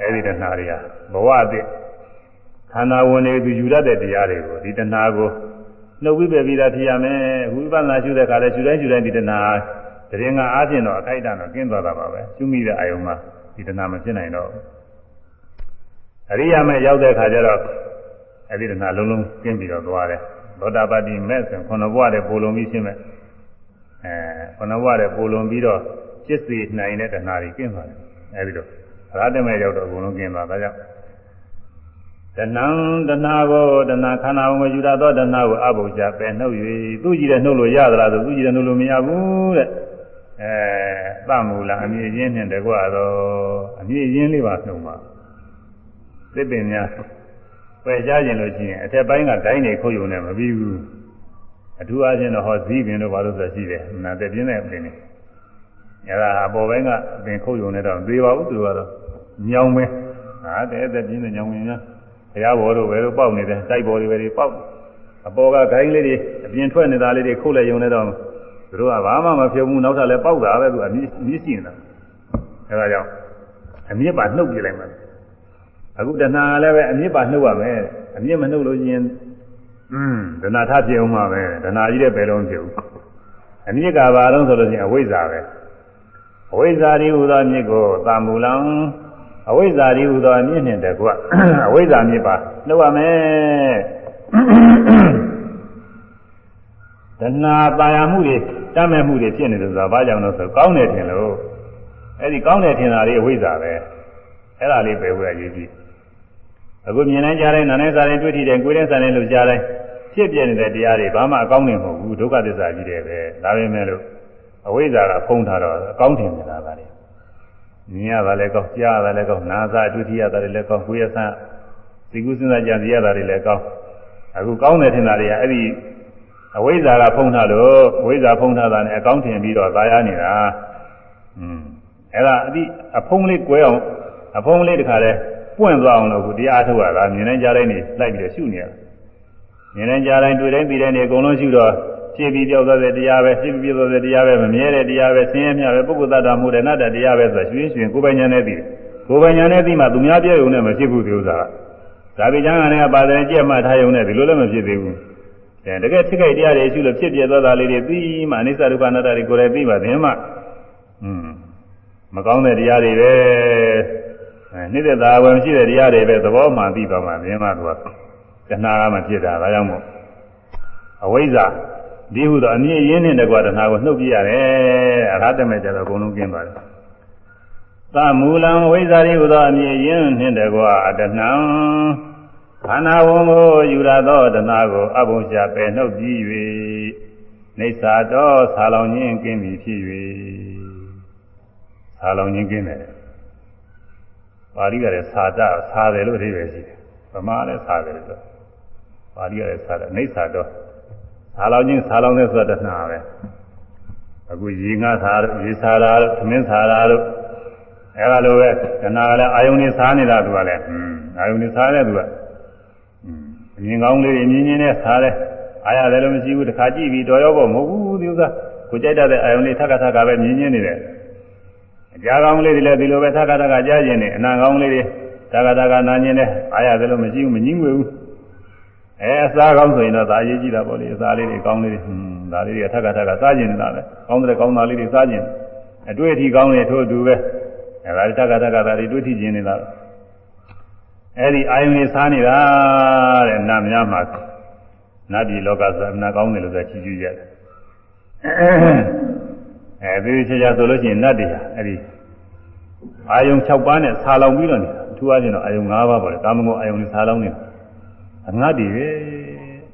အဲဒီတဏှာတွေကဘဝအသစ်ခန္ဓာဝင်နေသူယူရတဲ့တရားတွေကိုဒီတဏှာကိုနှုတ်ဝိပယ်ပြီးသားဖြစ်ရမယ်ဝိပဿနာရှုတဲ့အခါလဲရှုတိုင်းရှုတိုင်းဒီတဏှာတရင်ကအားဖြင့်တော့အခိုက်အတန့်တော့ကျင်းသွားတာပါပဲရှုမိတဲ့အာယုံမှာဒီတဏှာမဖြစ်နိုင်တော့အရိယာမဲ့ရောက်တဲ့အခါကျတော့အဲဒီတဏှာလုံးလုံးကျင်းပြီးတော့သွားတယ်သောတာပတ္တိမဲ့ဆိုခုနဘဝတဲ့ပိုလုံပြီးရှင်းမဲ့အဲခုနဘဝတဲ့ပိုလုံပြီးတော့จิตစီနိုင်တဲ့တဏှာတွေကျင်းသွားတယ်အဲဒီတော့ ရဟတမဲ့ရောက်တော့အကုန်လုံးကျင်းသွားဒါကြောင့်တဏံတဏကိုတဏခန္ဓာဝင်ယူရသောတဏကိုအဘုဇာပယ်နှုတ်၍သူကြည့်တဲ့နှုတ်လို့ရသလားဆိုသူကြည့်တဲ့နှုတ်လို့မရဘူးတဲ့အဲသမူလာအမြင့်ရင်းနဲ့တကွာတော့အမြင့်ရင်းလေးပါနှုတ်မှာသစ်ပင်များပယ်ကြခြင်းလို့ရှိရင်အထက်ပိုင်းကဒိုင်းနေခုတ်ယုံနေမပြီးဘူးအထူးအားဖြင့်တော့ဟောဇီးပင်တို့ဘာလို့ဆိုရှိတယ်နာတဲ့ပြင်းတဲ့အပင်တွေ အဲဒါအပေါ်ပိုင်းကအပင်ခုတ်ယုံနေတော့သေးပါဘူးသူကတော့ညောင်ပဲဟာတဲ့တဲ့ပြင်းတဲ့ညောင်ဝင်များဘုရားဘော်တို့ပဲလို့ပေါက်နေတယ်တိုက်ဘော်တွေပဲတွေပေါက်အပေါ်ကဂိုင်းလေးတွေအပြင်ထွက်နေတာလေးတွေခုတ်လိုက်ရုံနဲ့တော့သူတို့ကဘာမှမဖြစ်ဘူးနောက်ထပ်လည်းပေါက်တာပဲသူအမြင့်မြင့်ရှိနေတာအဲဒါကြောင့်အမြင့်ပါနှုတ်ပြလိုက်မှာအခုတဏှာလည်းပဲအမြင့်ပါနှုတ်ရမယ်အမြင့်မနှုတ်လို့ရှိရင်อืมဒနာထပြအောင်မှာပဲဒနာကြီးတဲ့ဘယ်လုံးဖြစ်ဘူးအမြင့်ကဘာလုံးဆိုလို့ရှိရင်အဝိဇ္ဇာပဲ အဝိဇ္ဇာဒီဟူသောမြစ်ကိုသာမူလံအဝိဇ္ဇာဒီဟူသောအမြင့်နှင့်တကွအဝိဇ္ဇာမြစ်ပါနှုတ်ရမယ်တဏှာပါရမှုတွေတတ်မဲ့မှုတွေဖြစ်နေတယ်ဆိုတာဘာကြောင့်လဲဆိုကောင်းတယ်ထင်လို့အဲ့ဒီကောင်းတယ်ထင်တာလေးအဝိဇ္ဇာပဲအဲ့ဒါလေးပဲဝယ်ရည်ကြည့်အခုမြင်နိုင်ကြတဲ့နာနဲ့စားတဲ့တွေ့ထိတဲ့ကိုယ်နဲ့စားတဲ့လို့ကြားတိုင်းဖြစ်ပြနေတဲ့တရားတွေဘာမှအကောင်းနေမဟုတ်ဘူးဒုက္ခသစ္စာကြီးတယ်ပဲဒါပဲမဲ့လို့ အဝိဇ္ဇာကဖုံးထားတော့အကောင်းထင်နေတာပါလေမြင်ရတာလည်းကောင်းကြားရတာလည်းကောင်းနာစာဒုတိယတာလည်းကောင်းကိုယ်ရဆန်းဒီကုသနာကြံစီရတာလည်းကောင်းအခုကောင်းတယ်ထင်တာတွေကအဲ့ဒီအဝိဇ္ဇာကဖုံးထားလို့အဝိဇ္ဇာဖုံးထားတာနဲ့အကောင်းထင်ပြီးတော့သာယာနေတာอืมအဲ့ဒါအဒီအဖုံးလေးကွဲအောင်အဖုံးလေးတခါလဲပပွင့်သွားအောင်လို့ခုတရားထုတ်ရတာမြင်တိုင်းကြားတိုင်းနေလိုက်ပြီးတော့ရှုနေရမြင်တိုင်းကြားတိုင်းတွေ့တိုင်းပြီးတိုင်းနေအကုန်လုံးရှုတော့ ဖြစ်ပြီးပြောက်သွားတဲ့တရားပဲဖြစ်ပြီးပြောက်သွားတဲ့တရားပဲမမြဲတဲ့တရားပဲဆင်းရဲမြပဲပုဂ္ဂိုလ်တ attva မှုတဲ့နတ္တတရားပဲဆိုရွှင်ရွှင်ကိုယ်ပိုင်ဉာဏ်နဲ့သိတယ်ကိုယ်ပိုင်ဉာဏ်နဲ့သိမှသူများပြည့်ုံနဲ့မဖြစ်ဘူးဒီဥစ္စာကဒါပေကျမ်းကနေပါတယ်ကြက်မှထားရုံနဲ့ဒီလိုလည်းမဖြစ်သေးဘူးအဲတကယ်ဖြစ်ခိုက်တရားတွေရှုလို့ဖြစ်ပြသွားတာလေးတွေသိမှအနိစ္စဒုက္ခအနတ္တတွေကိုယ်လည်းသိပါသင်မှอืมမကောင်းတဲ့တရားတွေပဲအဲနှိမ့်တဲ့သာဝယ်မရှိတဲ့တရားတွေပဲသဘောမှန်သိပါမှသင်မှသူကတဏှာကမှဖြစ်တာဒါကြောင့်မို့အဝိဇ္ဇာ ဒီဟုသောအမြင့်ရင်းနဲ့တကွာတဏှာကိုနှုတ်ပြရတယ်အရဟတမေကျတော့အကုန်လုံးကျင်းပါတယ်သမူလံဝိဇ္ဇာရိဟုသောအမြင့်ရင်းနှင့်တကွာတဏှာခန္ဓာဝံကိုယူရသောတဏှာကိုအဘုံရှာပယ်နှုတ်ပြီး၍နေသာတော်ဆာလောင်ခြင်းကင်းပြီဖြစ်၍ဆာလောင်ခြင်းကင်းတယ်ပါဠိကလည်းသာတဆာတယ်လို့အဓိပ္ပာယ်ရှိတယ်ဗမာလည်းဆာတယ်လို့ပါဠိကလည်းဆာတယ်နေသာတော် ဆာလောင်ခြင်းဆာလောင်တဲ့ဆိုတာတဏှာပဲအခုရေငါသာရေစာတာသမင်းစာတာတို့အဲလိုပဲတဏှာကလည်းအာယုန်နဲ့စားနေတာသူကလည်းอืมအာယုန်နဲ့စားတဲ့သူကအမြင်ကောင်းလေးမြင်မြင်နဲ့စားတယ်အားရတယ်လို့မရှိဘူးတခါကြည့်ပြီးတော်ရောပေါ့မဟုတ်ဘူးဒီဥစ္စာကိုကြိုက်တတ်တဲ့အာယုန်လေးထက်ခါထက်ခါပဲမြင်မြင်နေတယ်အကြာကောင်းလေးတွေလည်းဒီလိုပဲထက်ခါထက်ခါကြားကျင်နေအနာကောင်းလေးတွေထက်ခါထက်ခါနာကျင်တယ်အားရတယ်လို့မရှိဘူးမငြင်းငွေဘူး အဲအစားကောင်းဆိုရင်တော့ဒါအရေးကြီးတာပေါ့လေအစားလေးတွေကောင်းလေးတွေဟွန်းဒါလေးတွေထက်ခါထက်ခါစားကျင်နေတာပဲကောင်းတဲ့ကောင်းသားလေးတွေစားကျင်အတွေ့အထိကောင်းနေထို့အတူပဲအဲဒါထက်ခါထက်ခါဒါတွေတွေ့ထိကျင်နေတာအဲ့ဒီအာယုန်တွေစားနေတာတဲ့နတ်များမှာနတ်ပြည်လောကဆိုအနာကောင်းတယ်လို့ဆိုချီးကျူးရတယ်အဲဒီချေချာဆိုလို့ရှိရင်နတ်တွေဟာအဲ့ဒီအာယုန်6ပါးနဲ့ဆာလောင်ပြီးတော့နေတာအထူးအားဖြင့်တော့အာယုန်5ပါးပေါ့လေကာမဂုဏ်အာယုန်တွေဆာလောင်နေတာ အငတ်တွေပဲ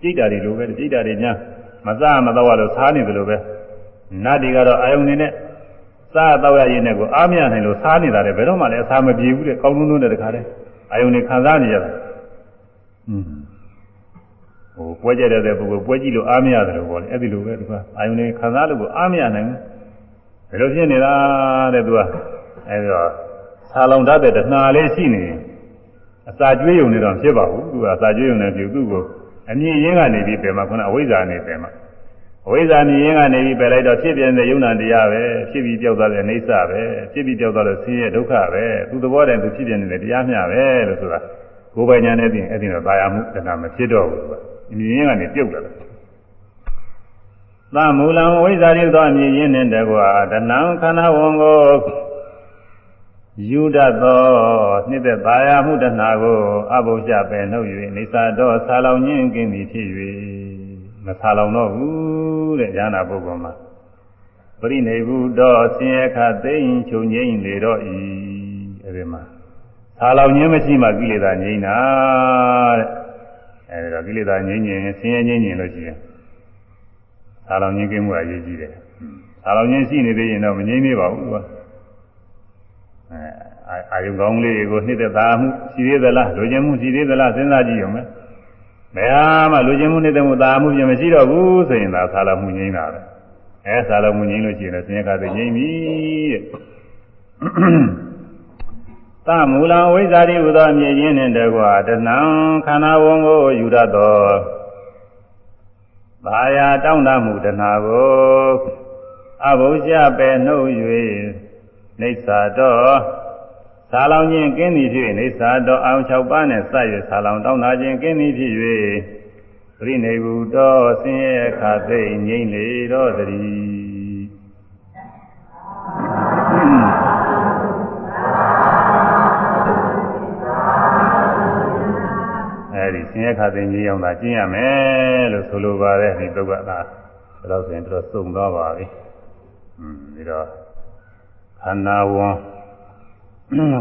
ကြိတ်တာတွေလိုပဲကြိတ်တာတွေများမစားမတော့လို့စားနေတယ်လို့ပဲနတ်တွေကတော့အာယုန်နေနဲ့စားတော့ရရင်နဲ့ကိုအားမရနိုင်လို့စားနေတာလေဘယ်တော့မှလည်းအစာမပြေဘူးတဲ့ကောင်းလုံးလုံးတဲ့တခါတည်းအာယုန်တွေခံစားနေကြတာอืมဟိုပွဲကြတဲ့ပုဂ္ဂိုလ်ပွဲကြည့်လို့အားမရတယ်လို့ပြောတယ်အဲ့ဒီလိုပဲသူကအာယုန်တွေခံစားလို့ကိုအားမရနိုင်ဘူးဘယ်လိုဖြစ်နေတာတဲ့သူကအဲ့တော့ဆာလောင်တတ်တဲ့တဏှာလေးရှိနေ အစာကျွေးရုံနဲ့တော့ဖြစ်ပါဘူးသူကအစာကျွေးရုံနဲ့ပြုသူ့ကိုအမြင့်ရင်းကနေပြီးပယ်မှာခုနအဝိဇ္ဇာနဲ့ပယ်မှာအဝိဇ္ဇာမြင်ရင်းကနေပြီးပယ်လိုက်တော့ဖြစ်ပြတဲ့ယုံနာတရားပဲဖြစ်ပြီးပြောက်သွားတဲ့အိဋ္ဌပဲဖြစ်ပြီးပြောက်သွားလို့ဆင်းရဲဒုက္ခပဲသူသဘောတည်းသူဖြစ်ပြနေတဲ့တရားမျှပဲလို့ဆိုတာကိုယ်ပိုင်ညာနဲ့ပြင်အဲ့ဒီတော့သာယာမှုတဏှာမဖြစ်တော့ဘူးသူကမြင်ရင်းကနေပြုတ်လာတယ်သမူလံဝိဇ္ဇာရိသောမြင်ရင်းနဲ့တကွာတဏံခန္ဓာဝံကို ယူတတ်သောနှစ်သက်သာယာမှုတဏှာကိုအဘုရှပယ်နှုတ်၍နေသာတော့ဆာလောင်ခြင်းကင်းသည်ဖြစ်၍မဆာလောင်တော့ဘူးတဲ့ဉာဏပုဂ္ဂိုလ်မှာပရိနေဘူးတော့ဆင်းရဲခသိမ့်ချုပ်ငိမ့်လေတော့ဤအဲဒီမှာဆာလောင်ခြင်းမရှိမှကိလေသာငြိမ့်တာတဲ့အဲဒီတော့ကိလေသာငြိမ့်ခြင်းဆင်းရဲငြိမ့်ခြင်းလို့ရှိရင်ဆာလောင်ခြင်းကင်းမှုအရေးကြီးတယ်ဆာလောင်ခြင်းရှိနေသေးရင်တော့မငြိမ့်သေးပါဘူးကွာ အဲအာယုံကောင်းလေးကိုနှစ်သက်သာမှုရှိသေးသလားလိုချင်မှုရှိသေးသလားစဉ်းစားကြည့်ရုံပဲဘယ်ဟာမှလိုချင်မှုနှစ်သက်မှုသာမှုပြင်မရှိတော့ဘူးဆိုရင်သာဆာလောင်မှုငြိမ်းတာပဲအဲဆာလောင်မှုငြိမ်းလို့ရှိရင်လည်းဆင်းရဲကသိငြိမ်းပြီတဲ့သမူလံဝိဇ္ဇာတိဟူသောအမြင်ရင်းနှင့်တကွာတဏံခန္ဓာဝံကိုယူရသောဘာယာတောင်းတမှုတဏှာကိုအဘုဇ္ဇပယ်နှုတ်၍ နေသာတော့ဆာလောင်ခြင်းကင်းသည်ဖြစ်နေသာတော့အောင်၆ပါးနဲ့စရဆာလောင်တောင်းတာခြင်းကင်းသည်ဖြစ်၍ပြိနေဘူးတော့ဆင်းရဲခါသိငြိမ့်လေတော့တည်းအဲဒီဆင်းရဲခါသိငြိမ့်အောင်သာကျင့်ရမယ်လို့ဆိုလိုပါတယ်ဒီသုတ်ကသာဒါလို့ဆိုရင်တော့စုံသွားပါပြီ။อืมပြီးတော့ ခန္ဓာဝန်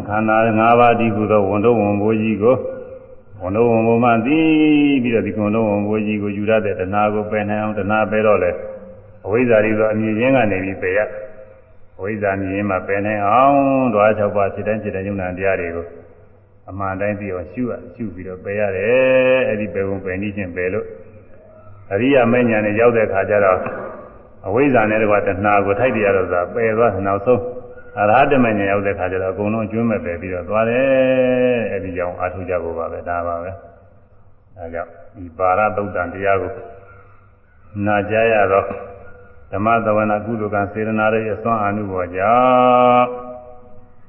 ခန္ဓာ၅ပါးဒီကုသောဝန်တော်ဝန်ဘိုးကြီးကိုဝန်တော်ဝန်ဘိုးမှသိပြီးတော့ဒီဝန်တော်ဝန်ဘိုးကြီးကိုယူရတဲ့တဏှာကိုပယ်နိုင်အောင်တဏှာပယ်တော့လေအဝိဇ္ဇာတွေဆိုအမြင်ချင်းကနေပြီးပယ်ရအဝိဇ္ဇာမြင်မှပယ်နိုင်အောင်ဓဝါ၆ပါးဖြစ်တိုင်းဖြစ်တိုင်းယုံနာတရားတွေကိုအမှန်တိုင်းသိအောင်ရှုရရှုပြီးတော့ပယ်ရတယ်အဲ့ဒီပယ်ဝင်ပယ်နည်းချင်းပယ်လို့အရိယာမဉ္ဇဏ်နဲ့ရောက်တဲ့အခါကျတော့အဝိဇ္ဇာနဲ့တကွာတဏှာကိုထိုက်တရားတော့သာပယ်သွားနောက်ဆုံး အရဟတမဉ္ဇဉ်ရောက်တဲ့ခါကျတော့အကုန်လုံးကျွမ်းမဲ့ပဲပြီးတော့သွားတယ်အဲဒီကြောင့်အာထုကြဖို့ပါပဲဒါပါပဲအဲကြောင့်ဒီပါရသုတ်တန်တရားကိုနာကြားရတော့ဓမ္မသဝနာကုသကံစေရနာရဲ့အစွမ်းအာနုဘောကြောင့်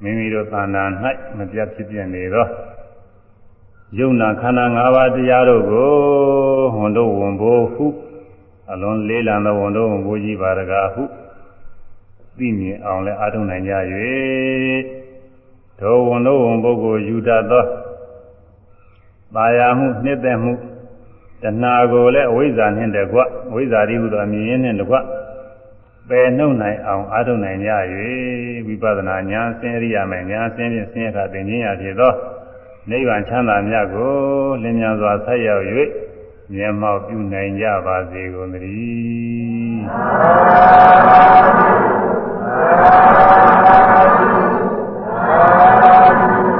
မိမိတို့သဏ္ဍာန်၌မပြတ်ဖြစ်ပြနေသောယုံနာခန္ဓာ၅ပါးတရားတို့ကိုဝန်တို့ဝန်ဘိုးဟုအလွန်လေးလံသောဝန်တို့ဝန်ဘိုးကြီးပါရကားဟု သိမြင်အောင်လည်းအားထုတ်နိုင်ကြ၍သောဝန်တို့ဝန်ဘိုးကိုယူတတ်သောပါရမှုနှစ်သက်မှုတဏှာကိုလည်းအဝိဇ္ဇာနှင့်တကွအဝိဇ္ဇာရိဟုသောအမြင်ရင်းနှင့်တကွပယ်နှုတ်နိုင်အောင်အားထုတ်နိုင်ကြ၍ဝိပဿနာဉာဏ်ဆင်းရိယာမယ်ဉာဏ်ဆင်းဖြင့်ဆင်းရဲခသင်ခြင်းရဖြစ်သောနိဗ္ဗာန်ချမ်းသာမြတ်ကိုလင်းမြန်စွာဆက်ရောက်၍မျက်မှောက်ပြုနိုင်ကြပါစေကုန်သတည်း သာဓုသာဓု